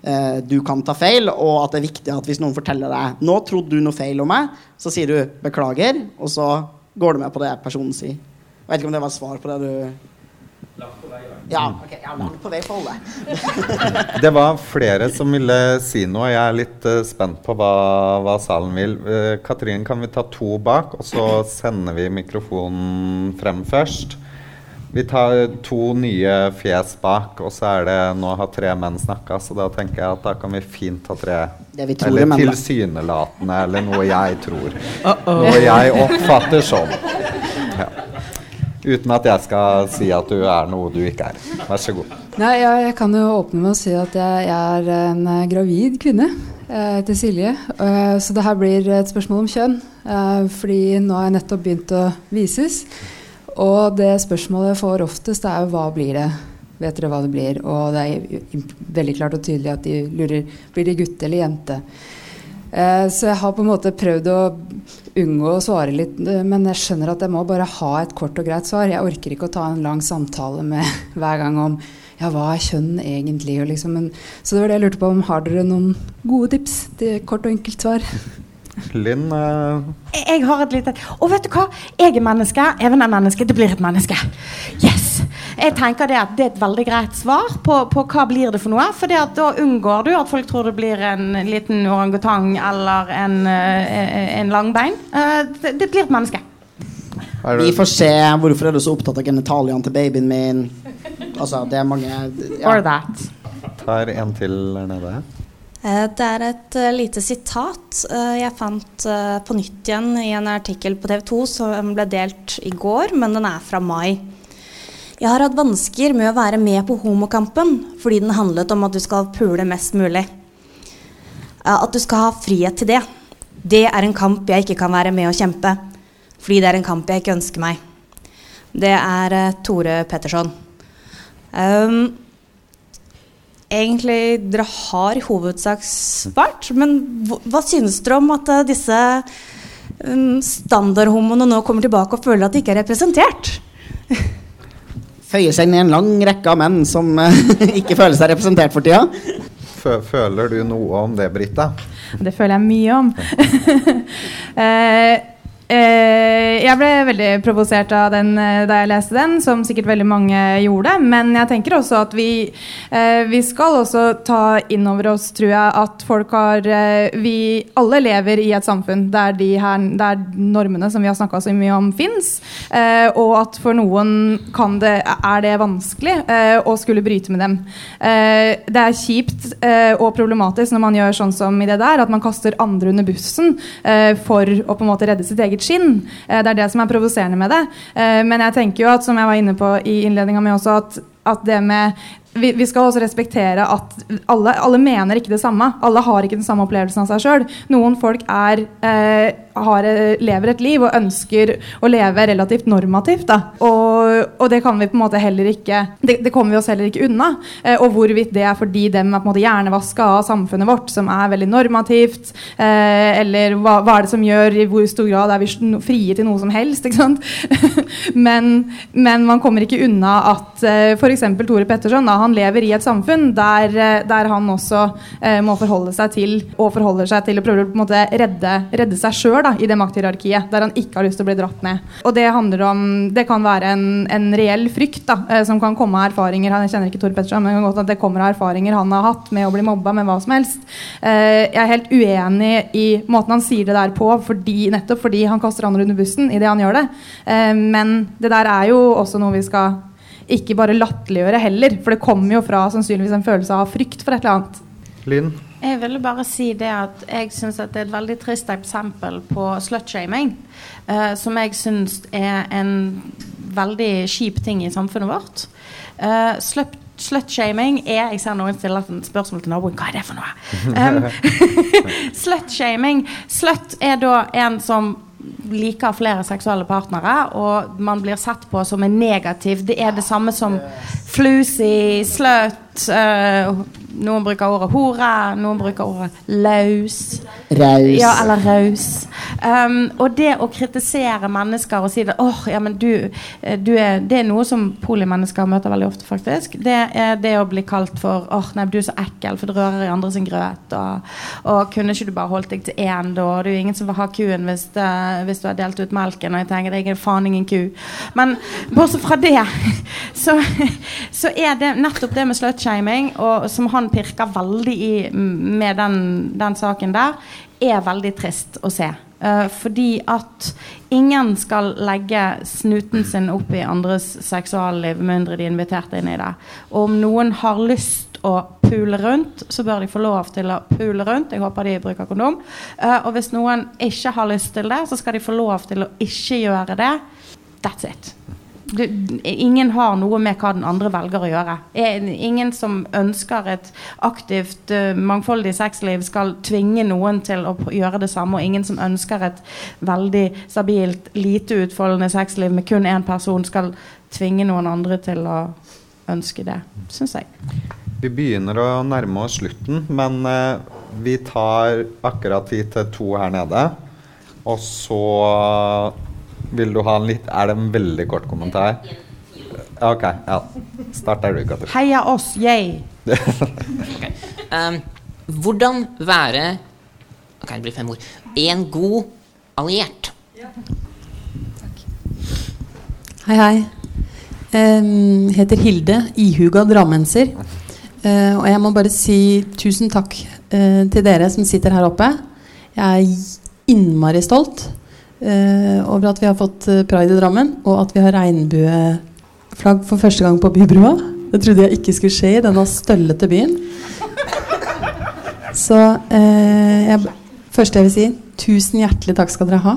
uh, du kan ta feil, og at det er viktig at hvis noen forteller deg 'Nå trodde du noe feil om meg', så sier du 'beklager', og så går du med på det personen sier. Jeg vet ikke om det var svar på det du ja, ok, ja, langt på vei for alle. det var flere som ville si noe. Jeg er litt uh, spent på hva, hva salen vil. Uh, Katrin, kan vi ta to bak, og så sender vi mikrofonen frem først? Vi tar to nye fjes bak, og så er det Nå har tre menn snakka, så da tenker jeg at da kan vi fint ha tre Eller tilsynelatende, eller noe jeg tror. Uh -oh. Noe jeg oppfatter som. Ja. Uten at jeg skal si at du er noe du ikke er. Vær så god. Nei, jeg, jeg kan jo åpne med å si at jeg, jeg er en uh, gravid kvinne. eh, til Silje. Eh, så det her blir et spørsmål om kjønn. Eh, fordi nå har jeg nettopp begynt å vises. Og det spørsmålet jeg får oftest, er jo hva blir det? Vet dere hva det blir? Og det er veldig klart og tydelig at de lurer blir det gutt eller jente. Eh, så jeg har på en måte prøvd å unngå å svare litt, eh, men jeg skjønner at jeg må bare ha et kort og greit svar. Jeg orker ikke å ta en lang samtale med hver gang om ja, hva er kjønn egentlig? Liksom, så det var det jeg lurte på om har dere noen gode tips til kort og enkelt svar? Linn? Uh... Jeg har et lite Og vet du hva? Jeg er menneske. Even er menneske. Det blir et menneske. Yes! Jeg tenker Det at det er et veldig greit svar på, på hva blir det for noe. For da unngår du at folk tror det blir en liten orangutang eller en, uh, en langbein. Uh, det, det, blir et menneske. Vi får se. Hvorfor er du så opptatt av genitaliene til babyen min? Altså, det er mange ja. Or that. Tar en til der nede. Eh, det er et uh, lite sitat uh, jeg fant på nytt igjen i en artikkel på TV 2 som ble delt i går, men den er fra mai. Jeg har hatt vansker med å være med på homokampen fordi den handlet om at du skal pule mest mulig. At du skal ha frihet til det. Det er en kamp jeg ikke kan være med å kjempe. Fordi det er en kamp jeg ikke ønsker meg. Det er Tore Petterson. Um, egentlig dere har i hovedsak svart, men hva synes dere om at uh, disse um, standardhomoene nå kommer tilbake og føler at de ikke er representert? Føyer seg inn i en lang rekke av menn som uh, ikke føler seg representert for tida. Føler du noe om det, Britta? Det føler jeg mye om. uh, Eh, jeg ble veldig provosert av den eh, da jeg leste den, som sikkert veldig mange gjorde. Men jeg tenker også at vi, eh, vi skal også ta inn over oss, tror jeg, at folk har Vi alle lever i et samfunn der, de her, der normene som vi har snakka så mye om, fins. og at for noen det, er det vanskelig å skulle bryte med dem. det er kjipt og problematisk når man gjør sånn som i det der, at man kaster andre under bussen for å på en måte redde sitt eget eget skinn. Eh, det er det som er provoserende med det. Eh, men jeg tenker jo at, som jeg var inne på i innledninga mi også, at, at det med vi, vi, skal også respektere at alle, alle, mener ikke det samme. Alle har ikke den samme opplevelsen av seg sjøl. Noen folk er, eh, har, lever et liv og ønsker å leve relativt normativt. Og, og, det kan vi på en måte heller ikke Det, det kommer vi oss heller ikke unna. Eh, og hvorvidt det er fordi dem er på en måte hjernevaska av samfunnet vårt, som er veldig normativt, eh, eller hva, hva, er det som gjør i hvor stor grad er vi frie til noe som helst? men, men, man kommer ikke unna at eh, f.eks. Tore Petterson da, han lever i et samfunn der, eh, der han også eh, må forholde seg til og forholder seg til å prøve å på en måte redde, redde seg sjøl i det makthierarkiet, der han ikke har lyst til å bli dratt ned. Og det handler om Det kan være en, en reell frykt da, eh, som kan komme av erfaringer Jeg kjenner ikke Tore Petterson, men det kan godt at det kommer av erfaringer han har hatt med å bli mobba med hva som helst. Eh, jeg er helt uenig i måten han sier det der på, fordi, nettopp fordi han kaster andre under bussen i det han gjør det. Eh, men det der er jo også noe vi skal ikke bare latterliggjøre heller. For det kommer jo fra sannsynligvis en følelse av frykt for et eller annet. Lynn? Jeg ville bare si det at jeg syns det er et veldig trist eksempel på slutshaming. Uh, som jeg syns er en veldig kjip ting i samfunnet vårt. Uh, slutshaming er Jeg ser noen stiller et spørsmål til naboen. Hva er det for noe? Um, slutshaming Slut er da en som liker flere seksuelle partnere, og man blir sett på som en negativ. Det er det samme som flusy, slut uh, Noen bruker ordet hore, noen bruker ordet laus. Raus. Ja, eller raus. Um, og det å kritisere mennesker og si det oh, ja, men du, eh, du er, Det er noe som polimennesker møter veldig ofte, faktisk. Det er det å bli kalt for åh, oh, nei, du er så ekkel, for du rører i sin grøt. Og, og kunne ikke du bare holdt deg til én, da? Det er jo ingen som vil ha kuen hvis, det, hvis du har delt ut melken. Og jeg tenker jeg er faen ingen ku. Men bortsett fra det, så, så er det nettopp det med slutshaming, og som han pirker veldig i med den, den saken der, er veldig trist å se. Uh, fordi at ingen skal legge snuten sin opp i andres seksualliv mindre de er invitert inn i det. Og om noen har lyst å pule rundt, så bør de få lov til å pule rundt. Jeg håper de bruker kondom. Uh, og hvis noen ikke har lyst til det, så skal de få lov til å ikke gjøre det. That's it. Du, ingen har noe med hva den andre velger å gjøre. Ingen som ønsker et aktivt, eh, mangfoldig sexliv, skal tvinge noen til å gjøre det samme. Og ingen som ønsker et veldig stabilt, lite utfoldende sexliv med kun én person, skal tvinge noen andre til å ønske det, syns jeg. Vi begynner å nærme oss slutten, men eh, vi tar akkurat tid til to her nede. Og så vil du ha en litt Er det en veldig kort kommentar? OK. Ja. Start der du, Katrin. Heia oss, yay! Um, hvordan være Ok, det blir fem ord. En god alliert. Hei, hei. Um, heter Hilde, ihuga drammenser. Uh, og jeg må bare si tusen takk uh, til dere som sitter her oppe. Jeg er innmari stolt eh, over at vi har fått eh, pride i Drammen, og at vi har regnbueflagg for første gang på Bybrua. Det trodde jeg ikke skulle skje i denne støllete byen. Så eh, jeg, første jeg vil si tusen hjertelig takk skal dere ha.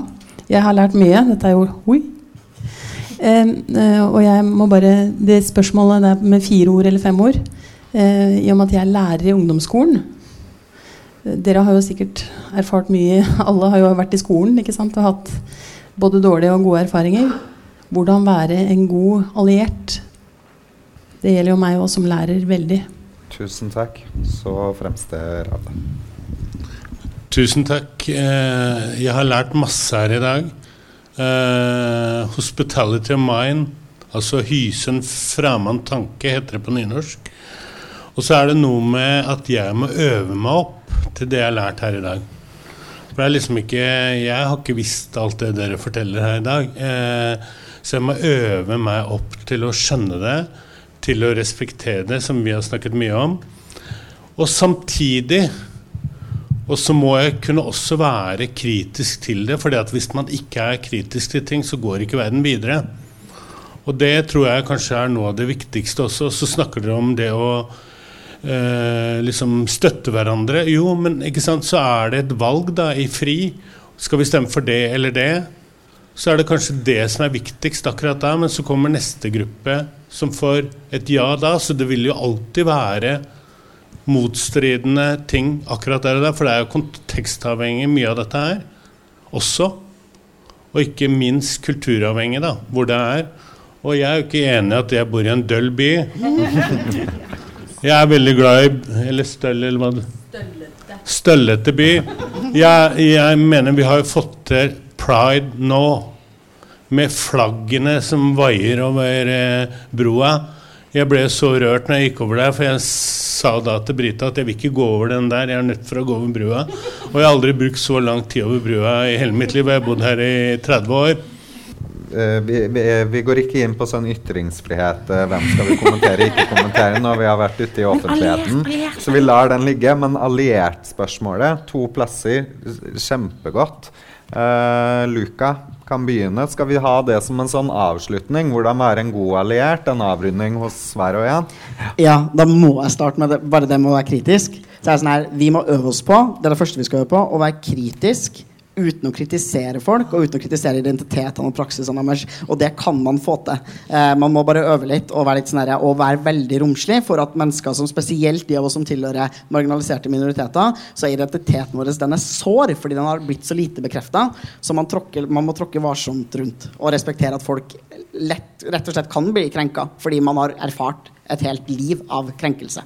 Jeg har lært mye. Dette er jo oi. Eh, eh, og jeg må bare Det spørsmålet der med fire ord eller fem ord eh, I og med at jeg er lærer i ungdomsskolen Dere har jo sikkert erfart mye Alle har jo vært i skolen ikke sant, og hatt både dårlige og gode erfaringer. Hvordan være en god alliert. Det gjelder jo meg òg som lærer veldig. Tusen takk. Så fremste rad. Tusen takk. Eh, Jeg har lært masse her i dag. Eh, hospitality of mind, altså hyse en fremmed tanke, heter det på nynorsk. Og så er det noe med at jeg må øve meg opp til det jeg har lært her i dag. For det er liksom ikke Jeg har ikke visst alt det dere forteller her i dag. Eh, så jeg må øve meg opp til å skjønne det, til å respektere det, som vi har snakket mye om. Og samtidig og så må jeg kunne også være kritisk til det, for hvis man ikke er kritisk til ting, så går ikke verden videre. Og det tror jeg kanskje er noe av det viktigste også. Så snakker dere om det å eh, liksom støtte hverandre. Jo, men ikke sant, så er det et valg da, i fri. Skal vi stemme for det eller det? Så er det kanskje det som er viktigst akkurat da, men så kommer neste gruppe som får et ja da. Så det vil jo alltid være motstridende ting akkurat der og der, for det er jo kontekstavhengig mye av dette her også. Og ikke minst kulturavhengig, da, hvor det er. Og jeg er jo ikke enig i at jeg bor i en døll by. Jeg er veldig glad i Eller støll, eller hva det Støllete by. Jeg, jeg mener vi har fått til pride nå. Med flaggene som vaier over eh, broa. Jeg ble så rørt når jeg gikk over der, for jeg sa da til Brita at jeg vil ikke gå over den der, jeg er nødt for å gå over brua. Og jeg har aldri brukt så lang tid over brua i hele mitt liv, jeg har bodd her i 30 år. Eh, vi, vi, vi går ikke inn på sånn ytringsfrihet. eh, hvem skal vi kommentere, ikke kommentere når vi har vært ute i offentligheten. alliert, alliert. Så vi lar den ligge. Men alliert-spørsmålet, to plasser, kjempegodt. Uh, Luka kan begynne. Skal vi ha det som en sånn avslutning? Hvordan være en god alliert? En avrunding hos hver og en? Ja, da må jeg starte med det, bare det med å være kritisk. Så er det sånn her, Vi må øve oss på det er det første vi skal øve på, å være kritisk uten å kritisere folk og uten å kritisere identitetene og praksisene deres. Og det kan man få til. Eh, man må bare øve litt og være litt sånn og være veldig romslig for at mennesker som spesielt de av oss som tilhører marginaliserte minoriteter, så er identiteten vår den er sår fordi den har blitt så lite bekrefta. Så man, tråkker, man må tråkke varsomt rundt og respektere at folk lett, rett og slett kan bli krenka fordi man har erfart et helt liv av krenkelse.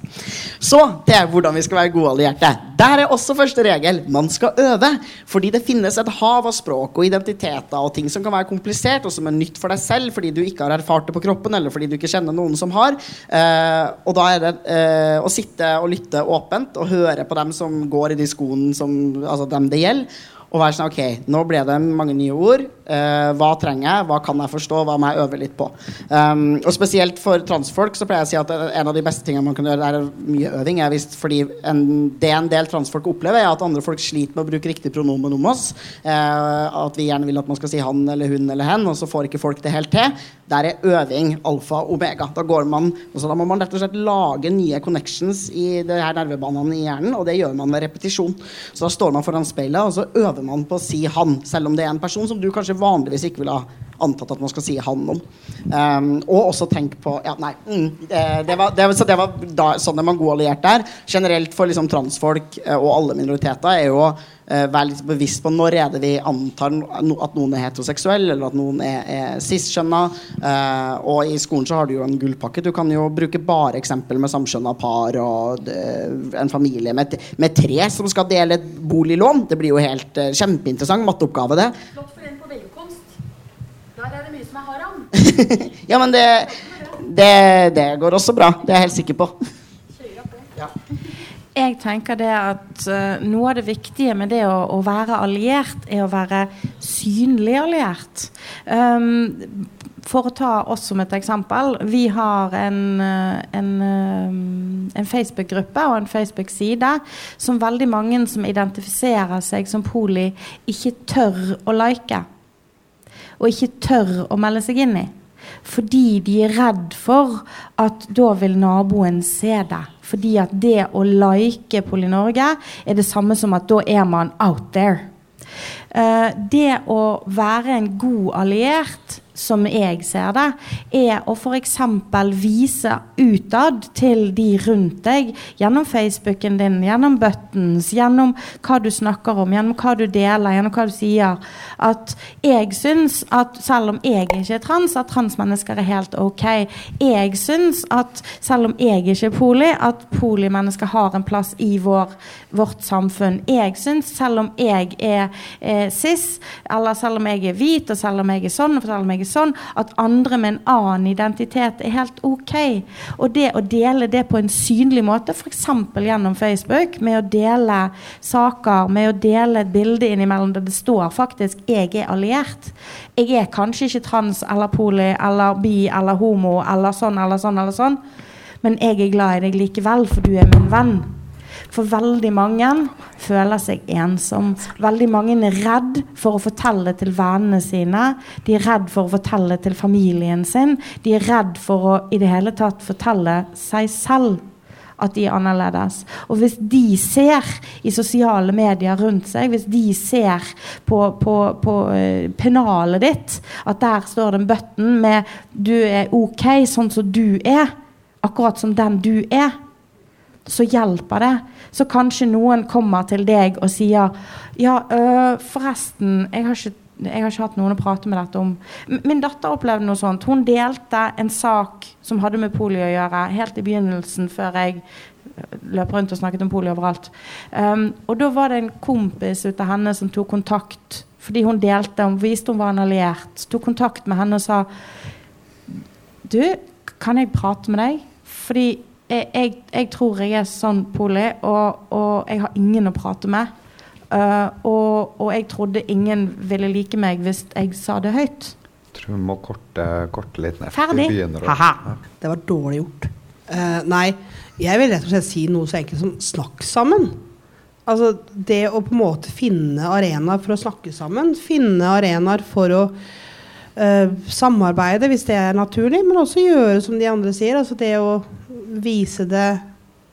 Så til hvordan vi skal være gode allierte. Der er også første regel. Man skal øve. Fordi det finnes et hav av språk og identiteter og ting som kan være komplisert, og som er nytt for deg selv fordi du ikke har erfart det på kroppen, eller fordi du ikke kjenner noen som har. Eh, og da er det eh, å sitte og lytte åpent og høre på dem som går i de skoene som Altså dem det gjelder. Og være sånn, ok, Nå ble det mange nye ord. Uh, hva trenger jeg? Hva kan jeg forstå? Hva må jeg øve litt på? Um, og spesielt for transfolk så pleier jeg å si at en av de beste tingene man kan gjøre, er mye øving. Jeg visst fordi en, Det en del transfolk opplever, er at andre folk sliter med å bruke riktig pronomen om oss. Uh, at vi gjerne vil at man skal si han eller hun eller hen, og så får ikke folk det helt til. Der er øving alfa og omega. Da går man, altså da må man rett og slett lage nye connections i de her nervebanene i hjernen, og det gjør man med repetisjon. Så da står man foran speilet, og så øver man på å si 'han', selv om det er en person som du kanskje vanligvis ikke vil ha antatt at man skal si han om. Um, og også tenk på Ja, nei. Mm, det, var, det, så det var da, sånn man god alliert der. Generelt for liksom, transfolk eh, og alle minoriteter er jo uh, være litt bevisst på når er det vi antar at noen er heteroseksuell, eller at noen er, er cis-skjønna. Uh, og i skolen så har du jo en gullpakke. Du kan jo bruke bare eksempel med samskjønna par og en familie med, med, tre som skal dele et boliglån. Det blir jo helt kjempeinteressant matteoppgave, det. Flott for en på billedkunst. Der er det mye som er haram. ja, men det, det, det går også bra. Det er jeg helt sikker på. Jeg tenker det at uh, Noe av det viktige med det å, å, være alliert, er å være synlig alliert. Um, for å ta oss som et eksempel. Vi har en, en, en Facebook-gruppe og en Facebook-side som veldig mange som identifiserer seg som poli, ikke tør å like. Og ikke tør å melde seg inn i. Fordi de er redd for at da vil naboen se det. Fordi at det å like Poli-Norge er det samme som at da er man out there. Uh, det å være en god alliert som jeg ser det, er å f.eks. vise utad til de rundt deg, gjennom Facebooken din, gjennom buttons, gjennom hva du snakker om, gjennom hva du deler, gjennom hva du sier, at jeg syns at selv om jeg ikke er trans, at transmennesker er helt ok. Jeg syns at selv om jeg ikke er poli, at polimennesker har en plass i vår, vårt samfunn. Jeg syns, selv om jeg er eh, cis, eller selv om jeg er hvit, og selv om jeg er sånn, og selv om jeg er sånn at andre med en annen identitet er helt ok. Og det å dele det på en synlig måte, f.eks. gjennom Facebook, med å dele saker, med å dele et bilde innimellom der det står faktisk 'jeg er alliert'. Jeg er kanskje ikke trans eller poli eller bi eller homo eller sånn eller sånn eller sånn, men jeg er glad i deg likevel, for du er min venn. For veldig mange føler seg ensom. Veldig mange er redd for å fortelle til vennene sine. De er redd for å fortelle til familien sin. De er redd for å i det hele tatt fortelle seg selv at de er annerledes. Og hvis de ser i sosiale medier rundt seg, hvis de ser på, på, på uh, pennalet ditt at der står det en button med 'du er ok sånn som du er', akkurat som den du er, så hjelper det. Så kanskje noen kommer til deg og sier Ja, øh, forresten, jeg har, ikke, jeg har ikke hatt noen å prate med dette om. Min datter opplevde noe sånt. Hun delte en sak som hadde med polio å gjøre, helt i begynnelsen, før jeg løp rundt og snakket om polio overalt. Um, og da var det en kompis ut av henne som tok kontakt fordi hun delte, hun viste hun var en alliert. Tok kontakt med henne og sa Du, kan jeg prate med deg? Fordi jeg, jeg, jeg, tror jeg er sånn poli, og, og, jeg har ingen å prate med. Uh, og, og, jeg trodde ingen ville like meg hvis jeg sa det høyt. Jeg tror vi må korte, korte litt ned. Ferdig. Haha. Det var dårlig gjort. Uh, nei, jeg vil rett og slett si noe så enkelt som snakk sammen. Altså det å på en måte finne arenaer for å snakke sammen. Finne arenaer for å uh, samarbeide hvis det er naturlig, men også gjøre som de andre sier. Altså det å vise det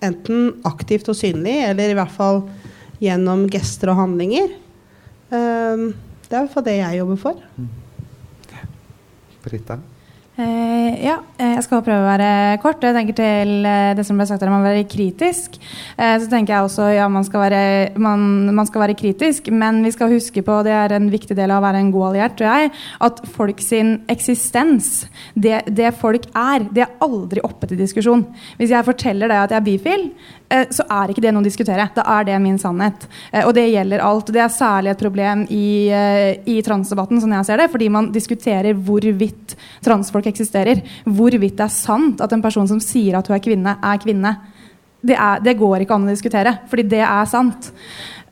enten aktivt og synlig, eller i hvert fall gjennom gester og handlinger. Um, det er i hvert fall det jeg jobber for. Britta? Uh, ja, eh, jeg skal prøve å være kort. Jeg tenker til uh, det som ble sagt her om å være kritisk. Uh, så tenker jeg også ja, man skal, være, man, man skal, være, kritisk, men vi skal huske på, det er en viktig del av å være en god alliert, tror jeg, at folk sin eksistens, det, det folk er, det er aldri oppe til diskusjon. Hvis jeg forteller deg at jeg er bifil, Eh, så er ikke det noe å diskutere. Da er det min sannhet. Eh, og det gjelder alt. Det er særlig et problem i, eh, i transdebatten, sånn jeg ser det, fordi man diskuterer hvorvidt transfolk eksisterer. Hvorvidt det er sant at en person som sier at hun er kvinne, er kvinne. Det, er, det går ikke an å diskutere, fordi det er sant.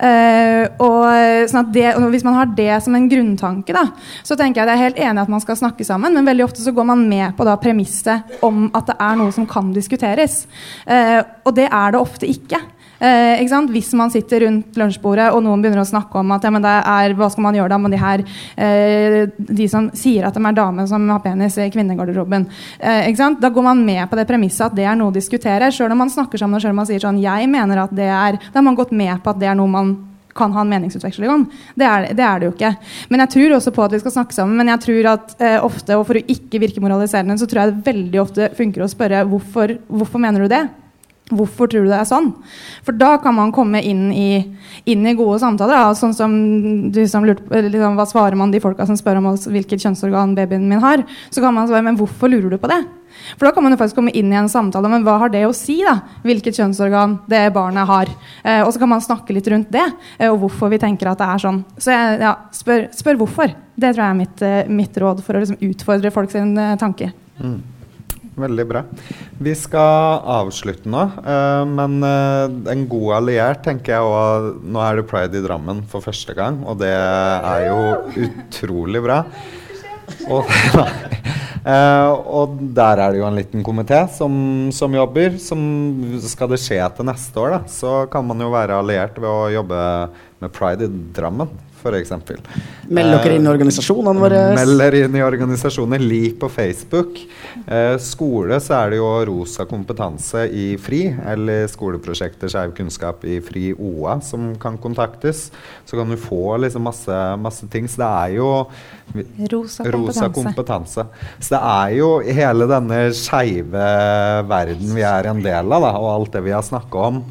Uh, og, sånn det, og Hvis man har det som en grunntanke, da, så tenker jeg det er helt enig at man skal snakke sammen, men veldig ofte så går man med på da premisset om at det er noe som kan diskuteres. Uh, og det er det ofte ikke. Ikke Hvis man sitter rundt lunsjbordet og noen begynner å snakke om at ja, er, hva skal man gjøre da med de her de som sier at de er damer som har penis i kvinnegarderoben. Da går man med på det premisset at det er noe å diskutere. Selv om man snakker sammen og selv om man sier sånn jeg mener at det er, Da har man gått med på at det er noe man kan ha en meningsutveksling om. Det er, det er det jo ikke. Men jeg tror også på at vi skal snakke sammen. Men jeg tror at eh, ofte, og for å ikke virke moraliserende, så tror jeg det veldig ofte funker å spørre hvorfor, hvorfor mener du det? Hvorfor tror du det er sånn? For da kan man komme inn i, inn i gode samtaler. Da. Sånn som du som lurte liksom, Hva svarer man de folka som spør om hvilket kjønnsorgan babyen min har? Så kan man svare men hvorfor lurer du på det? For da kan man jo faktisk komme inn i en samtale men hva har det å si. da? Hvilket kjønnsorgan det barnet har. Eh, og så kan man snakke litt rundt det, eh, og hvorfor vi tenker at det er sånn. Så jeg, ja, spør, spør, hvorfor. Det tror jeg er mitt, eh, mitt råd for å liksom utfordre folks eh, tanke. Mm. Veldig bra. Vi skal avslutte nå, uh, men uh, en god alliert tenker jeg òg Nå er det pride i Drammen for første gang, og det er jo utrolig bra. Og, uh, og der er det jo en liten komité som, som, jobber. Som skal det skje til neste år, da, så kan man jo være alliert ved å jobbe med pride i Drammen f.eks. Meld dere inn i organisasjonene våre. Eh, melder inn i organisasjoner. Lik på Facebook. Eh, skole så er det jo Rosa kompetanse i FRI, eller skoleprosjektet Skeiv kunnskap i FRI OA, som kan kontaktes. Så kan du få liksom masse, masse ting. Så det er jo Rosa kompetanse. Rosa kompetanse. Så det er jo hele denne skeive verden vi er en del av, da, og alt det vi har snakka om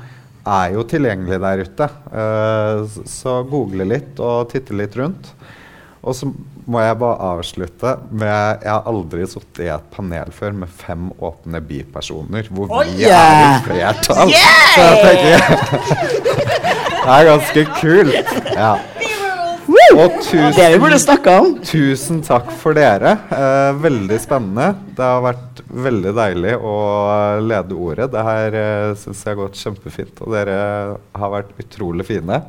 er jo tilgjengelig der ute. Uh, så google litt og titte litt rundt. Og så må jeg bare avslutte med Jeg har aldri sittet i et panel før med fem åpne bipersoner hvor oh, vi yeah! er i flertall. Yeah! Så jeg tenker Det er ganske kult. Ja. Og tusen, det vi burde snakka om. Tusen takk for dere. Eh, veldig spennende. Det har vært veldig deilig å lede ordet. Det her eh, syns jeg har gått kjempefint, og dere har vært utrolig fine.